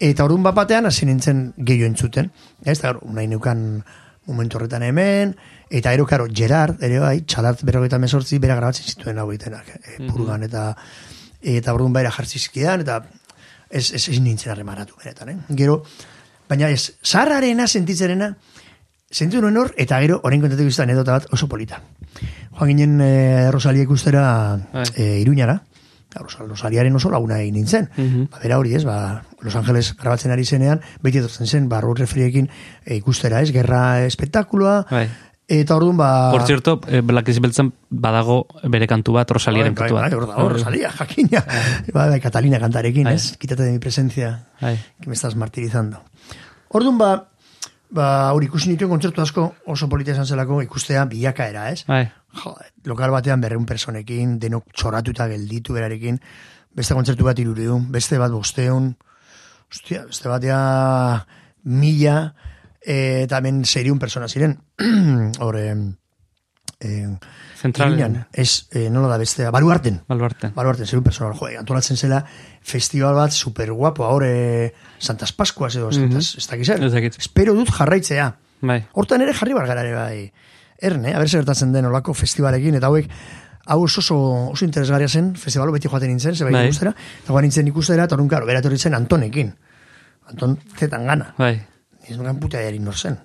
Speaker 1: Eta orduan bat batean hasi nintzen gehiago entzuten, ez? Eta gaur, nahi neukan momentu horretan hemen, eta ero, karo, Gerard, ere bai, txalart berrogeita mesortzi, bera grabatzen zituen hau egitenak, e,
Speaker 2: Mhm.
Speaker 1: purgan, eta eta orduan baira jartzizkidan, eta ez, ez, ez nintzen harremanatu benetan, eh? Gero, baina ez, zaharrarena sentitzerena, sentitu nuen hor, eta gero, orain kontatu izan anedota bat oso polita. Joan ginen e, Rosalia ikustera
Speaker 2: Bai.
Speaker 1: e, iruñara, Eta Rosal- Rosaliaren oso laguna egin nintzen.
Speaker 2: Mhm.
Speaker 1: Ba, bera hori ez, ba, Los Angeles grabatzen ari zenean, beti etortzen zen, ba, Road Refriekin e, ikustera ez, gerra espektakulua,
Speaker 2: Bai.
Speaker 1: Eta orduan, ba...
Speaker 2: Por cierto, eh, Black Eyed Beltzen badago bere kantu bat, Rosaliaren
Speaker 1: Bai,
Speaker 2: kantu bat.
Speaker 1: bai, hor dago, Rosalia, jakina. Bai, bai, Catalina kantarekin, ez? Quítate de mi presencia,
Speaker 2: Bai.
Speaker 1: que me estás martirizando. Orduan, ba, ba, hori ikusi nituen kontzertu asko oso polita izan zelako ikustea bilakaera, ez?
Speaker 2: Bai.
Speaker 1: Lokal batean berreun personekin, denok txoratuta gelditu berarekin, beste kontzertu bat irureun, beste bat bosteun, ostia, beste batea mila, eh, eta hemen seriun persona ziren. [clears throat] Hor, eh, eh,
Speaker 2: Zentralen.
Speaker 1: Ez, eh, nola da bestea, baluarten.
Speaker 2: Baluarten.
Speaker 1: Baluarten, zerun personal, joe, antolatzen zela festival bat super guapo, ahora Santas Pascuas edo, Santas, ez dakit zer.
Speaker 2: Ez dakit.
Speaker 1: Espero dut jarraitzea.
Speaker 2: Bai.
Speaker 1: Hortan ere jarri bargara ere bai. Erne, aber zer gertatzen den olako festivalekin, eta hauek, hau oso, oso, oso interesgarria zen, festivalo beti joaten nintzen, zebai
Speaker 2: Bai.
Speaker 1: ikustera, eta guan nintzen ikustera, eta orduan, karo, bera etorri zen Antonekin. Anton zetan gana.
Speaker 2: Bai.
Speaker 1: Ez nukan puta erin nor zen.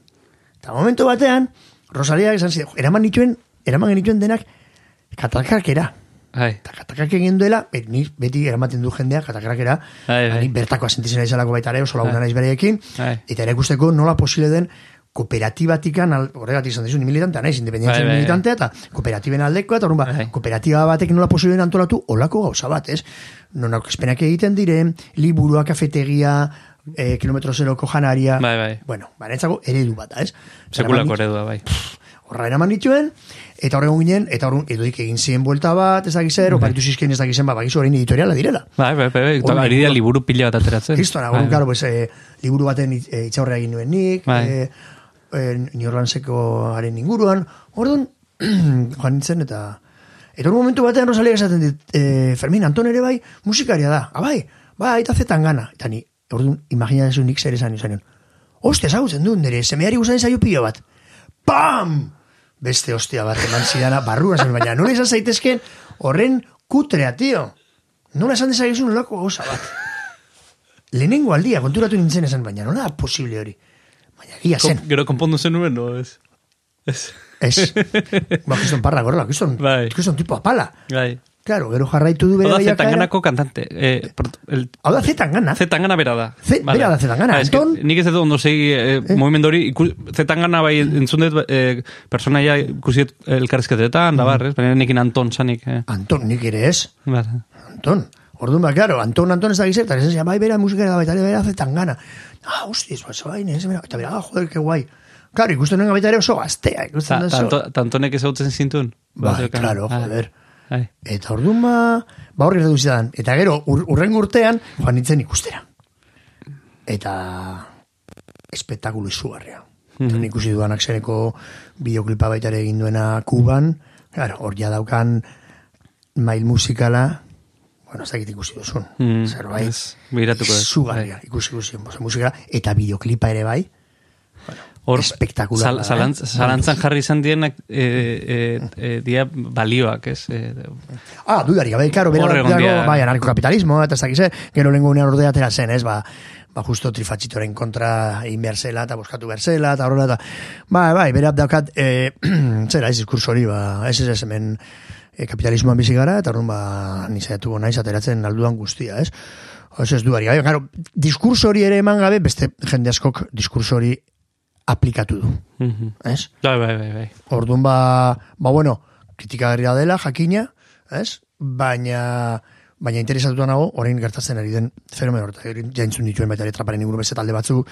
Speaker 1: Eta momentu batean, Rosalia esan "Jo, eraman nituen, eraman genituen denak, katakrakera.
Speaker 2: Bai.
Speaker 1: Eta katakrak egin duela, bet, ni beti eramaten du jendea katakrakera,
Speaker 2: Bai, bai.
Speaker 1: ni bertakoa sentitzen naizalako baita ere, oso laguna
Speaker 2: Bai.
Speaker 1: naiz bereekin,
Speaker 2: Bai.
Speaker 1: eta ere ikusteko nola posible den kooperatibatikan, horregatik izan dizu, ni militantea naiz, independentzia
Speaker 2: Bai, bai,
Speaker 1: militantea, eta kooperatiben aldekoa, eta orduan ba, kooperatiba batek nola posible den antolatu, olako gauza bat, ez? Non aurkezpenak egiten dire, liburua, kafetegia, eh, kilometro zeroko janaria,
Speaker 2: Bai, bai.
Speaker 1: bueno, ba, netzako eredu bat, da, ez?
Speaker 2: Sekulako eredua, bai.
Speaker 1: horra eraman dituen, eta horregun ginen, eta horren edoik egin zien buelta bat, ez dakizer,
Speaker 2: Bai.
Speaker 1: oparitu zizkien ez dakizen, ba, bakizu horrein editoriala direla.
Speaker 2: Bai, bai, bai, bai.
Speaker 1: Hori,
Speaker 2: Ari dira liburu pila bat ateratzen.
Speaker 1: Kristona,
Speaker 2: Bai.
Speaker 1: karo, pues, eh, liburu baten itxaurrea egin nuen nik,
Speaker 2: Bai.
Speaker 1: eh, eh, New haren inguruan, orduan, [clears throat] joan nintzen, eta eta orduan momentu batean Rosalia esaten dit, eh, Fermin, Anton ere bai, musikaria da, ah, bai, bai, eta zetan gana, eta ni, orduan, imagina desu nik zer esan izan, Ostia, ezagutzen du, nire, semeari guztain zaio pilo bat. Pam! Beste ostia bat eman zidana, barrura zen, baina nola izan zaitezken horren kutrea, tio. Nola esan dezakezun nolako gauza bat. Lehenengo aldia, konturatu nintzen esan, baina nola da posible hori. Baina gia zen.
Speaker 2: Kom- Gero konpondu zen nuen, no? Ez. Ez.
Speaker 1: Ez. ba, kriston parra gorrela, kriston,
Speaker 2: Bai.
Speaker 1: kriston tipo apala.
Speaker 2: Bai.
Speaker 1: Claro, gero jarraitu du bere
Speaker 2: Hau da. Zetanganako kantante. Eh, el...
Speaker 1: Hau da Zetangana.
Speaker 2: Zetangana bera da.
Speaker 1: Ze- bera da Zetangana,
Speaker 2: Ah, eske
Speaker 1: Anton-
Speaker 2: Nik ez dut ondo segi eh, mugimendu hori, iku- Zetangana bai entzun dut eh, personaia ikusi dut elkarrizketetan, da
Speaker 1: Mhm.
Speaker 2: bar, ez? Baina nekin Anton sanik. Eh.
Speaker 1: Anton, nik ere ez.
Speaker 2: Bar.
Speaker 1: Anton. Orduan, ba, claro, Anton, Anton ez da esan zian, bai, bera musikera da baita, bera zetan gana. Ah, hostiz, ba, zabain, ez, bera, eta bera, ah, joder, que guai. Claro, ikusten nuen baita ere oso gaztea, ikusten da oso.
Speaker 2: tantonek ezautzen zintun?
Speaker 1: Bai, claro,
Speaker 2: Ah, Bai.
Speaker 1: Eta orduan ba, ba horri gertatu zidan. Eta gero, ur, urren urtean, joan nintzen ikustera. Eta espektakulu izugarria.
Speaker 2: Mhm.
Speaker 1: Eta ikusi duan aksereko bideoklipa baita ere egin duena Kuban, claro, hor ja daukan mail musikala, bueno, ez dakit ikusi duzun.
Speaker 2: Mm,
Speaker 1: Zerbait,
Speaker 2: ez, begiratuko dut,
Speaker 1: izugarria, ikusi ikusi, bosa, musikala, eta bideoklipa ere bai,
Speaker 2: Hor,
Speaker 1: espektakularra
Speaker 2: zalantz,
Speaker 1: eh?
Speaker 2: zalantzan jarri izan dienak e, e, e, dia balioak, ez? E,
Speaker 1: Ah, dudari, gabe, karo, bera, bai, anarkokapitalismo, eta ez dakiz, eh, gero lengo unean ordea atera zen, ez, ba, ba, justo trifatxitoren kontra egin behar zela, eta boskatu behar zela, eta horrela, eta, bai, bai, bera daukat, e, [clears throat] zera, ez diskurso hori, ba, ez ez hemen e, kapitalismoan bizi gara, eta orduan, ba, nizaiatu naiz ateratzen alduan guztia, ez? Ez ez duari, bai, gero, diskurso hori ere eman gabe, beste jende askok diskurso hori aplikatu du,
Speaker 2: Mhm.
Speaker 1: ez?
Speaker 2: Bai, bai, bai, bai.
Speaker 1: Orduan ba, ba bueno, kritikagarria dela, jakina, ez? Baina, baina interesatuta nago, orain gertatzen ari den fenomeno horta, jaintzun dituen baita traparen inguru beste talde batzu,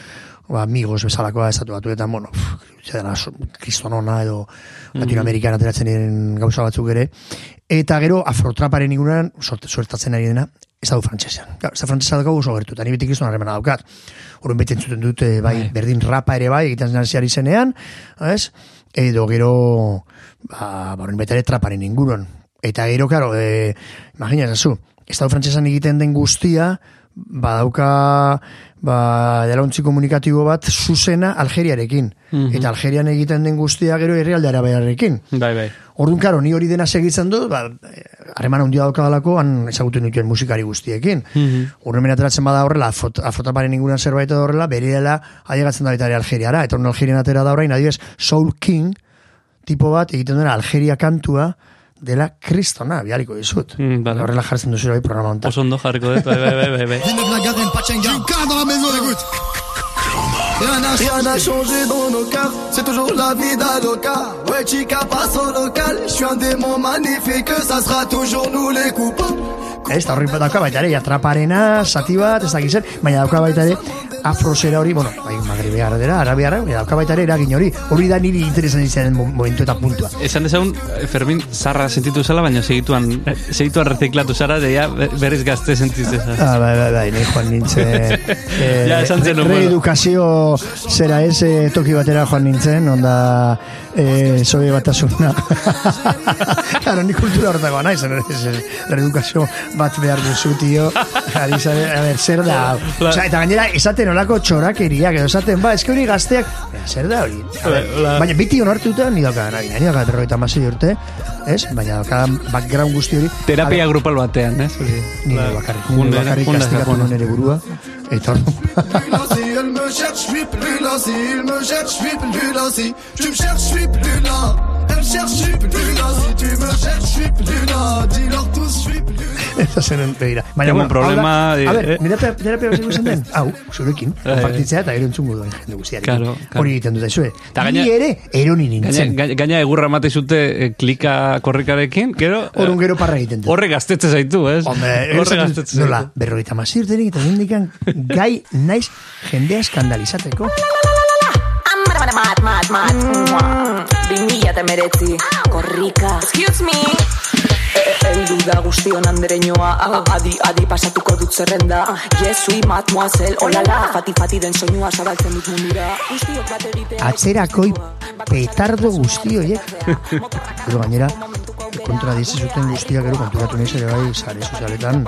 Speaker 1: ba, migos bezalakoa esatu batu, eta, bueno, pff, dena, so- kristonona edo Latinoamerikan ateratzen diren gauza batzuk ere, eta gero afrotraparen inguruan, suertatzen ari dena, du frantsesean. Ez da frantsesa daukagu oso gertu, eta ni beti kriston harremana daukat. Horren beti entzuten dute, bai, berdin rapa ere bai, egiten hasiari zenean, ez? Edo gero, ba, ba horren baita ere traparen inguruan. Eta gero, karo, e, imagina, zazu, Estado frantsesan egiten den guztia, badauka ba, delauntzi komunikatibo bat zuzena Algeriarekin.
Speaker 2: Mhm.
Speaker 1: Eta Algerian egiten den guztia gero herrialde arabearekin.
Speaker 2: Bai, bai.
Speaker 1: Orduan, karo, ni hori dena segitzen dut, ba, harreman handia daukadalako, han ezagutu nituen musikari guztiekin.
Speaker 2: Mhm.
Speaker 1: Urren ateratzen bada horrela, afrot, afrotaparen inguruan zerbait horrela, bereela ailegatzen da baita Algeriara. Eta horren Algerian atera da orain, adibidez, Soul King, tipo bat, egiten duena Algeria kantua, dela kristona, bialiko dizut.
Speaker 2: Mm, vale.
Speaker 1: Horrela jartzen duzu bai programa honetan.
Speaker 2: Oso ondo jarriko dut, bai, bai, bai, bai.
Speaker 7: Villeneuve la Garenne, Pachenga. Jinka dans la maison, écoute. Rien n'a changé dans nos cœurs, c'est toujours la vie d'Aloca. Ouais, chica passe au local, je suis un démon magnifique, ça sera toujours nous les coupables.
Speaker 1: Ez, eta horri dauka baita ere, atraparena, zati bat, ez dakiz zer, baina dauka baita ere, afrosera hori, bueno, bai, magribeara dela, arabiara, baina dauka baita ere eragin hori, hori da niri interesan izan mo- momentu eta puntua.
Speaker 2: Esan dezagun, eh, Fermin zarra sentitu zela, baina segituan, eh, segituan reziklatu zara, de ja be- berriz gazte sentitzen zara.
Speaker 1: Ah, bai, bai, bai, nahi joan nintzen, [laughs] eh,
Speaker 2: Ja, esan zenuen, bueno.
Speaker 1: reedukazio zera ez, eh, toki batera joan nintzen, onda, eh, sobe batasuna. [laughs] claro, ni kultura naiz, ez, ez, reedukazio bat behar duzu, tio, a ber, zer da, hau? Osea, eta gainera, esaten olako txorakeriak, edo esaten, ba, eske hori gazteak, "Baina, zer da hori? Baina biti onartuta, ni dauka, nahi, ni dauka berrogeita hamasei urte, ez? Baina dauka background guzti hori.
Speaker 2: Terapia grupal batean, ez? Hori.
Speaker 1: Ni
Speaker 2: Ba,
Speaker 1: bakarrik, ni bakarrik kastikatu ere burua. Eta
Speaker 7: si elle me cherche, je suis plus là. Si il me cherche, je suis plus là. Si tu me cherches, je suis plus là me cherche, je suis plus. Si tu me cherches, je suis plus. Dis-leur tous, je suis plus luna. [laughs]
Speaker 1: Eta zen begira.
Speaker 2: Baina, bueno, problema... De...
Speaker 1: a ver,
Speaker 2: eh,
Speaker 1: mirate, mirate, mirate, mirate, den? Hau, zurekin.
Speaker 2: Eh.
Speaker 1: Konfartitzea eta gero entzungo duen eh, jende guztiari.
Speaker 2: Claro, claro.
Speaker 1: Hori egiten dut
Speaker 2: ezue.
Speaker 1: Ni ere, eroni nintzen.
Speaker 2: Gaina, gaina egurra mate zute eh, klika korrekarekin, gero...
Speaker 1: Horun gero parra egiten dut.
Speaker 2: Horre gaztetze zaitu, ez?
Speaker 1: Hombre,
Speaker 2: horre gaztetze zaitu.
Speaker 1: Nola,
Speaker 2: berroita
Speaker 1: mazir denik eta dindikan gai naiz jendea
Speaker 17: skandalizateko. La, la, la, la, la bimila eta meretzi Korrika Excuse me. Eldu da guztion andereñoa Adi, adi pasatuko dut zerrenda. Jesu imat moazel, olala Fati, fati den soinua zabaltzen dut mundura.
Speaker 1: Atzerakoi petardo guzti, oie? [laughs] Gero gainera, kontra dizi zuten guztia gero konturatu naiz ere bai sare sozialetan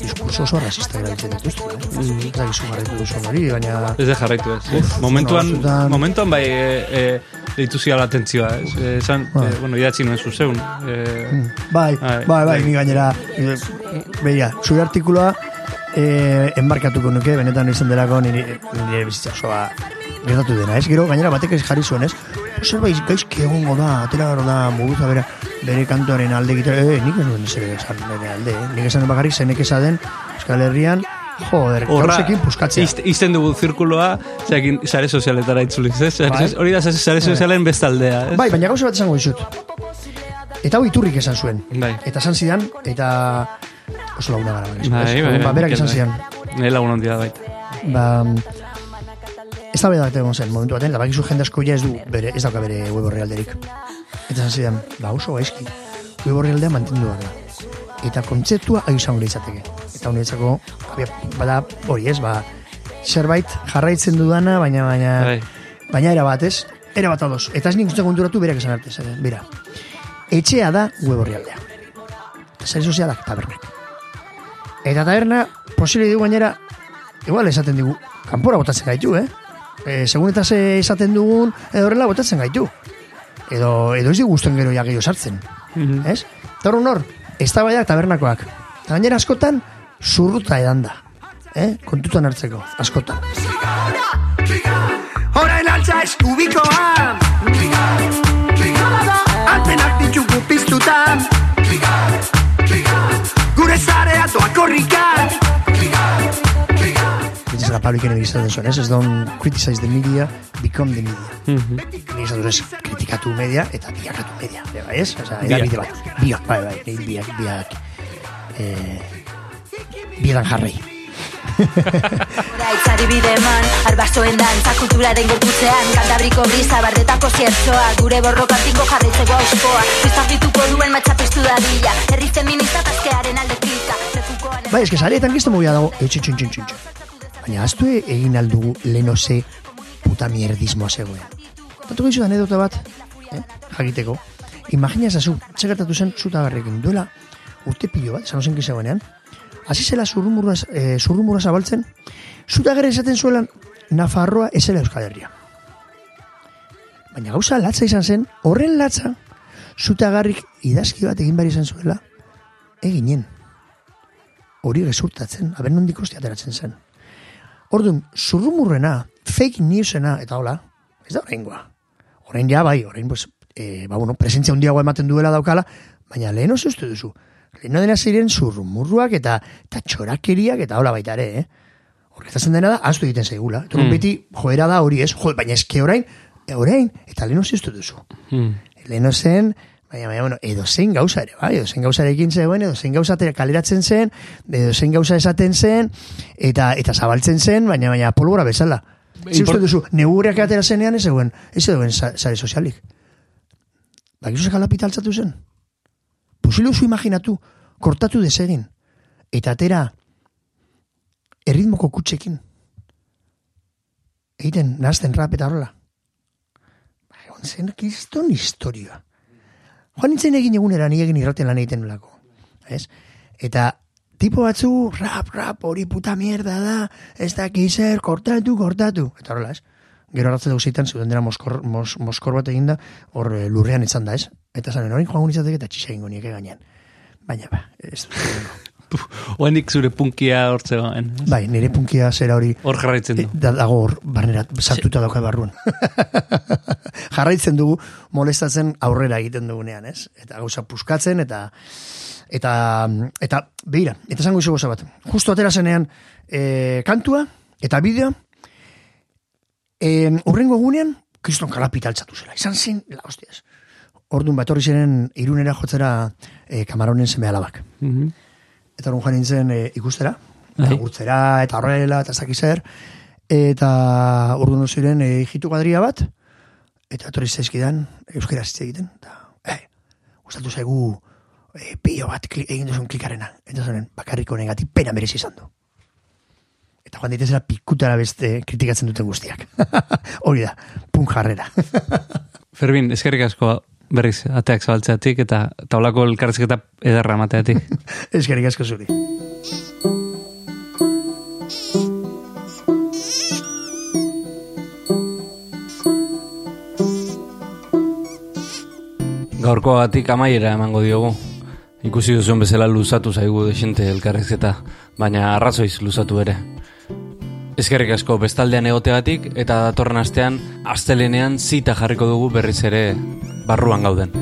Speaker 1: diskurso oso rasista erabiltzen dituzte. Eh? Ez da gizu jarraitu duzun hori, baina...
Speaker 2: Ez de jarraitu ez.
Speaker 1: Uf,
Speaker 2: momentuan,
Speaker 1: bueno, batzutan-
Speaker 2: momentuan bai e, e, deitu ziala atentzioa, ez? Eh, Esan,
Speaker 1: Bai.
Speaker 2: eh, bueno, idatzi nuen zuzeun. Eh,
Speaker 1: Bai,
Speaker 2: Bai,
Speaker 1: bai, bai,
Speaker 2: bai.
Speaker 1: ni gainera, eh, begira, zure artikuloa eh, enbarkatuko nuke, benetan izan delako nire, nire bizitza osoa gertatu dena, ez? Gero, gainera batek ez jarri zuen, ez? Zerbait gaizki egongo da, atera gero da, muguza bera, bere kantuaren alde egitera, eh, nik ez nuen zer esan bere alde, eh? Nik esan bakarrik zenek esaden, Euskal Herrian, joder, gauzekin puskatzea.
Speaker 2: Izte- Izten dugu zirkuloa, zeakin sare sozialetara itzuliz, ez?
Speaker 1: Bai.
Speaker 2: Hori da sare sozialen bestaldea, ez?
Speaker 1: Bai, baina gauza bat esango dizut. Eta hau iturrik esan zuen.
Speaker 2: Bai.
Speaker 1: Eta esan zidan, eta oso laguna gara.
Speaker 2: Bai, bai,
Speaker 1: Ba, berak
Speaker 2: Mikel,
Speaker 1: esan
Speaker 2: bai.
Speaker 1: zidan.
Speaker 2: Nire lagun ondia baita.
Speaker 1: ba, ez da bedak egon zen momentu baten, da bakizu jende asko ja ez du bere, ez dauka bere web orrialderik. Eta zan zidan, ba oso gaizki, web orrialdea mantendu da. Eta kontzeptua agizan gure izateke. Eta honetzako, bada hori ez, ba, zerbait jarraitzen dudana, baina, baina,
Speaker 2: Bai.
Speaker 1: baina era bat ez, era bat ados. Eta ez nik uste konturatu berak esan arte, zer, bera. Etxea da web orrialdea. Zari sozialak tabernak. Eta taberna, posible dugu gainera, igual esaten digu, kanpora botatzen gaitu, eh? E, segun eta ze esaten dugun, edo horrela botatzen gaitu. Edo, edo ez digusten gero ja gehiago sartzen. Ez? Eta hor hor, ez da baiak tabernakoak. Eta gainera askotan, zurruta edan da. Eh? Kontutan hartzeko, askotan.
Speaker 7: Orain altza eskubikoan Antenak ditugu piztutan Gure zarea doa korrikan
Speaker 1: Ez da Pablo Ikene egizaten zuen, ez? Ez don't criticize the media, become the media. Egizaten zuen, ez kritikatu media eta biakatu media. Eba, ez? Osa,
Speaker 2: Biak.
Speaker 1: edabide bat. Biak, bai, bai, nei biak, biak. Eh, biedan jarrei.
Speaker 18: Itzari bide eman, arbasoen dantza kulturaren gorputzean Kantabriko brisa, bardetako ziertzoa Gure borrokan tinko jarraitzeko auskoa Biztapituko duen matxapistu dadila Herri feminista tazkearen alde klika Lekukoan
Speaker 1: Bai, eske sareetan gizte mugia dago, etxe txun txun txun txun. Baina aztu egin aldugu leno ze puta mierdismoa zegoen. Tatu gizu anedota bat, eh? jakiteko. Imagina ezazu, txegertatu zen zutagarrekin duela urte pilo bat, esan ozen zegoenean. Hasi zela zurrumurra, eh, zurrumurra zabaltzen, zutagarre esaten zuelan Nafarroa esela Euskal Herria. Baina gauza latza izan zen, horren latza, zutagarrik idazki bat egin behar izan zuela, eginen hori gezurtatzen, aber nondik ateratzen zen. Orduan, zurrumurrena, fake newsena, eta hola, ez da horrengoa. Horrein ja, bai, horrein, pues, e, ba, bueno, presentzia handiagoa ematen duela daukala, baina lehen oso uste duzu. Lehen dena ziren zurrumurruak eta, eta txorakeriak eta hola baita ere, eh? Horretatzen dena da, astu egiten zaigula. Eta
Speaker 2: Mm.
Speaker 1: beti, joera da hori ez, jo, baina eske orain, orain, eta lehen oso uste duzu.
Speaker 2: Hmm.
Speaker 1: Lehen zen, baina, baina, bueno, edo zein gauza ere, bai, edo zein gauzarekin zegoen, edo zein gauza kaleratzen zen, edo zein gauza esaten zen, eta eta zabaltzen zen, baina, baina, polbora bezala. Zi uste
Speaker 2: Import-
Speaker 1: duzu, negureak atera zenean ez zegoen, ez zegoen sa- sare sozialik. Bakizu zekalapita altzatu zen? Posible zu imaginatu, kortatu desegin, eta atera erritmoko kutsekin. Egiten, nazten rap eta horrela. Ba, egon zen, kriston historia. Joan nintzen egin egunera ni egin irraten lan egiten nolako. Ez? Eta tipo batzu, rap, rap, hori puta mierda da, ez da zer, kortatu, kortatu. Eta horrela, ez? Gero hartzen dugu zitan, zuden dena moskor, mos, moskor bat eginda, hor eh, lurrean izan da, ez? Eta zanen, hori joan izateke eta txixa ingo nieke gainean. Baina, ba, ez
Speaker 2: Oenik zure punkia hortzegoen. ez?
Speaker 1: Bai, nire punkia zera hori...
Speaker 2: Hor jarraitzen du.
Speaker 1: Eh, Da, dago hor, barnera, sartuta dauka barruan. [laughs] Jarraitzen dugu, molestatzen aurrera egiten dugunean, ez? Eta gauza puskatzen, eta... Eta, eta beira, eta zango izo goza bat. Justo atera zenean e, kantua, eta bideo, e, urrengo egunean, kriston kalapita altzatu zela. Izan zen, la hostias. Orduan bat horri ziren irunera jotzera e, kamaronen seme alabak.
Speaker 2: Mhm.
Speaker 1: Eta orduan joan nintzen e, ikustera,
Speaker 2: Bai.
Speaker 1: eta gurtzera, eta horrela, eta ez dakit zer, eta orduan ziren e, hijitu gadria bat, eta etorri zaizkidan, euskera hitz egiten, eta, eh, gustatu zaigu, e, pio bat kli, egin duzun klikarena, eta zonen, bakarrik honegatik pena merezi izan du. Eta joan ditezela pikutara beste kritikatzen duten guztiak. [laughs] Hori da, punk jarrera. [laughs]
Speaker 2: Fermin, eskerrik asko berriz ateak zabaltzeatik eta taulako elkarrizketa ederra emateatik. [laughs]
Speaker 1: Eskerrik asko zuri.
Speaker 3: Gaurkoagatik amaiera emango diogu. Ikusi duzuen bezala luzatu zaigu desente elkarrizketa, baina arrazoiz luzatu ere. Eskerrik asko bestaldean egoteagatik eta datorren astean astelenean zita jarriko dugu berriz ere barruan gauden.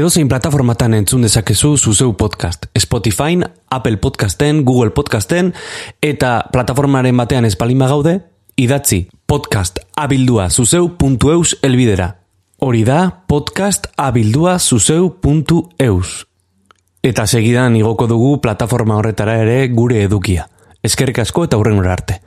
Speaker 19: Edozein plataformatan entzun dezakezu zuzeu podcast. Spotify, Apple Podcasten, Google Podcasten, eta plataformaren batean espalima gaude, idatzi podcast abildua zuzeu.eus elbidera. Hori da podcast abildua zuzeu.eus. Eta segidan igoko dugu plataforma horretara ere gure edukia. Eskerrik asko eta hurren arte.